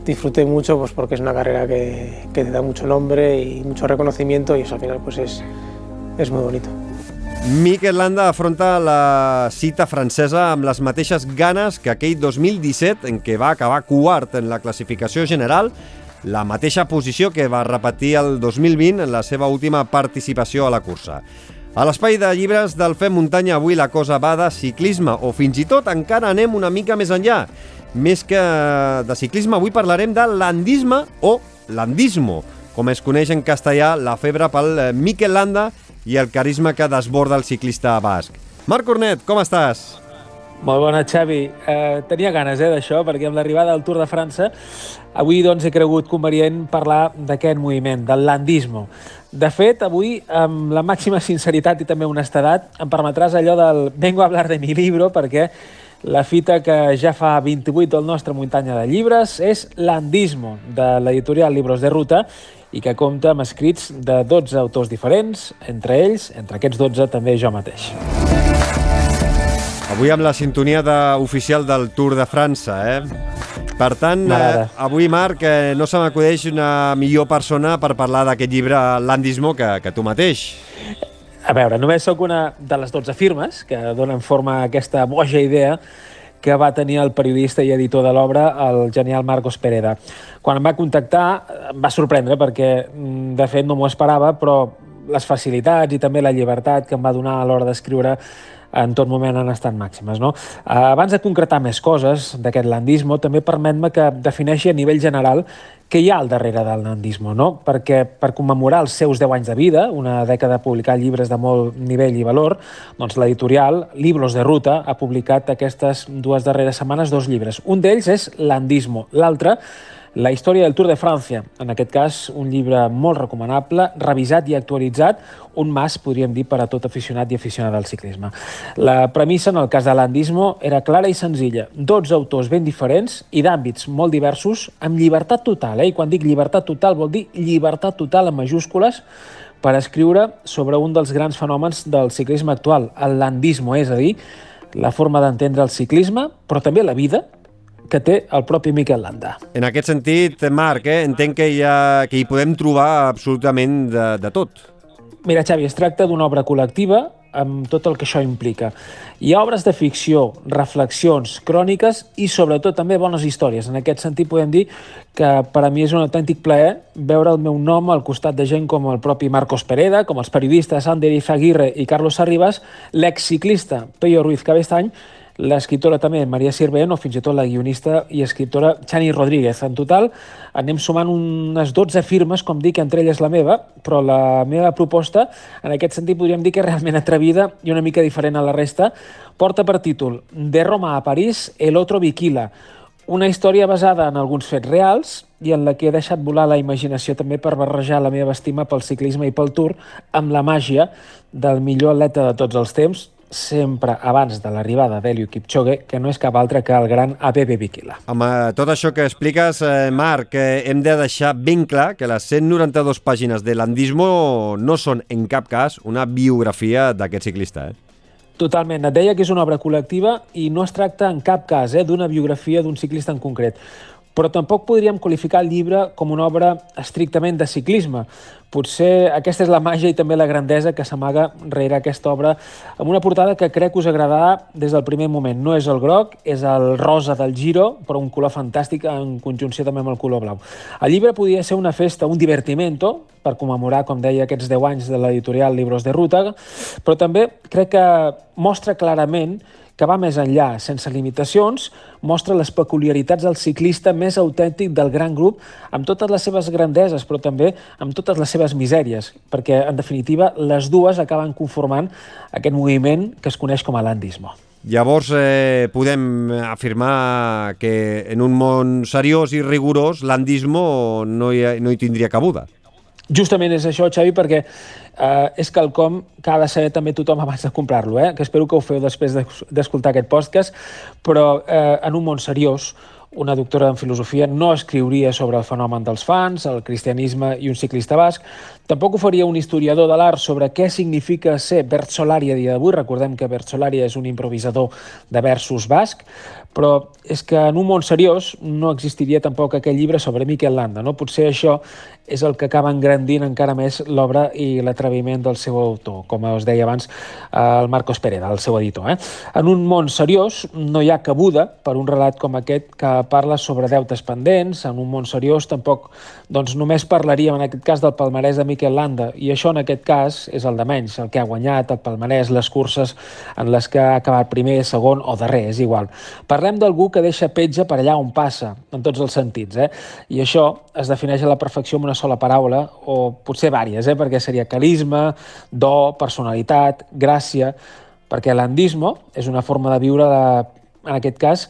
disfruté mucho pues porque es una carrera que, que te da mucho nombre y mucho reconocimiento y eso al final pues es, es muy bonito. Mikel Landa afronta la cita francesa amb les mateixes ganes que aquell 2017 en què va acabar quart en la classificació general, la mateixa posició que va repetir el 2020 en la seva última participació a la cursa. A l'espai de llibres del Fem Muntanya avui la cosa va de ciclisme o fins i tot encara anem una mica més enllà. Més que de ciclisme, avui parlarem de landisme o landismo, com es coneix en castellà la febre pel eh, Mikel Landa i el carisma que desborda el ciclista basc. Marc Cornet, com estàs? Molt bona, Xavi. Eh, tenia ganes eh, d'això, perquè amb l'arribada del Tour de França avui doncs, he cregut convenient parlar d'aquest moviment, del landismo. De fet, avui, amb la màxima sinceritat i també honestedat, em permetràs allò del vengo a hablar de mi libro, perquè la fita que ja fa 28 del nostre muntanya de llibres és Landismo, de l'editorial Libros de Ruta, i que compta amb escrits de 12 autors diferents, entre ells, entre aquests 12, també jo mateix. Avui amb la sintonia de, oficial del Tour de França, eh? Per tant, eh, avui, Marc, eh, no se m'acudeix una millor persona per parlar d'aquest llibre Landismo que, que tu mateix. A veure, només sóc una de les 12 firmes que donen forma a aquesta boja idea que va tenir el periodista i editor de l'obra, el genial Marcos Pereda. Quan em va contactar em va sorprendre perquè, mm, de fet, no m'ho esperava, però les facilitats i també la llibertat que em va donar a l'hora d'escriure en tot moment han estat màximes. No? Abans de concretar més coses d'aquest landismo, també permet-me que defineixi a nivell general què hi ha al darrere del landismo, no? perquè per commemorar els seus 10 anys de vida, una dècada de publicar llibres de molt nivell i valor, doncs l'editorial Libros de Ruta ha publicat aquestes dues darreres setmanes dos llibres. Un d'ells és Landismo, l'altre la història del Tour de França, en aquest cas un llibre molt recomanable, revisat i actualitzat, un mas, podríem dir, per a tot aficionat i aficionat al ciclisme. La premissa, en el cas de l'Andismo, era clara i senzilla. 12 autors ben diferents i d'àmbits molt diversos, amb llibertat total, eh? i quan dic llibertat total vol dir llibertat total en majúscules, per escriure sobre un dels grans fenòmens del ciclisme actual, el landismo, és a dir, la forma d'entendre el ciclisme, però també la vida, que té el propi Miquel Landa. En aquest sentit, Marc, eh, entenc que hi, ha, que hi podem trobar absolutament de, de tot. Mira, Xavi, es tracta d'una obra col·lectiva amb tot el que això implica. Hi ha obres de ficció, reflexions, cròniques i sobretot també bones històries. En aquest sentit podem dir que per a mi és un autèntic plaer veure el meu nom al costat de gent com el propi Marcos Pereda, com els periodistes Ander Ifaguirre i Carlos Arribas, l'exciclista Peyo Ruiz Cabestany, l'escriptora també Maria Sirvent o fins i tot la guionista i escriptora Chani Rodríguez. En total anem sumant unes 12 firmes, com dic, entre elles la meva, però la meva proposta, en aquest sentit podríem dir que és realment atrevida i una mica diferent a la resta, porta per títol De Roma a París, el otro Viquila, una història basada en alguns fets reals i en la que he deixat volar la imaginació també per barrejar la meva estima pel ciclisme i pel tour amb la màgia del millor atleta de tots els temps, sempre abans de l'arribada d'Helio Kipchoge, que no és cap altre que el gran ABB Bikila. Amb tot això que expliques, eh, Marc, eh, hem de deixar ben clar que les 192 pàgines de l'Andismo no són en cap cas una biografia d'aquest ciclista. Eh? Totalment. Et deia que és una obra col·lectiva i no es tracta en cap cas eh, d'una biografia d'un ciclista en concret però tampoc podríem qualificar el llibre com una obra estrictament de ciclisme. Potser aquesta és la màgia i també la grandesa que s'amaga rere aquesta obra amb una portada que crec us agradarà des del primer moment. No és el groc, és el rosa del Giro, però un color fantàstic en conjunció també amb el color blau. El llibre podia ser una festa, un divertimento, per commemorar, com deia, aquests 10 anys de l'editorial Libros de Ruta, però també crec que mostra clarament que va més enllà, sense limitacions, mostra les peculiaritats del ciclista més autèntic del gran grup, amb totes les seves grandeses, però també amb totes les seves misèries, perquè, en definitiva, les dues acaben conformant aquest moviment que es coneix com a landismo. Llavors, eh, podem afirmar que en un món seriós i rigorós, l'andismo no, hi, no hi tindria cabuda. Justament és això, Xavi, perquè eh, és quelcom que ha de saber també tothom abans de comprar-lo, eh? que espero que ho feu després d'escoltar aquest podcast, però eh, en un món seriós, una doctora en filosofia no escriuria sobre el fenomen dels fans, el cristianisme i un ciclista basc. Tampoc ho faria un historiador de l'art sobre què significa ser Bert Solari a dia d'avui. Recordem que Bert Solari és un improvisador de versos basc, però és que en un món seriós no existiria tampoc aquell llibre sobre Miquel Landa. No? Potser això és el que acaba engrandint encara més l'obra i l'atreviment del seu autor, com us deia abans el Marcos Pereda, el seu editor. Eh? En un món seriós no hi ha cabuda per un relat com aquest que parla sobre deutes pendents, en un món seriós tampoc doncs, només parlaríem en aquest cas del palmarès de Miquel Landa, i això en aquest cas és el de menys, el que ha guanyat, el palmarès, les curses en les que ha acabat primer, segon o darrer, és igual. Parlem d'algú que deixa petja per allà on passa, en tots els sentits, eh? i això es defineix a la perfecció amb una sola paraula, o potser vàries, eh? perquè seria carisma, do, personalitat, gràcia, perquè l'andismo és una forma de viure, de, en aquest cas,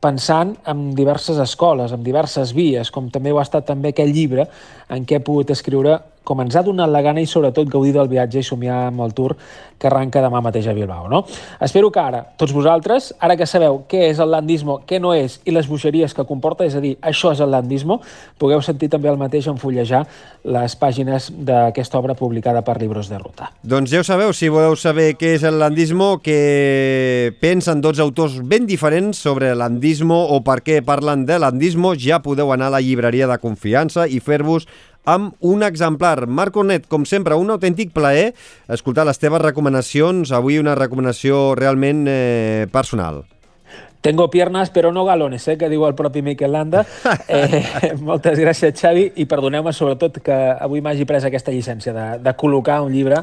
pensant en diverses escoles, en diverses vies, com també ho ha estat també aquell llibre en què he pogut escriure com ens ha donat la gana i sobretot gaudir del viatge i somiar amb el tour que arranca demà mateix a Bilbao. No? Espero que ara, tots vosaltres, ara que sabeu què és el landismo, què no és i les bogeries que comporta, és a dir, això és el landismo, pugueu sentir també el mateix en fullejar les pàgines d'aquesta obra publicada per Libros de Ruta. Doncs ja ho sabeu, si voleu saber què és el landismo, que pensen dos autors ben diferents sobre landismo o per què parlen de landismo, ja podeu anar a la llibreria de confiança i fer-vos amb un exemplar. Marc Cornet, com sempre, un autèntic plaer escoltar les teves recomanacions. Avui una recomanació realment eh, personal. Tengo piernas, però no galones, eh, que diu el propi Miquel Landa. Eh, moltes gràcies, Xavi, i perdoneu-me sobretot que avui m'hagi pres aquesta llicència de, de col·locar un llibre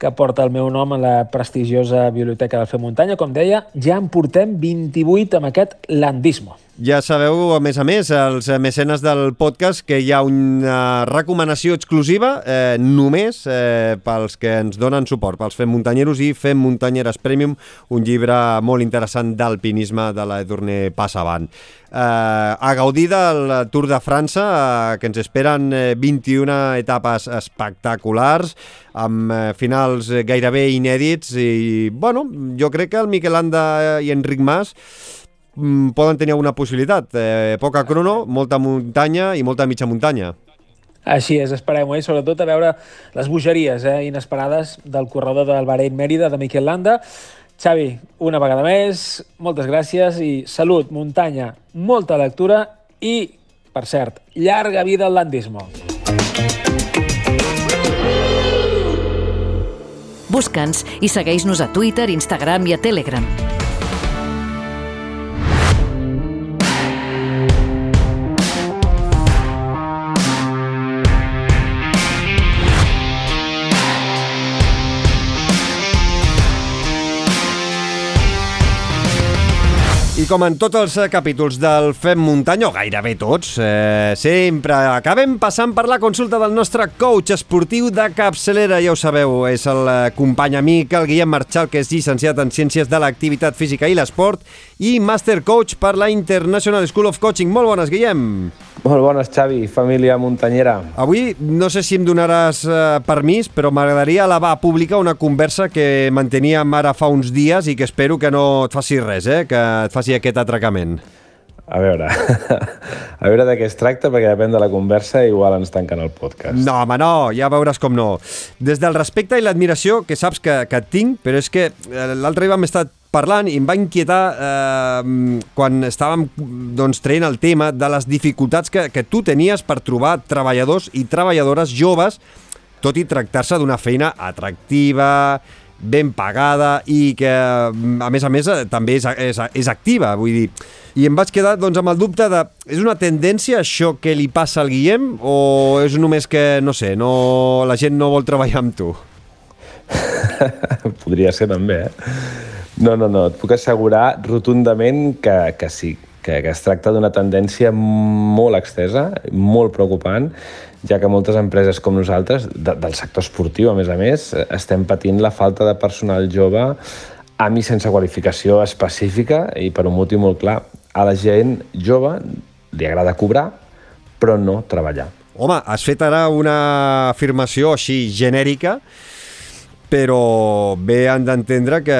que porta el meu nom a la prestigiosa Biblioteca del Fer Muntanya. Com deia, ja en portem 28 amb aquest landismo. Ja sabeu, a més a més, els mecenes del podcast, que hi ha una recomanació exclusiva eh, només eh, pels que ens donen suport, pels Fem Muntanyeros i Fem Muntanyeres Premium, un llibre molt interessant d'alpinisme de l'Edurne Passavant. Eh, a gaudir del Tour de França, eh, que ens esperen eh, 21 etapes espectaculars, amb eh, finals gairebé inèdits, i, bueno, jo crec que el Miquel Anda i Enric Mas poden tenir alguna possibilitat. Eh, poca crono, molta muntanya i molta mitja muntanya. Així és, esperem-ho, eh? sobretot a veure les bogeries eh? inesperades del corredor del Bahrein Mèrida de Miquel Landa. Xavi, una vegada més, moltes gràcies i salut, muntanya, molta lectura i, per cert, llarga vida al landismo. Busca'ns i segueix-nos a Twitter, Instagram i a Telegram. Com en tots els eh, capítols del Fem Muntanya, o gairebé tots, eh, sempre acabem passant per la consulta del nostre coach esportiu de capçalera, ja ho sabeu, és el eh, company amic, el Guillem Marchal, que és llicenciat en Ciències de l'Activitat Física i l'Esport i Master Coach per la International School of Coaching. Molt bones, Guillem! Molt bones, Xavi, família muntanyera. Avui no sé si em donaràs eh, permís, però m'agradaria elevar a pública una conversa que manteníem ara fa uns dies i que espero que no et faci res, eh? que et faci aquest atracament. A veure, a veure de què es tracta, perquè depèn de la conversa, igual ens tanquen el podcast. No, home, no, ja veuràs com no. Des del respecte i l'admiració, que saps que, que tinc, però és que eh, l'altre dia vam estar parlant i em va inquietar eh, quan estàvem doncs, traient el tema de les dificultats que, que tu tenies per trobar treballadors i treballadores joves, tot i tractar-se d'una feina atractiva, ben pagada i que, a més a més, eh, també és, és, és activa, vull dir. I em vaig quedar doncs, amb el dubte de, és una tendència això que li passa al Guillem o és només que, no sé, no, la gent no vol treballar amb tu? Podria ser també, eh? No, no, no, et puc assegurar rotundament que, que sí, que, que es tracta d'una tendència molt extesa, molt preocupant, ja que moltes empreses com nosaltres, de, del sector esportiu, a més a més, estem patint la falta de personal jove amb i sense qualificació específica i per un motiu molt clar. A la gent jove li agrada cobrar, però no treballar. Home, has fet ara una afirmació així genèrica, però bé han d'entendre que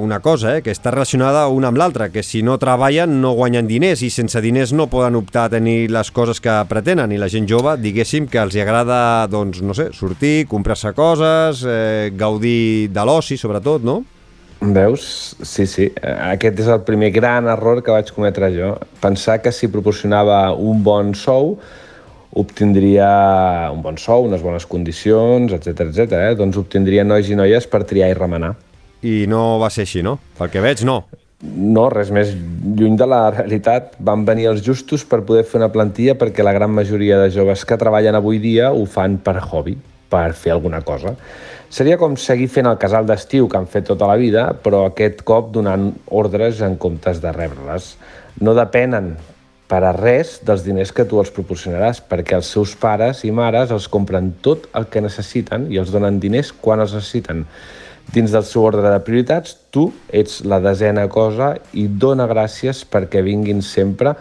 una cosa, eh, que està relacionada una amb l'altra, que si no treballen no guanyen diners i sense diners no poden optar a tenir les coses que pretenen i la gent jove, diguéssim, que els hi agrada, doncs, no sé, sortir, comprar-se coses, eh, gaudir de l'oci, sobretot, no? Veus? Sí, sí. Aquest és el primer gran error que vaig cometre jo. Pensar que si proporcionava un bon sou obtindria un bon sou, unes bones condicions, etc etc. Eh? doncs obtindria nois i noies per triar i remenar. I no va ser així, no? Pel que veig, no. No, res més lluny de la realitat. Van venir els justos per poder fer una plantilla perquè la gran majoria de joves que treballen avui dia ho fan per hobby, per fer alguna cosa. Seria com seguir fent el casal d'estiu que han fet tota la vida, però aquest cop donant ordres en comptes de rebre-les. No depenen per a res dels diners que tu els proporcionaràs, perquè els seus pares i mares els compren tot el que necessiten i els donen diners quan els necessiten. Dins del seu ordre de prioritats, tu ets la desena cosa i dona gràcies perquè vinguin sempre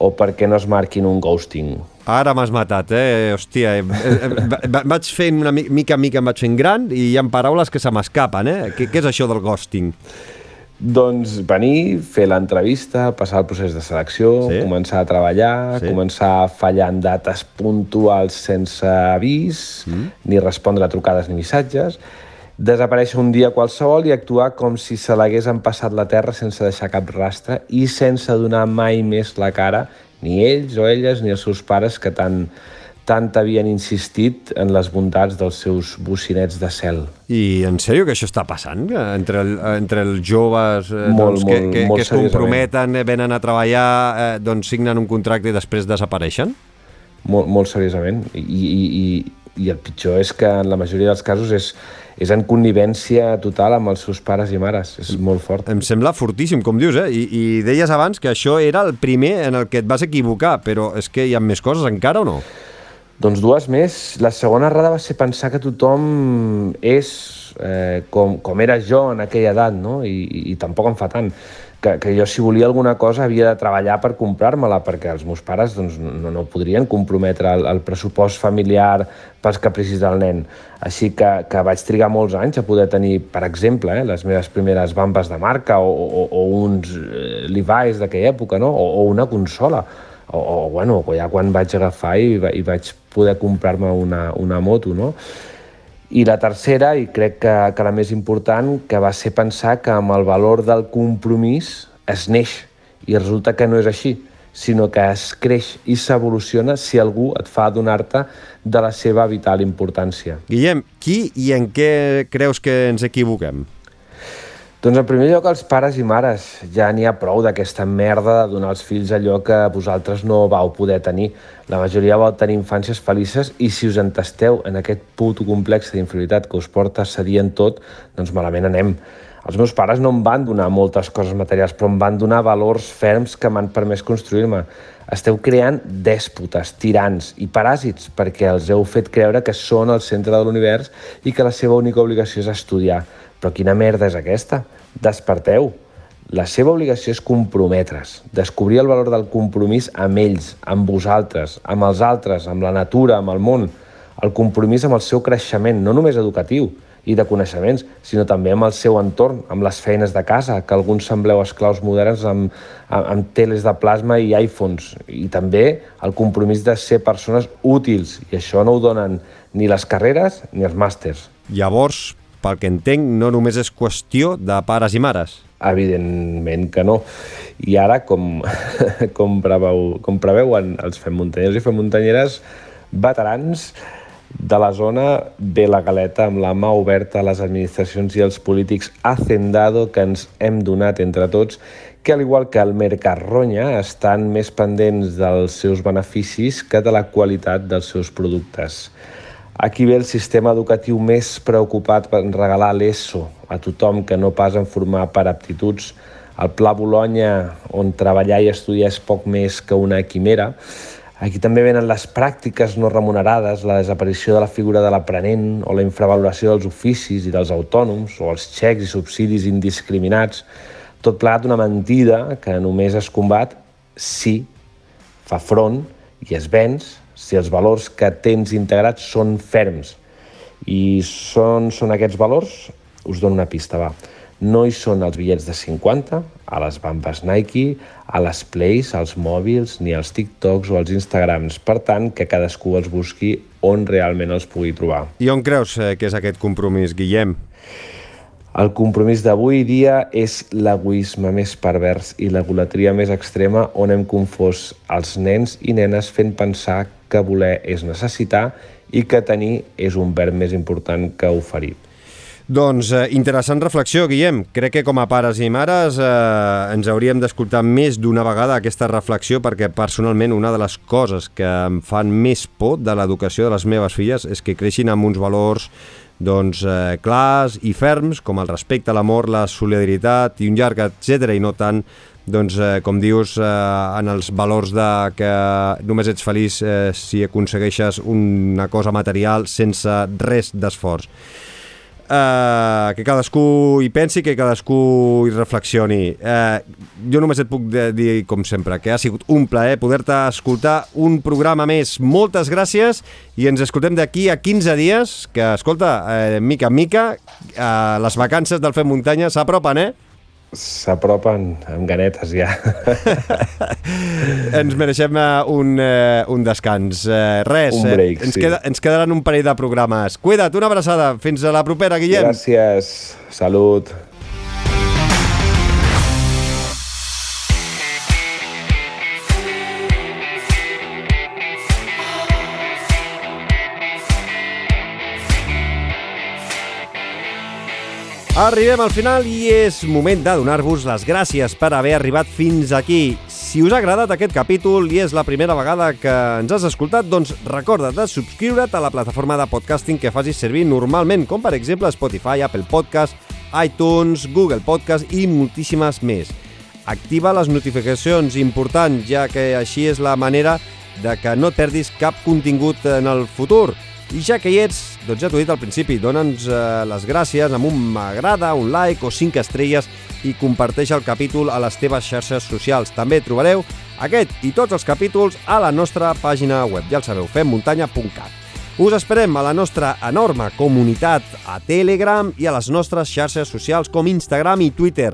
o perquè no es marquin un ghosting. Ara m'has matat, eh? Hòstia, vaig fent una mica en mica, em vaig fent gran i hi ha paraules que se m'escapen, eh? Què, què és això del ghosting? Doncs venir, fer l'entrevista, passar el procés de selecció, sí. començar a treballar, sí. començar fallant dates puntuals sense avís, mm. ni respondre a trucades ni missatges, desaparèixer un dia qualsevol i actuar com si se l'hagués passat la terra sense deixar cap rastre i sense donar mai més la cara ni ells o elles ni els seus pares que tant tant havien insistit en les bondats dels seus bocinets de cel. I en sèrio que això està passant? Entre, el, entre els joves eh, molt, doncs, que, molt, que, molt que es comprometen, eh, venen a treballar, eh, doncs signen un contracte i després desapareixen? Molt, molt seriosament. I, i, i, I el pitjor és que en la majoria dels casos és, és en connivència total amb els seus pares i mares. És molt fort. Em sembla fortíssim, com dius, eh? I, I deies abans que això era el primer en el que et vas equivocar, però és que hi ha més coses encara o no? Doncs dues més. La segona errada va ser pensar que tothom és eh, com, com era jo en aquella edat, no? I, i, i tampoc em fa tant. Que, que jo, si volia alguna cosa, havia de treballar per comprar-me-la, perquè els meus pares doncs, no, no podrien comprometre el, el pressupost familiar pels capricis del nen. Així que, que vaig trigar molts anys a poder tenir, per exemple, eh, les meves primeres bambes de marca o, o, o uns eh, Levi's d'aquella època, no? o, o una consola o, o bueno, ja quan vaig agafar i, i vaig poder comprar-me una, una moto, no? I la tercera, i crec que, que la més important, que va ser pensar que amb el valor del compromís es neix, i resulta que no és així, sinó que es creix i s'evoluciona si algú et fa adonar-te de la seva vital importància. Guillem, qui i en què creus que ens equivoquem? Doncs en primer lloc els pares i mares. Ja n'hi ha prou d'aquesta merda de donar als fills allò que vosaltres no vau poder tenir. La majoria vau tenir infàncies felices i si us entesteu en aquest puto complex d'inferioritat que us porta a cedir en tot, doncs malament anem. Els meus pares no em van donar moltes coses materials, però em van donar valors ferms que m'han permès construir-me. Esteu creant dèspotes, tirants i paràsits perquè els heu fet creure que són el centre de l'univers i que la seva única obligació és estudiar. Però quina merda és aquesta? Desperteu! La seva obligació és comprometre's, descobrir el valor del compromís amb ells, amb vosaltres, amb els altres, amb la natura, amb el món, el compromís amb el seu creixement, no només educatiu, i de coneixements, sinó també amb el seu entorn, amb les feines de casa, que alguns sembleu esclaus moderns amb, amb, amb teles de plasma i iPhones, i també el compromís de ser persones útils, i això no ho donen ni les carreres ni els màsters. Llavors, pel que entenc, no només és qüestió de pares i mares. Evidentment que no. I ara, com, com, preveu, com preveuen els fem muntanyers i fem muntanyeres veterans, de la zona ve la galeta amb la mà oberta a les administracions i els polítics hacendado que ens hem donat entre tots, que al igual que el Mercarronya estan més pendents dels seus beneficis que de la qualitat dels seus productes. Aquí ve el sistema educatiu més preocupat per regalar l'ESO a tothom que no pas en formar per aptituds. El Pla Bologna, on treballar i estudiar és poc més que una quimera, Aquí també venen les pràctiques no remunerades, la desaparició de la figura de l'aprenent o la infravaloració dels oficis i dels autònoms o els xecs i subsidis indiscriminats, tot plegat una mentida que només es combat si fa front i es venç si els valors que tens integrats són ferms. I són, són aquests valors? Us dono una pista, va. No hi són els bitllets de 50, a les bambes Nike, a les Plays, als mòbils, ni als TikToks o als Instagrams. Per tant, que cadascú els busqui on realment els pugui trobar. I on creus eh, que és aquest compromís, Guillem? El compromís d'avui dia és l'egoisme més pervers i l'egolatria més extrema on hem confós els nens i nenes fent pensar que voler és necessitar i que tenir és un verb més important que oferir. Doncs eh, interessant reflexió, Guillem. Crec que com a pares i mares eh, ens hauríem d'escoltar més d'una vegada aquesta reflexió perquè personalment una de les coses que em fan més por de l'educació de les meves filles és que creixin amb uns valors doncs, eh, clars i ferms com el respecte, l'amor, la solidaritat i un llarg, etc i no tant doncs, eh, com dius, eh, en els valors de que només ets feliç eh, si aconsegueixes una cosa material sense res d'esforç eh, que cadascú hi pensi, que cadascú hi reflexioni. Eh, jo només et puc dir, com sempre, que ha sigut un plaer poder-te escoltar un programa més. Moltes gràcies i ens escoltem d'aquí a 15 dies, que, escolta, eh, mica en mica, eh, les vacances del Fem Muntanya s'apropen, eh? S'apropen amb ganetes ja. ens mereixem uh, un, uh, un descans. Uh, res, un break, eh, ens, sí. queda, ens quedaran un parell de programes. Cuida't, una abraçada. Fins a la propera, Guillem. Gràcies. Salut. Arribem al final i és moment de donar-vos les gràcies per haver arribat fins aquí. Si us ha agradat aquest capítol i és la primera vegada que ens has escoltat, doncs recorda de subscriure't a la plataforma de podcasting que facis servir normalment, com per exemple Spotify, Apple Podcast, iTunes, Google Podcast i moltíssimes més. Activa les notificacions, important, ja que així és la manera de que no et perdis cap contingut en el futur. I ja que hi ets, doncs ja t'ho he dit al principi, dona'ns eh, les gràcies amb un m'agrada, un like o 5 estrelles i comparteix el capítol a les teves xarxes socials. També trobareu aquest i tots els capítols a la nostra pàgina web. Ja el sabeu, femmuntanya.cat. Us esperem a la nostra enorme comunitat a Telegram i a les nostres xarxes socials com Instagram i Twitter.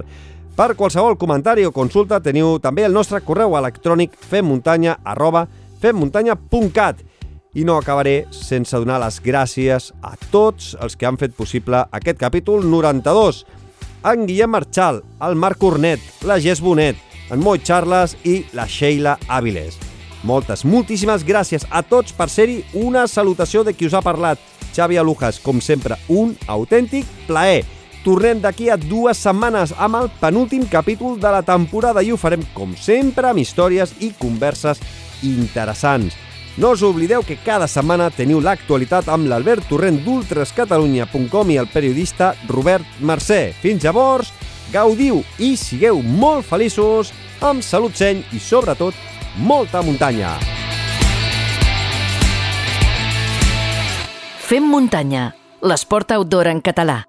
Per qualsevol comentari o consulta teniu també el nostre correu electrònic femmuntanya arroba femmuntanya.cat i no acabaré sense donar les gràcies a tots els que han fet possible aquest capítol 92. En Guillem Marchal, el Marc Cornet, la Gés Bonet, en Moi Charles i la Sheila Avilés. Moltes, moltíssimes gràcies a tots per ser-hi una salutació de qui us ha parlat. Xavi Alujas, com sempre, un autèntic plaer. Tornem d'aquí a dues setmanes amb el penúltim capítol de la temporada i ho farem, com sempre, amb històries i converses interessants. No us oblideu que cada setmana teniu l'actualitat amb l'Albert Torrent d'ultrascatalunya.com i el periodista Robert Mercè. Fins llavors, gaudiu i sigueu molt feliços, amb salut seny i, sobretot, molta muntanya. Fem muntanya, l'esport outdoor en català.